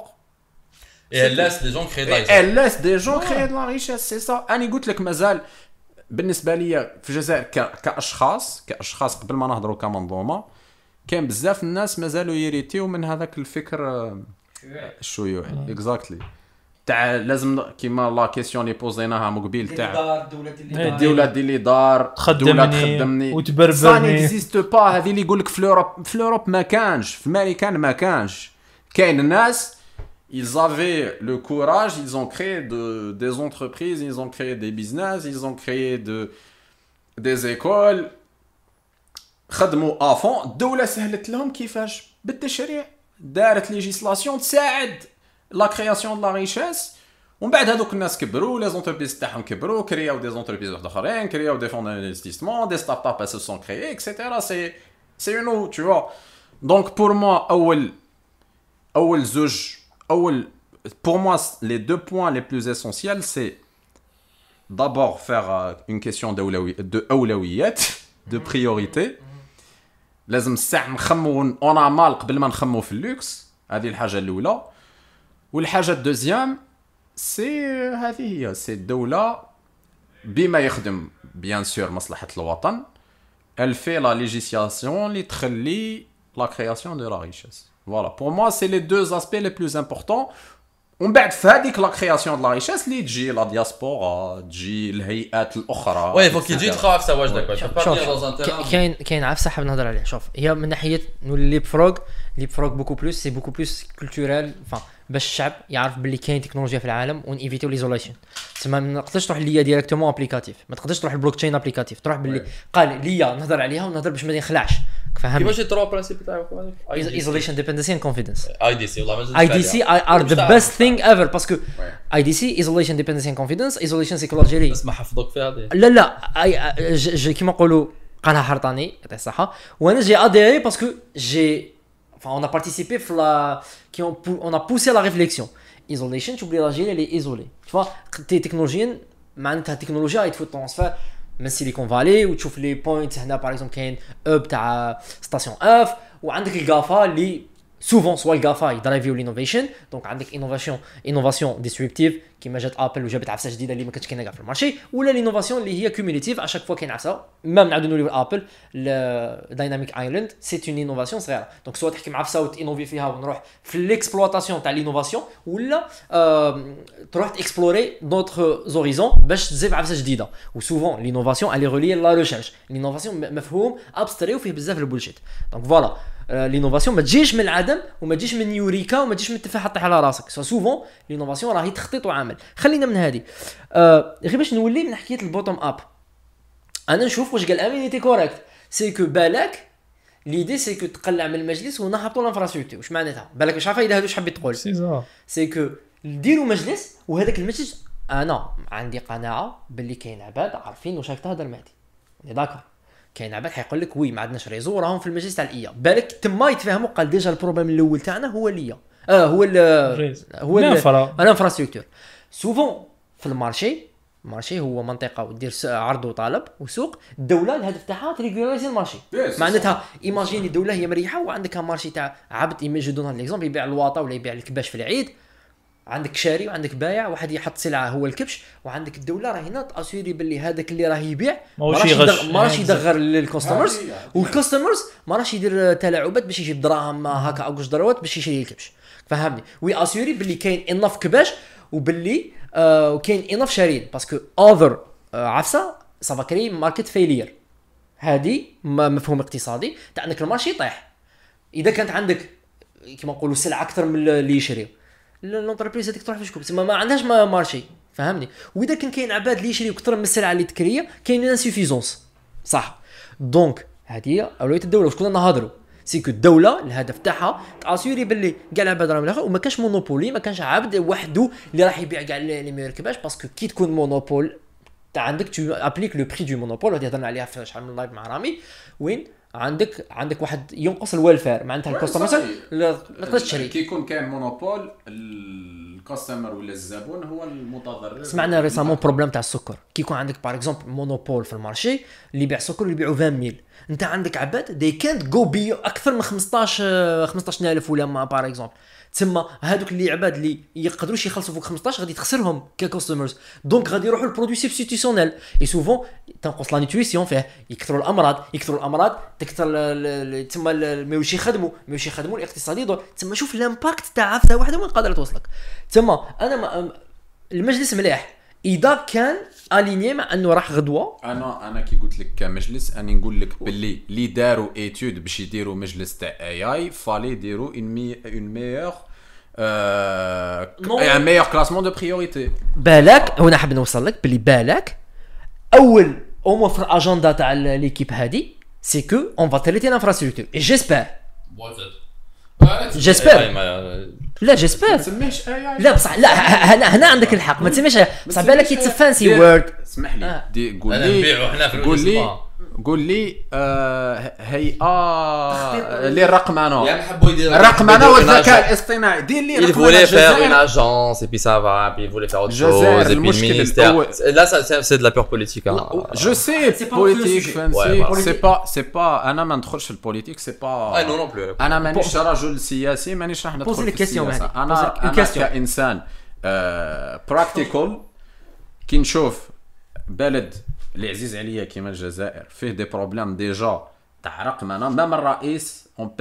Et elle laisse les gens créer de la richesse. elle laisse des gens créer de la richesse c'est ça. أنا قلت لك مازال بالنسبة لي في الجزائر ك... كأشخاص كأشخاص قبل ما نهضروا كمنظومة كان بزاف الناس مازالوا يريتيو من هذاك الفكر الشيوعي exactly تاع لازم كيما la question اللي بوزيناها من قبيل تاع إيه. الدولة دير لي دار تخدمني تخدمني. وتبربرني. ça n'existe pas هذه اللي يقول لك في ال Europe في ال Europe ما كانش في امريكان ما كانش. كاين الناس ils avaient le courage, ils ont créé de, des entreprises, ils ont créé des business, ils ont créé de, des écoles. خدموا avant الدولة سهلت لهم كيفاش بالتشريع دارت législation تساعد la création la richesse ومن بعد هذوك الناس كبروا les entreprises تاعهم كبروا كرياو des entreprises واحد اخرين كرياو des fonds investissement des start-up se sont créés et cetera c'est c'est un tu vois. donc pour moi اول اول زوج أول pour moi les deux points les plus essentiels c'est d'abord faire euh, une question d'أولوي- de اولويات de priorité. لازم الساعة نخمو اون مال قبل ما نخمو في اللوكس. هذه الحاجة الأولى. والحاجة ال deuxième c'est هذه هي c'est الدولة بما يخدم bien sûr مصلحة الوطن. Elle fait la législation اللي تخلي la création de la richesse. Voilà. Pour moi c'est les deux aspects les plus importants. ومن بعد في هذيك la création de la richesse اللي تجي la diaspora تجي الهيئات الاخرى وي فوك يجي etc. تخاف واجدك شوف ك- كاين كاين عفسه حاب نهضر عليه شوف هي من ناحيه نولي ليب فروغ ليب فروغ بوكو بلوس سي بوكو بلوس كولتورال فان باش الشعب يعرف باللي كاين تكنولوجيا في العالم ونيفيتيو ليزوليشن تسمى ما تقدرش تروح ليا ديريكتومون ابليكاتيف ما تقدرش تروح البلوك تشين ابليكاتيف تروح باللي قال ليا نهضر عليها ونهضر باش ما نخلعش فهمني كيفاش الترو برانسيب تاعكم ايزوليشن ديبندنسي اند كونفيدنس اي دي سي والله ما اي دي سي ار ذا بيست ثينج ايفر باسكو اي دي سي ايزوليشن ديبندنسي اند كونفيدنس ايزوليشن سيكولوجي بس ما حفظوك في هذه. لا لا كيما نقولوا قالها حرطاني يعطيه الصحه وأنا جي اديري باسكو جي enfin on a participé في la qui ont pou- on a poussé à la réflexion. Isolation تشوف بلي الجيري اللي ايزولي tu vois تي تكنولوجيا معناتها التكنولوجيا يتفو ترانسفير من سيليكون فالي وتشوف لي بوينت هنا باغ اكزومبل كاين اوب تاع ستاسيون اف وعندك الجافا اللي سوفون سوا الجافا يدرايفيو لينوفيشن دونك عندك انوفاسيون انوفاسيون ديستريبتيف كيما جات ابل وجابت عفسه جديده اللي ما كانتش كاينة كاع في المارشي ولا لينوفاسيون اللي هي كوميونيتيف اشاك فوا كاين عفسه ميم نعاودو نوليو ابل دايناميك ايلاند سي اون انوفاسيون صغيره دونك سوا تحكي مع عفسه وتينوفي فيها ونروح في ليكسبلواتاسيون تاع لينوفاسيون ولا آم، تروح تاكسبلوري دوطخ زوريزون باش تزيد عفسه جديده وسوفون لينوفاسيون الي ريلي لا ريشيرش لينوفاسيون مفهوم ابستري وفيه بزاف البولشيت donc voilà l'innovation ما تجيش من العدم وما تجيش من eureka وما تجيش من التفاحة طيح على راسك. so souvent l'innovation راهي تخطيط وعمل. خلينا من هذه. آه غير باش نولي من حكاية ال bottom up أنا نشوف واش قال أمين tu corriges c'est que بالك l'idée c'est que تقلع من المجلس ونهبطوا ال infrastructure واش معناتها؟ بالك واش عارفه اذا هادو؟ واش حبيت تقول؟ c'est que نديروا مجلس وهذاك المجلس أنا عندي قناعة باللي كاين عباد عارفين واش راك تهضر أنا d'accord كاين عباد حيقول لك oui ما عندناش réseau راهم في المجلس تاع ال IA بالك تما يتفاهموا قال déjà ال problème الأول تاعنا هو ال IA آه هو ال ال rés. هو ال- ال infra. ال infrastructure. souvent في ال marché ال marché هو منطقة ودير س- عرض وطلب وسوق. الدولة الهدف تاعها تريغوليزي ال marché. معناتها imaginez الدولة هي مريحة وعندك marché تاع عبد je donne l'exemple يبيع الواطة ولا يبيع الكباش في العيد. عندك شاري وعندك بايع واحد يحط سلعة هو الكبش وعندك الدولة راهي هنا تاسيري باللي هذاك اللي راه يبيع ما راهش يدغر هي. وال customers ما راهش يدير تلاعبات باش يجيب دراهم هكا أو جوج دراوات باش يشري الكبش. فهمني؟ oui assurer باللي كاين enough كباش وباللي آه وكاين enough شارين. parce que other آه عفسة ça va créer market failure هذه مفهوم اقتصادي. تاع انك ال marché يطيح إذا كانت عندك كما نقولوا سلعة أكثر من اللي يشريو. l'entreprise هذيك تروح في شكون تسمى ما عندهاش ما- marché. فهمني؟ وإذا كان كاين عباد اللي يشريو أكثر من السلعة اللي تكرية كاين insuffisance صح. donc هذه هي أولوية الدولة. واش كنا نهضروا c'est que الدولة الهدف تاعها تاسيوري باللي كاع العباد راهم الآخر وما كانش monopoly ما كانش عبد وحده اللي راح يبيع كاع les les meilleurs كباش parce que كي تكون monopole تاع عندك tu appliques le prix de monopole هذه هضرنا عليها في شحال من live مع رامي. وين؟ عندك عندك واحد ينقص ال welfare معناتها ال customer لا تقدرش تشري كي يكون كاين monopole ال customer ولا الزبون هو المتضرر. سمعنا récemment problème تاع السكر. كي يكون عندك par exemple monopole في ال marché اللي يبيع سكر اللي يبيعوا 20 mille انت عندك عباد دي كانت جو بي أكثر من 15 آه، 15000 ولا ما par exemple تسمى هذوك اللي عباد اللي يقدروش يخلصوا فوق 15 غادي تخسرهم ك customers donc غادي يروحوا لل produits substitutionnels et souvent تنقص la nutrition فيه. يكثروا الأمراض. يكثروا الأمراض تكثر ال- ما يوش يخدموا. ما يوش يخدموا الاقتصادي. دور تسمى شوف ال impact تاع عفسه واحدة وين قادرة توصلك. تسمى أنا ما المجلس مليح. إذا كان اليني مع أنه راح غدوة أنا أنا كي قلت لك كمجلس أني نقول لك باللي اللي داروا ايتود باش يديروا مجلس تاع اي اي فالي يديروا اون مي اون ميور. ان ميور كلاسمون دو بريوريتي بالك هنا حاب نوصل لك باللي بالك أول اومو في الاجندا تاع ليكيب هذه سي كو اون فا تريتي لانفراستركتور جيسبر J'espère. لا جيسبر ما تسميهش آي آي. لا بصح لا ه- هنا هنا عندك الحق. ما تسميش بصح بالك اتس فانسي وورد اسمح لي. دي قول لي نبيعو حنا في قول لي الأسبوع. قول لي آه، هيئه للرقمنه يا محبو يدير الرقمنه والذكاء الاصطناعي دير لي Il رقمنه voulait faire une الجزائر agence et puis ça va, puis il voulait faire autre الجزائر chose et puis le المشكل ministère. الأول. Là, ça, c'est c'est de la pure politique. Hein. جو سي C'est pas le بوليتيك sujet. فانسي Ouais, bah. سي با سي با أنا ما ندخلش في البوليتيك سي با Ah non non plus. أنا مانيش رجل سياسي مانيش راح ندخل Posez في les questions, السياسة Mehdi. أنا Posez une أنا question. كانسان براكتيكال كي نشوف بلد اللي عزيز عليا كيما الجزائر فيه دي بروبليم ديجا تاع رقمنه مام الرئيس اون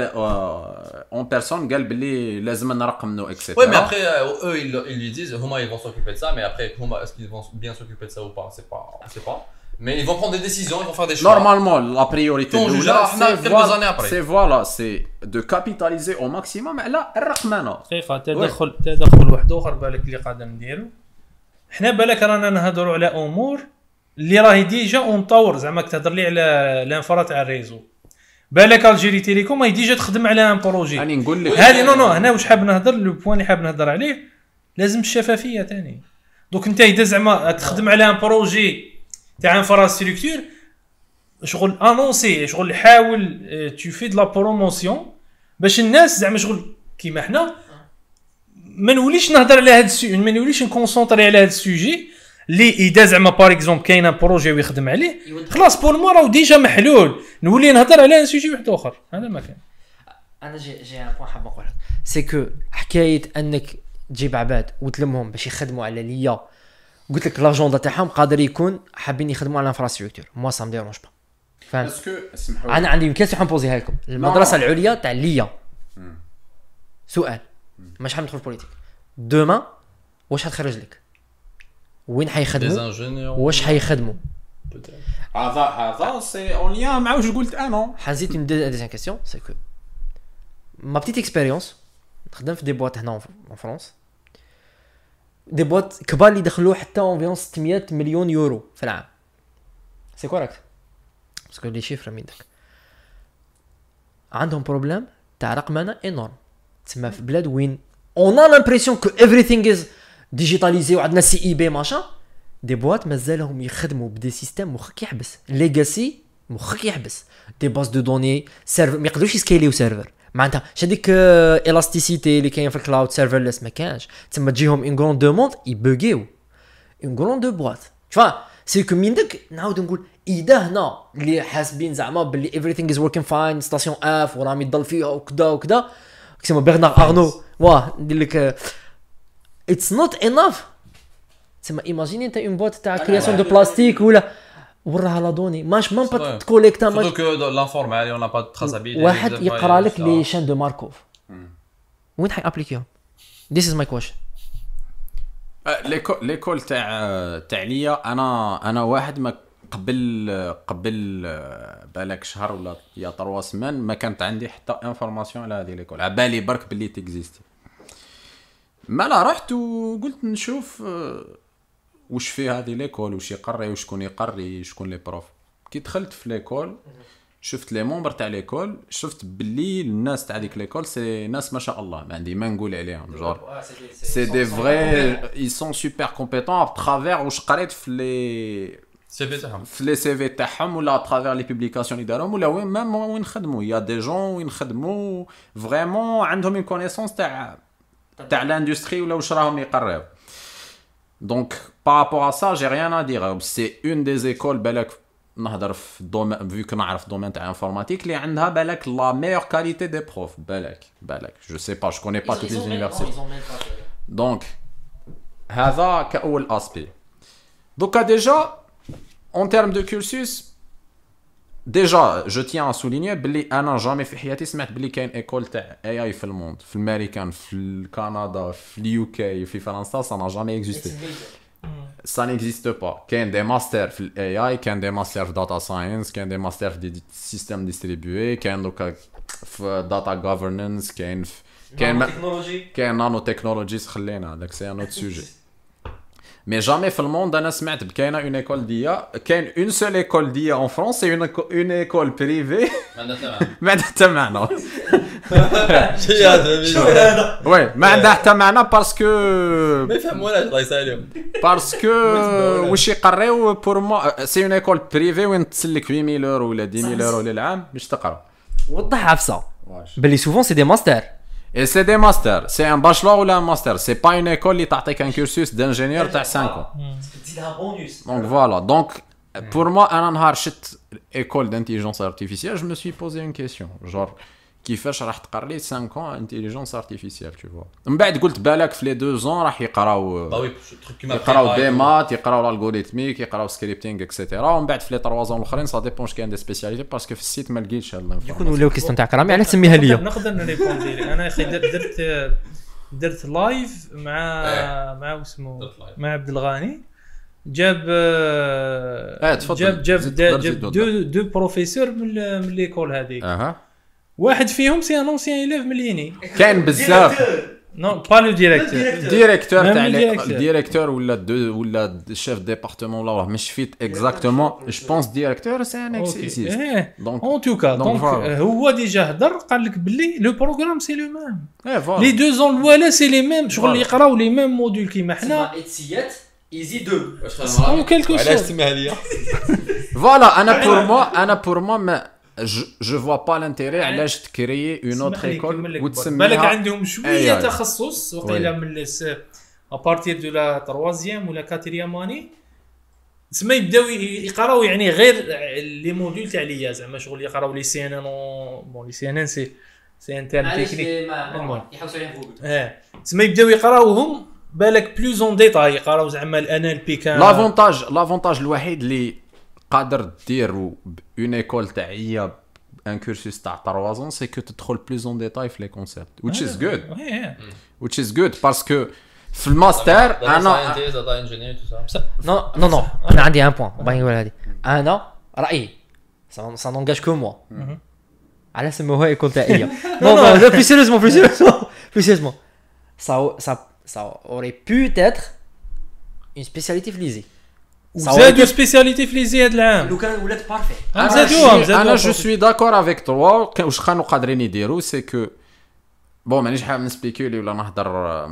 اون بيرسون قال بلي لازم نرقمنو اكسيتيرا Oui, mais après, euh, eux, ils, le- ils lui disent, Huma, ils vont s'occuper de ça, mais après, Huma, est-ce qu'ils vont bien s'occuper de ça ou pas C'est pas, on sait pas. Mais ils vont prendre des décisions, ils vont faire des choix. Normalement, la priorité Ton الأولى, juge, là, c'est quelques voilà- années après. c'est voilà, c'est de capitaliser au maximum على الرقمنه دقيقه تدخل تدخل واحد اخر بالك اللي قادر نديرو حنا بالك رانا نهضروا على امور اللي راهي déjà en tort زعما تهضر لي على ال infra تاع ال réseau. بالك Algérie Télécom هي déjà تخدم على un projet راني نقول لك هذه non non هنا واش حاب نهضر le point اللي حاب نهضر عليه لازم الشفافية ثاني دوك أنت إذا زعما تخدم على un projet تاع infrastructure شغل annoncer شغل حاول tu fais la promotion باش الناس زعما شغل كيما حنا ما نوليش نهضر على هذا ال sujet ما نوليش ن concentrer على هذا ال sujet اللي إذا زعما par exemple كاين un projet ويخدم عليه خلاص pour moi راهو déjà محلول. نولي نهضر على un sujet واحد آخر. هذا ما كان أنا j'ai j'ai un point حاب نقولها c'est que حكاية أنك تجيب عباد وتلمهم باش يخدموا على l'IA. قلت لك l'agenda تاعهم قادر يكون حابين يخدموا على ال infrastructure moi ça me dérange pas فهمت est-ce que اسمحوا أنا عندي cas حن poser ها لكم المدرسة العليا تاع l'IA. سؤال. مش حاب ندخل في politique دوما واش حتخرج لك؟ وين Des حيخدموا ingénieurs. واش حيخدموا؟ Peut-être. هذا هذا c'est en lien مع واش قلت أنا حنزيد une deuxième question c'est que ma petite expérience نخدم في des boîtes هنا en France des boîtes كبار اللي دخلوا حتى environ 600 مليون يورو في العام. c'est correct parce que les chiffres من داك عندهم problème تاع رقمنه énorme تسمى في بلاد وين on a l'impression que everything is digitalisé وعندنا سي اي بي ماشا des boîtes مازالهم يخدموا ب des systèmes مخك يحبس legacy مخك يحبس des bases de données serveur ما يقدروش ي scaler و serveur معناتها اش هذيك ال élasticité اللي كاين في ال cloud serverless ما كانش تما تجيهم une grande demande ي bugger و اون غرون دو بواط فا سي كو من داك نعاود نقول اذا هنا اللي حاسبين زعما باللي everything از وركين فاين ستاسيون اف وراه يضل فيها وكذا وكذا كيما برنار ارنو واه ندير لك اتس نوت انف تسمى ايماجيني انت اون بوت تاع كرياسيون دو بلاستيك ولا وراها لا دوني ماش مام با. تكوليكتا ماش dans l'informel, on n'a pas de traçabilité. واحد يقرا لك. لي شان دو ماركوف وين حي appliquer هم this is my question l'école ليكول تاع تاع l'IA أنا أنا واحد ما قبل قبل بالك شهر ولا يا تروا سمان ما كانت عندي حتى information على هذه l'école عبالي برك باللي تكزيستي مالا رحت وقلت نشوف آه، وش فيه هذه l'école وش يقري وشكون يقري شكون les profs. كي دخلت في l'école شفت les membres تاع l'école شفت باللي الناس تاع ديك l'école c'est ناس ما شاء الله ما عندي ما نقول عليهم جور. c'est des vrais ils sont super compétents. à travers واش قريت في les CV تاعهم. في les CV تاعهم ولا à travers les publications اللي دارهم ولا وين même وين خدموا il y a des gens وين خدموا vraiment عندهم une connaissance تاع تاع l'industrie ولا واش راهم يقريو donc par rapport à ça j'ai rien à dire c'est une des écoles بالك نهضر في domaine vu que نعرف domaine تاع informatique اللي عندها بالك la meilleure qualité des profs بالك بالك je sais pas je connais pas toutes les universités donc هذاك l'aspect دوكا déjà en termes de cursus déjà je tiens à souligner بلي أنا jamais في حياتي سمعت بلي كاين école تاع AI في ال monde في الامريكان في كندا في ال UK في فرنسا ça n'a jamais existé ça n'existe pas. كاين des masters في ال AI كاين des masters في data science كاين des masters في des systèmes distribués كاين دوكا في data governance كاين في كاين ما- كاين nano technologies خلينا هذاك c'est un autre sujet mais jamais في ال monde أنا سمعت بكاينه une école d'IA كاين une seule école d'IA en France c'est une école privée ما عندها تمام. ما عندها حتى معنى شي هذا oui ما عندها حتى معنى parce que ما يفهموناش الله يسالم parce que واش يقريو pour moi c'est une école privée وين تسلك 8000 يورو ولا 10000 يورو للعام باش تقرا وضح عفسه باللي souvent c'est des masters et c'est des masters c'est un bachelor ولا un master c'est pas une école اللي تعطيك un cursus d'ingénieur تاع 5 تزيدها bonus donc voilà donc pour moi أنا نهار شت école d'intelligence artificielle je me suis posé une question جور كيفاش راح تقري 5 ans intelligence artificielle toutefois من بعد قلت بالك في les deux ans راح يقراو يقراو des maths يقراو ال algorithmique يقراو scripting et cetera ومن بعد في les 3 ans الأخرين ça dépend كاين des spécialités parce que في ال site ما لقيتش هاد يكون ولاو question تاع كرامي على تسميها l'IA. نقدر ن répondre. أنا أخي درت درت درت live مع مع واسمه مع عبد الغني جاب آه، تفضل. جاب جاب جاب deux deux professeurs من ليكول هذيك. واحد فيهم سي ان اونسيان ايليف من ليني كاين بزاف نو با لو ديريكتور ديريكتور Même تاع le لي- directeur. ديريكتور ولا دو ولا شيف ديبارتمون ولا مش فيت اكزاكتومون جو بونس ديريكتور سي ان اكسيسيس إيه دونك اون توكا Donc دونك voilà. هو ديجا هضر قال لك باللي لو بروغرام سي لو ميم إيه لي فوالا دو زون الاولى سي لي ميم شغل Voilà. يقراو لي ميم موديل كيما حنا اتسيات ايزي 2 أو كيلكو علاش سورت تسميها ليا voilà أنا pour moi أنا pour moi ما je vois pas l'intérêt علاش ت créer une autre école بالك وتسميها عندهم شوية. تخصص وقيلا من à partir de la troisième ولا quatrième année تسمى يبداو يقراو يعني غير les modules تاع l'IA زعما شغل يقراو les CNN bon les CNN c'est c'est un terme technique. يحوسوا عليهم آه تسمى يبداو يقراوهم بالك plus en détail يقراو زعما ال NLP كان l'avantage l'avantage الوحيد اللي قادر دير une école تاع هي un cursus تاع 3 ans c'est que تدخل plus en détail في les concepts which is good. آه which is good parce que في الماستر أنا data engineer tout ça non non non أنا عندي ان point باغي نقول هذه أنا رايي ça n'engage que moi على سموها école تاع IA non non plus sérieusement plus sérieusement plus sérieusement ça ça ça aurait pu être une spécialité في l'ESI وزادوا spécialité في l'ESI هذا العام لو كان ولات parfait زادوهم شي- أنا je suis d'accord avec toi واش كانوا قادرين يديروا c'est que bon مانيش حاب ن spéculer ولا نهضر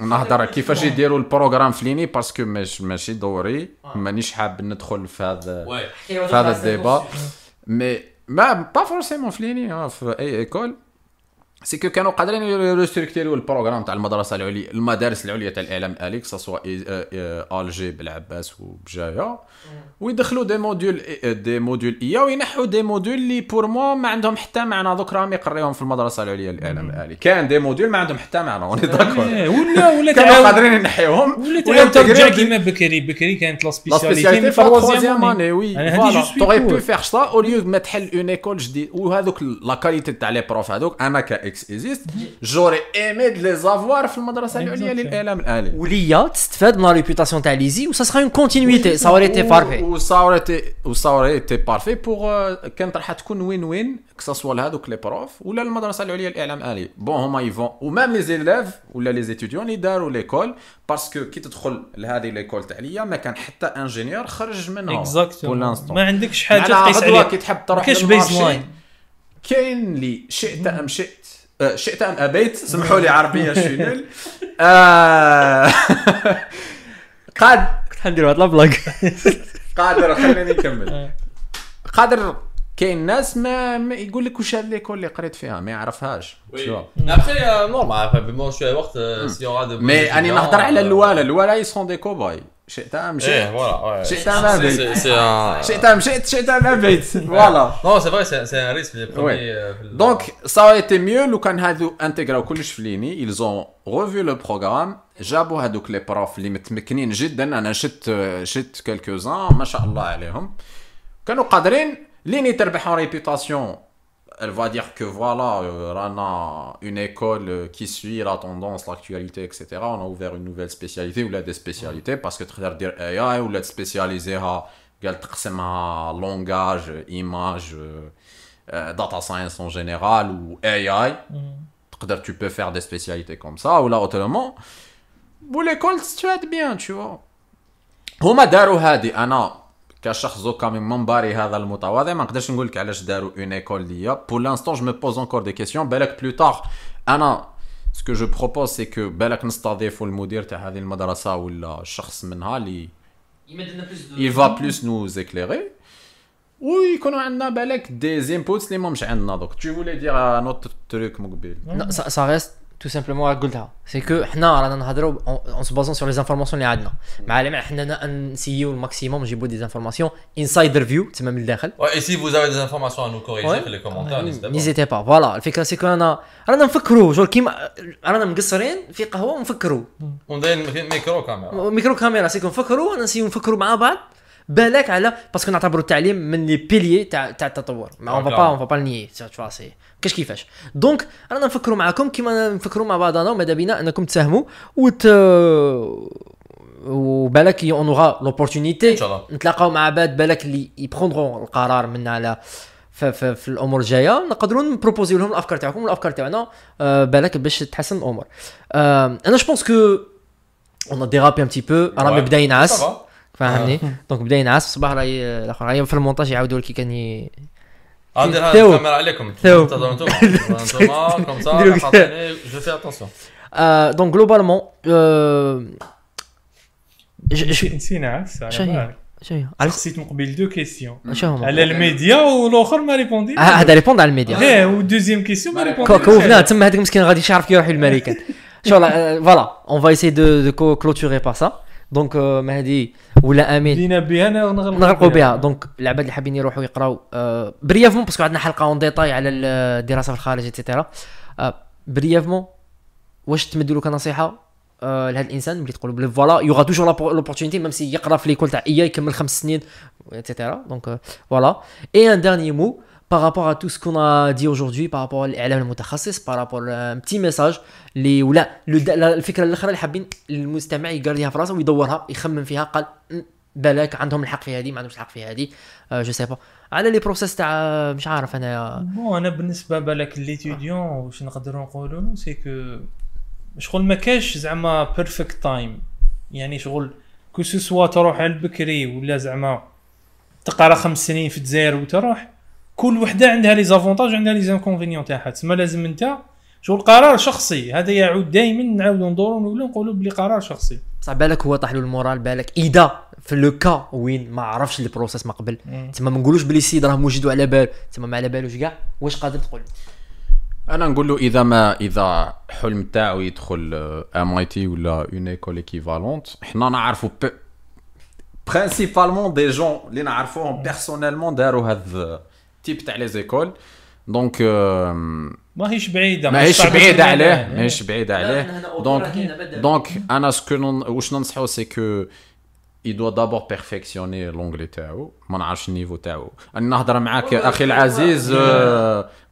نهضر كيفاش يديروا ال programme في l'INI parce que مش ماشي دوري مانيش حاب ندخل في هذا في هذا ال débat mais ما pas forcément في l'INI في اي école c'est que كانوا قادرين ي restructurer و ال programme تاع المدرسة العليا المدارس العليا تاع الإعلام الالي soit الجي بالعباس وبجاية. ويدخلوا des modules des modules IA وينحوا des modules اللي pour moi ما عندهم حتى معنى. دوك راهم يقريهم في المدرسة العليا للاعلام الالي كان des modules ما عندهم حتى معنى. on est d'accord إيه، ولا ولا كانوا قادرين ينحيوهم. ولا ترجع كيما بكري. بكري كانت la spécialité في ال troisième année oui voilà pour. pour faire ça au lieu ما تحل une école جديد وهذوك la qualité تاع les profs هذوك. أنا qui existent j'aurais aimé de les avoir في المدرسة العليا. للاعلام الالي ول IA تستفاد من la réputation تاع l'ESI و ça sera une continuité ça aurait été parfait و ça aurait été و ça aurait été parfait pour كانت راح تكون وين وين كسا لهذوك les profs ولا المدرسة العليا للاعلام الالي bon هما يفون و même les élèves ولا les étudiants اللي داروا l'école parce que كي تدخل لهذه l'école تاع l'IA ما كان حتى ingénieur خرج منها exactement. ما عندكش حاجة تقيس عليها. كي تحب تروح كاين اللي شئت أم شئت شئت أم أبيت؟ سمحوا لي عربية <laughs> شنل آه، <laughs> قاد كنت حندير واحد لا بلاك. <laughs> قادر خليني نكمل قادر كاين ناس ما, ما يقول لك واش ليكول اللي قريت فيها ما يعرفهاش. شو. ابخي نورمال بما شوية وقت سي مي اني نهضر على الوالا الوالا يسون دي كوباي شئت ام إيه شئت فوالا شئت ام ابيت سي ان شئت ام شئت شئت ام ابيت فوالا Non, c'est vrai, c'est c'est un risque. Les Ouais. premiers, euh, le- Donc, ça aurait été mieux لو كان هادو انتغراو كلش في ليني ils ont revu le programme. جابوا هادوك لي بروف اللي متمكنين جدا أنا شت شت كالكوزان ما شاء الله عليهم كانوا قادرين ليني تربح en réputation elle va dire que voilà euh, Rana une école euh, qui suit la tendance l'actualité etc on a ouvert une nouvelle spécialité ou là des spécialités parce que تقدر دير AI ou là تسبيسياليزيها قال تقسمها langage image euh, euh, data science en général ou AI تقدر tu peux faire des spécialités comme ça ou là autrement ou l'école تستفاد bien tu vois هما داروا هادي انا كشخص زوكا من منبري هذا المتواضع. ما نقدرش نقول لك علاش داروا une école l'IA pour l'instant je me pose encore des questions بالك plus tard أنا ce que je propose c'est que بالك نستضيفوا المدير تاع هذه المدرسة ولا شخص منها اللي il va plus nous éclairer. ويكونوا عندنا بالك des inputs اللي ماهمش عندنا. دوك tu voulais dire un autre truc مقبل ça reste tout simplement قلتها c'est que حنا رانا نهضروا en se basant sur les informations اللي عندنا مع العلم حنا نسيو ال maximum نجيبوا des informations insider view تما من الداخل Ouais, et si vous avez des informations à nous corriger, Ouais. faites les commentaires, n'hésitez pas. n'hésitez bah voilà الفكرة c'est que انا رانا نفكروا شغل كيما رانا مقصرين في قهوه ونفكروا وندير ميكرو كاميرا ميكرو كاميرا c'est que نفكروا نسيو نفكروا مع بعض بالك على parce que نعتبروا التعليم من les piliers تاع تاع التطور mais on va pas on va pas nier tout ce كاش كيفاش. donc رانا نفكروا معاكم كيما نفكروا مع بعضنا وماذا بينا أنكم تساهموا وت وبالك on aura l'opportunité نتلاقاو مع بعض بالك اللي ي prendre ون القرار منا على في, في, في الأمور الجاية نقدروا ن proposer لهم الأفكار تاعكم والأفكار تاعنا آه، بالك باش تحسن الأمور. آه، أنا جو بونس كو اون ديرابي ان تي بو راه Ouais. بدا ينعس. فاهمني دونك بدا ينعس الصباح راهي الآخر في المونتاج يعاودوا لك كان هذه ثوب. الكاميرا عليكم ثوب. انتظروا أنتم أنتم كوم سا نديرو حاطيني جو في اتونسيون آه، دونك جلوبالمون آه، ج- ج- نسينا عكس على شنو هي؟ بالك شنو هي؟ على خصيت من قبل دو كيسيون شنو هما على الميديا والاخر ما ريبوندي آه، هذا ريبوند على الميديا لا ودوزيام كيسيون ما كو- ريبوندي كوفنا تما هذاك مسكين غادي يعرف كي يروح للماريكان شغل voilà on va essayer de de clôturer par ça donc مهدي ولا آمين. بدينا بها نغرقوا بها. donc العباد اللي حابين يروحوا يقراو آه، brièvement parce que عندنا حلقة en détail على الدراسه في الخارج et cetera brièvement واش تمدوا له كنصيحه آه، لهذا الإنسان ملي تقولوا بلي voilà y aura toujours l'opportunité même si يقرا في l'école تاع IA يكمل خمس سنين et cetera donc voilà اي ان ديرني مو par rapport à tout ce qu'on a dit aujourd'hui par rapport للاعلام المتخصص par rapport un petit message اللي ولا الفكرة الاخرى اللي حابين المستمع يقريها في راسه ويدورها يخمم فيها قال "م، بالك عندهم الحق في هذه ما عندهمش الحق في هذه. جو سي با على لي بروسيس تاع مش عارف أنا. بون أنا بالنسبة بالك ليتيديون واش نقدروا نقولوا له سي كو شغل ما كاش زعما بيرفكت تايم يعني شغل que ce soit تروح على البكري ولا زعما تقرا خمس سنين في الجزائر وتروح كل وحدة عندها les avantages وعندها les inconvénients تاعها. تسمى لازم أنت شغل قرار شخصي. هذا يعود دائما نعاودوا ندوروا نقولوا نقولوا بلي قرار شخصي. بصح بالك هو طاح له ال moral بالك إذا في le cas وين ما عرفش ال process ما قبل. تما ما نقولوش بلي السيد راه موجود وعلى بال. تما ما على بالوش كاع. واش قادر تقول؟ أنا نقول له إذا ما إذا حلم تاعو يدخل MIT ولا une école équivalente حنا نعرفوا principalement des gens اللي نعرفوهم personnellement داروا هذا type تاع les écoles. donc ماهيش بعيدة ماهيش بعيدة عليه. ماهيش بعيدة عليه. donc donc أنا ce que واش ننصحو c'est que il doit d'abord perfectionner l'anglais تاعو ما نعرفش ال niveau تاعو أنا نهضر معاك أخي العزيز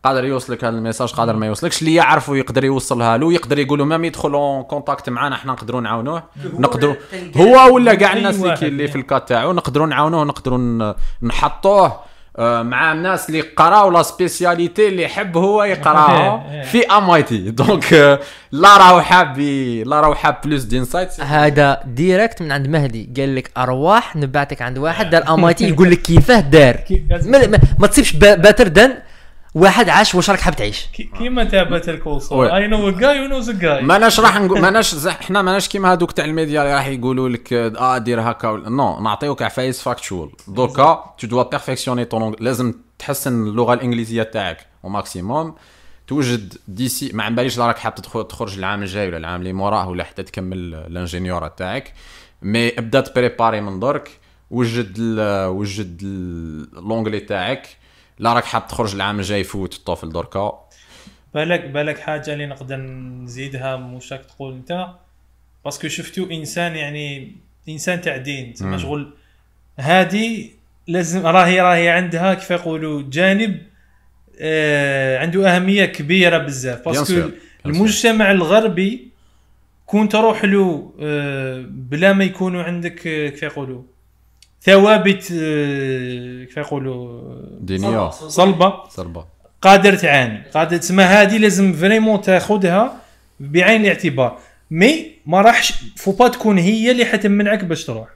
قادر يوصلك هذا ال message قادر ما يوصلكش. اللي يعرفوا يقدر يوصلها له يقدر يقول له même يدخل en contact معنا إحنا نقدروا نعاونوه. نقدروا هو ولا كاع الناس اللي. في ال cas تاعو نقدروا نعاونوه نقدروا نحطوه. مع الناس اللي قراو la spécialité اللي يحب هو يقراها Yeah, yeah. في MIT donc <laughs> آه، لا راهو حاب لا راهو حاب plus d'insights هذا direct من عند مهدي. قال لك أرواح نبعتك عند واحد <laughs> دار MIT يقول لك كيفاه دار. ما, ما, ما تصيبش باتر دان واحد عاش واش راك حاب تعيش؟ كي- كيما تاع الكول وي. اي نو ا جاي يو نوز ا جاي ماناش راح نقول ماناش زح- إحنا ماناش كيما هذوك تاع الميديا اللي راح يقولوا لك آه دير هكا نو نعطيوك عفايس فاكتشوال دوكا تو دوا بيرفكسيوني طون لازم تحسن اللغة الإنجليزية تاعك أو ماكسيموم توجد ديسي ما باليش راك حاب تخرج العام الجاي ولا العام اللي موراه ولا حتى تكمل الانجينيور تاعك. mais ابدا تـ préparer من درك. وجد ال وجد l'anglais تاعك. لا راك حاب تخرج العام الجاي فوت ال TOEFL دركا بالك بالك حاجة اللي نقدر نزيدها مش راك تقول أنت؟ parce que شفتو إنسان يعني إنسان تاع دين مم. شغل هادي لازم راهي راهي عندها كيف يقولوا جانب آه عنده أهمية كبيرة بزاف. parce que المجتمع الغربي كون تروح له آه بلا ما يكونوا عندك آه كيف يقولوا ثوابت آه كيف يقولوا؟ دينيه صلبة. صلبة. قادر تعاني. قادر تسمى هذه لازم vraiment تاخذها بعين الاعتبار. mais ما راحش فو با تكون هي اللي حتمنعك باش تروح.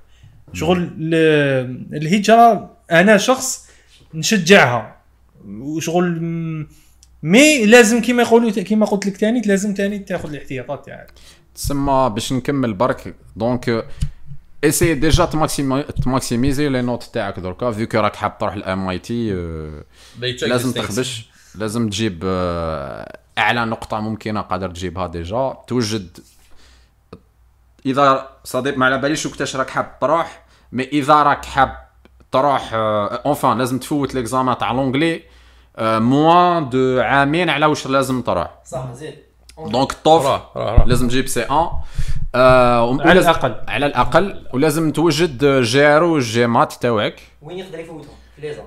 شغل ال- الهجرة أنا شخص نشجعها. وشغل mais لازم كيما يقولوا كيما قلت لك ثاني لازم ثاني تاخذ الاحتياطات تاعك. تسمى باش نكمل برك. donc essaie déjà تـ maximiser les notes تاعك دركا vu que راك حاب تروح ال MIT لازم. تخبش لازم تجيب اعلى نقطه ممكنه قادر تجيبها déjà توجد اذا صديق ما على باليش وقتاش راك حاب تروح mais اذا راك حاب تروح enfin لازم تفوت l'examen تاع l'anglais moins de عامين على واش لازم تروح صح زين donc ال TOEFL راه راه راه لازم تجيب C1 آه وم- على ولازم- الأقل. على الأقل. ولازم توجد GRE و GMAT تاعك وين يقدر يفوتهم في les États.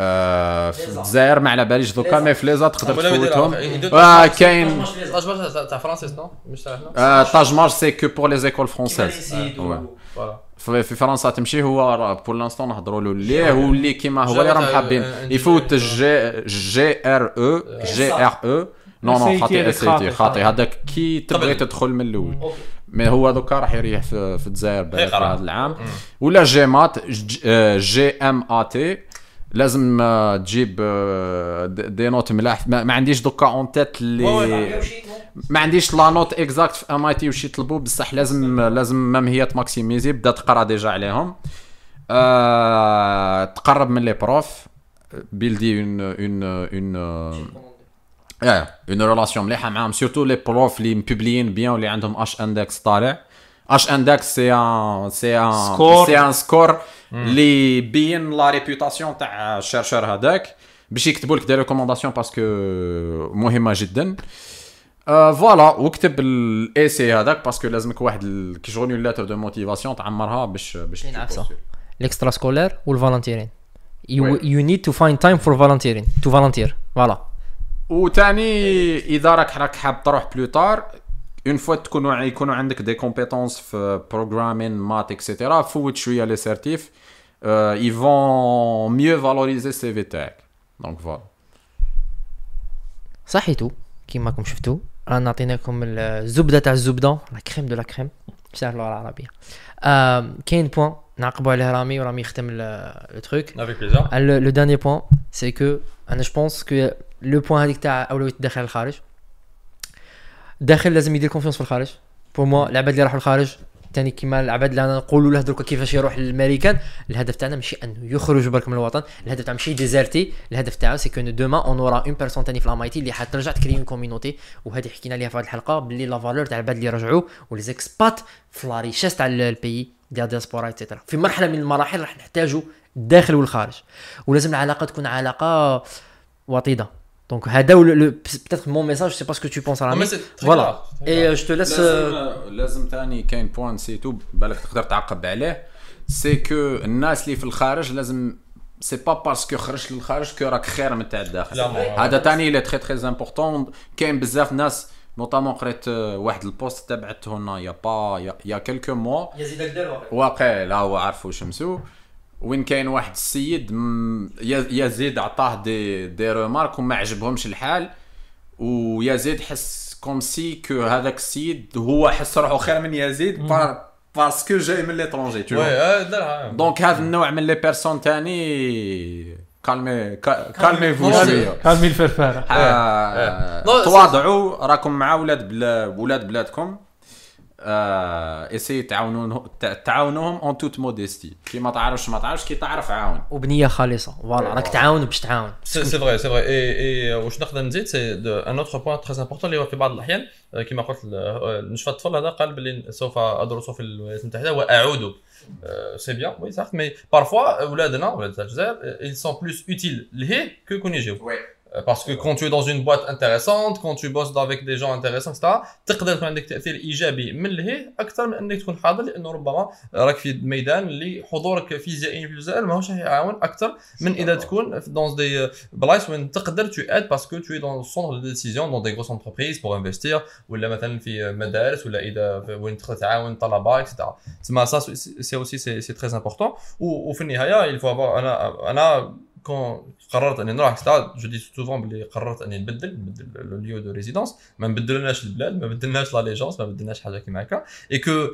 آه في les États. الجزائر ما على باليش. دوكا les États. mais في les États تقدر ولا يدير تفوتهم. آه، يدير آه تاع- كاين. طاج باش تاع- تاع فرنسيس نو مش تاع هنا آه طاج مارش سي كو بور لي زيكول فرونسيز فرونسيز فوالا في في فرنسا تمشي هو بور لانستون نهضروا له ليه؟ هو اللي كيما هو اللي راهم جا- حابين آه، يفوت جي جي ار أو جي ار أو نو نو خاطي اس اي تي خاطي،. هذاك كي تبغي. تدخل من الأول. أوكي. مي هو دوكا راح يريح في, في الجزائر بالك. هذا العام. ولا جي مات ج- آه، جي إم ا تي. لازم آه، تجيب آه، دي نوت ملاح. ما, ما عنديش دوكا اون تيت اللي ما عنديش la note exacte في MIT وش يطلبوا بصح لازم لازم même هي تـ maximiser بدا تقرا déjà عليهم. تقرب من les profs build-ي un un un une relation مليحه معاهم surtout les profs اللي مـ publiyin bien واللي عندهم h-index طالع اش اندكس سي ان سي ان Score. سي ان سكور اللي بين la réputation تاع ال chercheur هذاك باش يكتبوا لك des recommandations parce que مهمه جدا آه voilà واكتب ال essay هذاك parce que لازمك واحد كي شغل lettre de motivation تعمرها باش باش. ال extra-scolaire وال volunteering you need to find time for volunteering. To volunteer. voilà وتاني اذا راك راك حاب تروح plus tard une fois تكونوا يكونوا عندك des compétences في programming maths et cetera فوت شوية les certifs et vont mieux valoriser ال CV تاعك donc voilà صحيتو كيما راكم شفتوا رانا عطيناكم الزبده تاع الزبده la crème de la crème بصح اللغة العربيه آم، كاين point نعقبوا عليه رامي ورامي يختم le truc avec plaisir le, c'est que أنا je pense que le point هذيك تاع أولوية الداخل الخارج الداخل لازم يدير confiance في الخارج. pour moi العباد اللي راحوا الخارج ثاني كيما العباد اللي أنا نقولوا له دركا كيفاش يروح للامريكان الهدف تاعنا ماشي أنه يخرج برك من الوطن الهدف تاع ماشي déserter الهدف تاعو c'est que demain on aura une personne ثاني في الأمايتي اللي حترجع ت créer une community وهذه حكينا عليها في هذه الحلقة باللي la valeur تاع العباد اللي رجعوا و les expats في la richesse تاع ال pays ديال diaspora etc. في مرحلة من المراحل راح نحتاجوا الداخل والخارج ولازم العلاقة تكون علاقة وطيدة. donc هذا peut-être mon message c'est pas ce que tu penses رامي voilà et je te laisse لازم تاني كاين point نسيتو بالك تقدر تعقب عليه c'est que الناس اللي في الخارج لازم c'est pas parce que خرجت للخارج que راك خير من تاع الداخل. هذا تاني اللي très très important كاين بزاف ناس notamment قريت آه، واحد ال post تبعته هنا y a pas y a- quelques mois يزيد الدار واقع لا هو عارفو شمسو وين كاين واحد السيد يزيد عطاه des des remarques وما عجبهمش الحال ويزيد حس comme si que هذاك السيد هو حس روحو خير من يزيد par- parce que جاي من l'étranger tout آه، donc هذا النوع من les personnes تاني calmez ca- calmez-vous calmez. شوية كامل الفرفارة. آه، non، تواضعوا راكم مع ولاد بلا ولاد بلادكم. آه essayez تعاونون تعاونوهم en toute modestie كي ما تعرفش ما تعرفش كي تعرف عاون. وبنية خالصة. voilà راك تعاون باش تعاون. c'est vrai c'est vrai et et واش نقدر نزيد c'est un autre point très important اللي هو في بعض الأحيان آه، كما قلت آه، نشفى الطفل هذا قال باللي سوف أدرس في الولايات المتحدة وأعود. c'est bien oui صح mais parfois أولادنا ولاد الجزائر ils sont plus utiles لهيه que يكون يجيو Parce que quand tu es dans une boîte intéressante, quand tu bosses avec des gens intéressants, etc. تقدر يكون عندك تأثير إيجابي من لهيه أكثر من إنك تكون حاضر لأنه ربما راك في ميدان اللي حضورك فيزيائيا في الجزائر ماهوش راح يعاون أكثر من إذا تكون dans des بلايص وين تقدر tu aides parce que tu es dans le centre de décision dans des grosses entreprises pour investir ولا مثلا في مدارس ولا إذا في- وين تقدر تعاون طلبة اكسترا تسمى ça c'est aussi c'est c'est très important وفي النهاية il faut avoir أنا أنا كون قررت أني نروح etc. je dis souvent بلي قررت أني نبدل نبدل le lieu de résidence ما نبدلناش البلاد ما بدلناش l'allégeance ما بدلناش حاجة كيما هكا. et que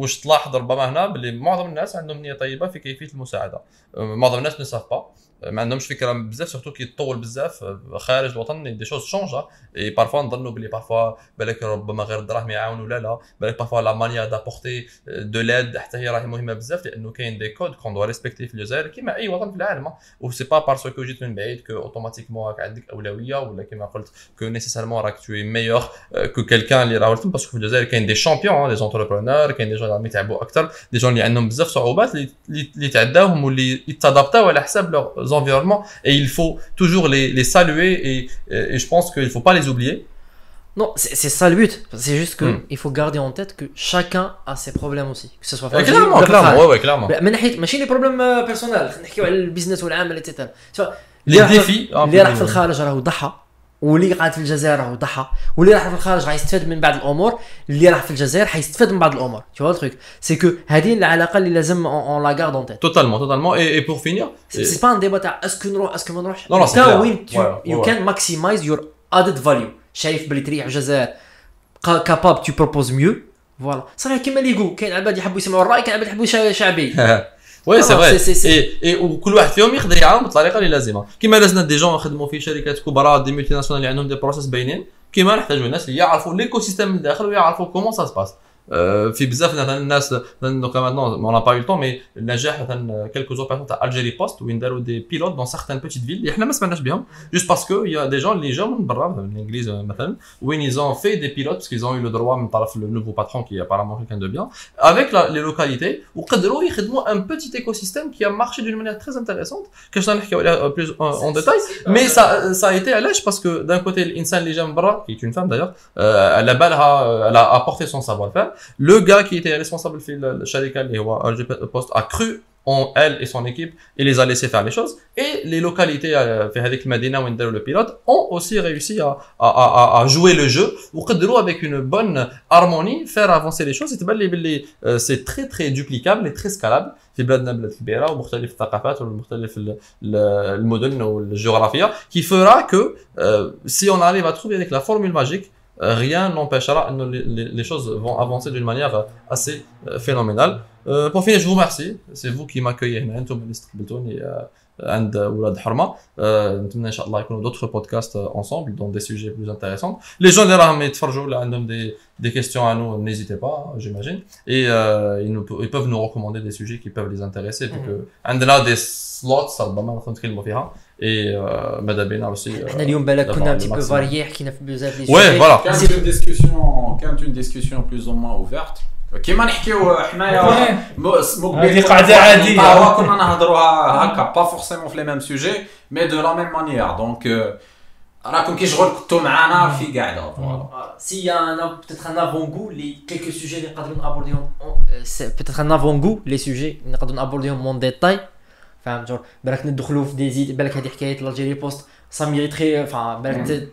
واش تلاحظ ربما هنا بلي معظم الناس عندهم نية طيبة في كيفية المساعدة. أه، معظم الناس ما pas ما عندهمش فكرة بزاف surtout كي تطول بزاف خارج الوطن des choses changent et parfois نظنوا بلي parfois بالك ربما غير الدراهم يعاونوا لا لا. بالك parfois la manière d'apporter de l'aide حتى هي راهي مهمة بزاف لأنه كاين des codes qu'on doit respecter في الجزائر كيما أي وطن في العالم و c'est pas parce que جيت من بعيد que automatiquement راك عندك أولوية ولا كيما قلت que nécessairement راك t'es meilleur كو كيلكان اللي راه باسكو في الجزائر كاين دي شامبيون دي زونتربرونور كاين دي جون اللي يتعبوا أكثر دي جون اللي عندهم بزاف صعوبات اللي تعداوهم واللي يتادابتاو على حساب لور environnements et il faut toujours les, les saluer et, et, je pense qu'il ne faut pas les oublier. Non, c'est ça le but. C'est juste qu'il Hmm. il faut garder en tête que chacun a ses problèmes aussi. Que ce soit Ouais, fragile clairement, ou clairement, fragile. ouais, ouais, clairement. من ناحيه ماشي لي بروبليم بيرسونال خلينا نحكيو على البيزنس والعمل اتسيتيرا Les défis. اللي راح في الخارج راهو ضحى واللي قاعد في الجزائر راهو ضحى واللي راح في الخارج غيستفاد من بعض الأمور اللي راح في الجزائر حيستفاد من بعض الأمور tu vois le truc c'est que هذه العلاقه اللي لازم on la garde en tête Totalement, totalement. Et, et pour finir, c'est pas un débat تاع est-ce que نروح est-ce que ما نروحش Non, c'est. وين you ouais, can maximize your added value شايف بلي تريح الجزائر capable tu proposes mieux voilà صراحة كيما اللي يقول كاين عباد يحبوا يسمعوا الراي كاين عباد يحبوا شع- شعبي c'est- c'est- c'est- Et, et وكل واحد فيهم يقدر يعاون بالطريقة اللي لازمة. كيما لازمنا des gens يخدموا في شركات كبرى des multinationales اللي عندهم des process باينين. كيما نحتاجوا الناس اللي يعرفوا l'écosystème من الداخل ويعرفوا comment ça se passe في بزاف مثلا الناس donc maintenant on a pas eu le temps mais النجاح مثلا quelques opérations تاع Algérie Poste وين داروا des pilotes dans certaines petites villes اللي إحنا ما سمعناش بهم juste parce que y a des gens اللي جاو من برا مثلا من الإنجليز مثلا وين ils ont fait des pilotes parce qu'ils ont eu le droit من طرف le nouveau patron qui apparemment quelqu'un de bien avec la, les localités وقدروا يخدموا un petit écosystème qui a marché d'une manière très intéressante كاش نحكيو عليها plus en, en détail mais ça ça a été علاش parce que d'un côté الانسان اللي جا من برا qui est une femme d'ailleurs euh, elle a بالها elle a apporté son savoir-faire le gars qui était responsable في الشركه اللي هو RG Post a cru en elle et son équipe et les a laissé faire les choses et les localités euh, في هذيك المدينه وين داروا le pilote ont aussi réussi à, à, à, à jouer le jeu وقدروا avec une bonne harmonie faire avancer les choses تبان لي باللي euh, c'est très très duplicable et très scalable في بلادنا بلاد كبيره ومختلف الثقافات ومختلف ال- ال- المدن والجغرافيا qui fera que euh, si on arrive à trouver avec la formule magique euh, rien n'empêchera que les, les, les choses vont avancer d'une manière euh, assez euh, phénoménale Euh, pour finir je vous remercie c'est vous qui m'accueillez هنا انتم اللي استقبلتوني آه، عند ولاد حرمه آه، نتمنى ان شاء الله يكونوا d'autres podcasts euh, ensemble dans des sujets plus intéressants les gens اللي راهم يتفرجوا اللي عندهم des des questions à nous n'hésitez pas hein, j'imagine et euh, ils, nous- ils peuvent nous recommander des sujets qui peuvent les intéresser vu que عندنا des slots ربما نقدر نتكلموا فيها et euh, ماذا بينا aussi euh, إحنا اليوم بالك d'abord كنا le un petit peu maximum. varié حكينا في بزاف les ouais sujets. voilà كانت une discussion كانت une discussion plus ou moins ouverte كيما نحكيو حنايا مو مو قبيل هذه كنا قاعدة في واحد عادية. القهوة كنا نهضروها هكا pas forcément في les mêmes sujets mais de la même manière donc راكم كي شغل كنتو معانا في قاعدة voilà Voilà. S'il y a un, peut-être un avant-goût, les quelques sujets اللي نقدروا نابورديهم euh, c'est peut-être un avant-goût les sujets اللي نقدروا نابورديهم مون ديتاي un jour بالك ندخلوا في des idées بالك هذه حكاية Algérie Poste ça mériterait enfin بالك ت-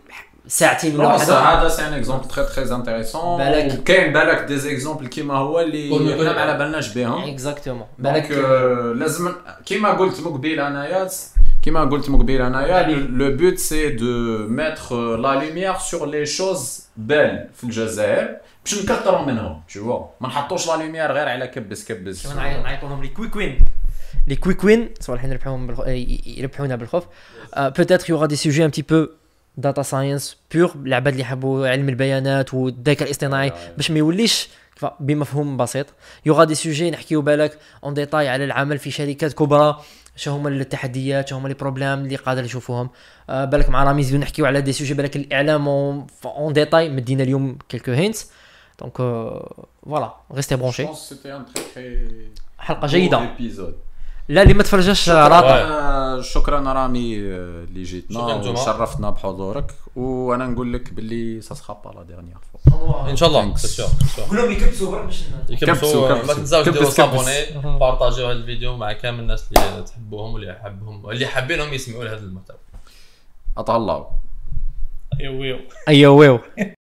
ساعتين ولا Non, ça, واحدة هذا c'est un exemple très très intéressant بالك- وكاين بالك des exemples كيما هو اللي كل- حنا ما على بالناش بهم exactement donc بالك euh, لازم كيما قلت مقبل أنايا كيما قلت مقبل أنايا علي. le but c'est de mettre la lumière sur les choses belles في الجزائر باش نكثروا منهم tu vois. ما نحطوش la lumière غير على كبس كبس. كما نعي- نعيطوهم les. quick les quick wins الحين يربحوهم يربحونا بالخوف peut-être y aura des sujets un petit peu data science pour العباد اللي يحبوا علم البيانات والذكاء الاصطناعي باش ما يوليش بمفهوم بسيط y aura des sujets نحكيو بالك en détail على العمل في شركات كبرى شو هما التحديات شو هما les problèmes اللي قادر يشوفوهم آه، بالك مع رامي زيدو نحكيو على des sujets بالك الاعلام en détail مدينا اليوم quelques hints donc voilà restez branchés حلقه جيده لا اللي ما تفرجش راطا شكرا شكرا رامي آه، اللي جيتنا. وشرفتنا بحضورك. وأنا نقول لك باللي ça sera pas la dernière fois. إن شاء الله. كلهم يكبسوا برك باش يكبسوا كبسوا، ما. تنساوش ديروا كبس. s'abonner بارطاجيو هذا الفيديو مع كامل الناس اللي تحبوهم واللي حابهم اللي حابينهم يسمعوا لهذا المحتوى. أطلعوا. أيوه أيوه ويو. <laughs>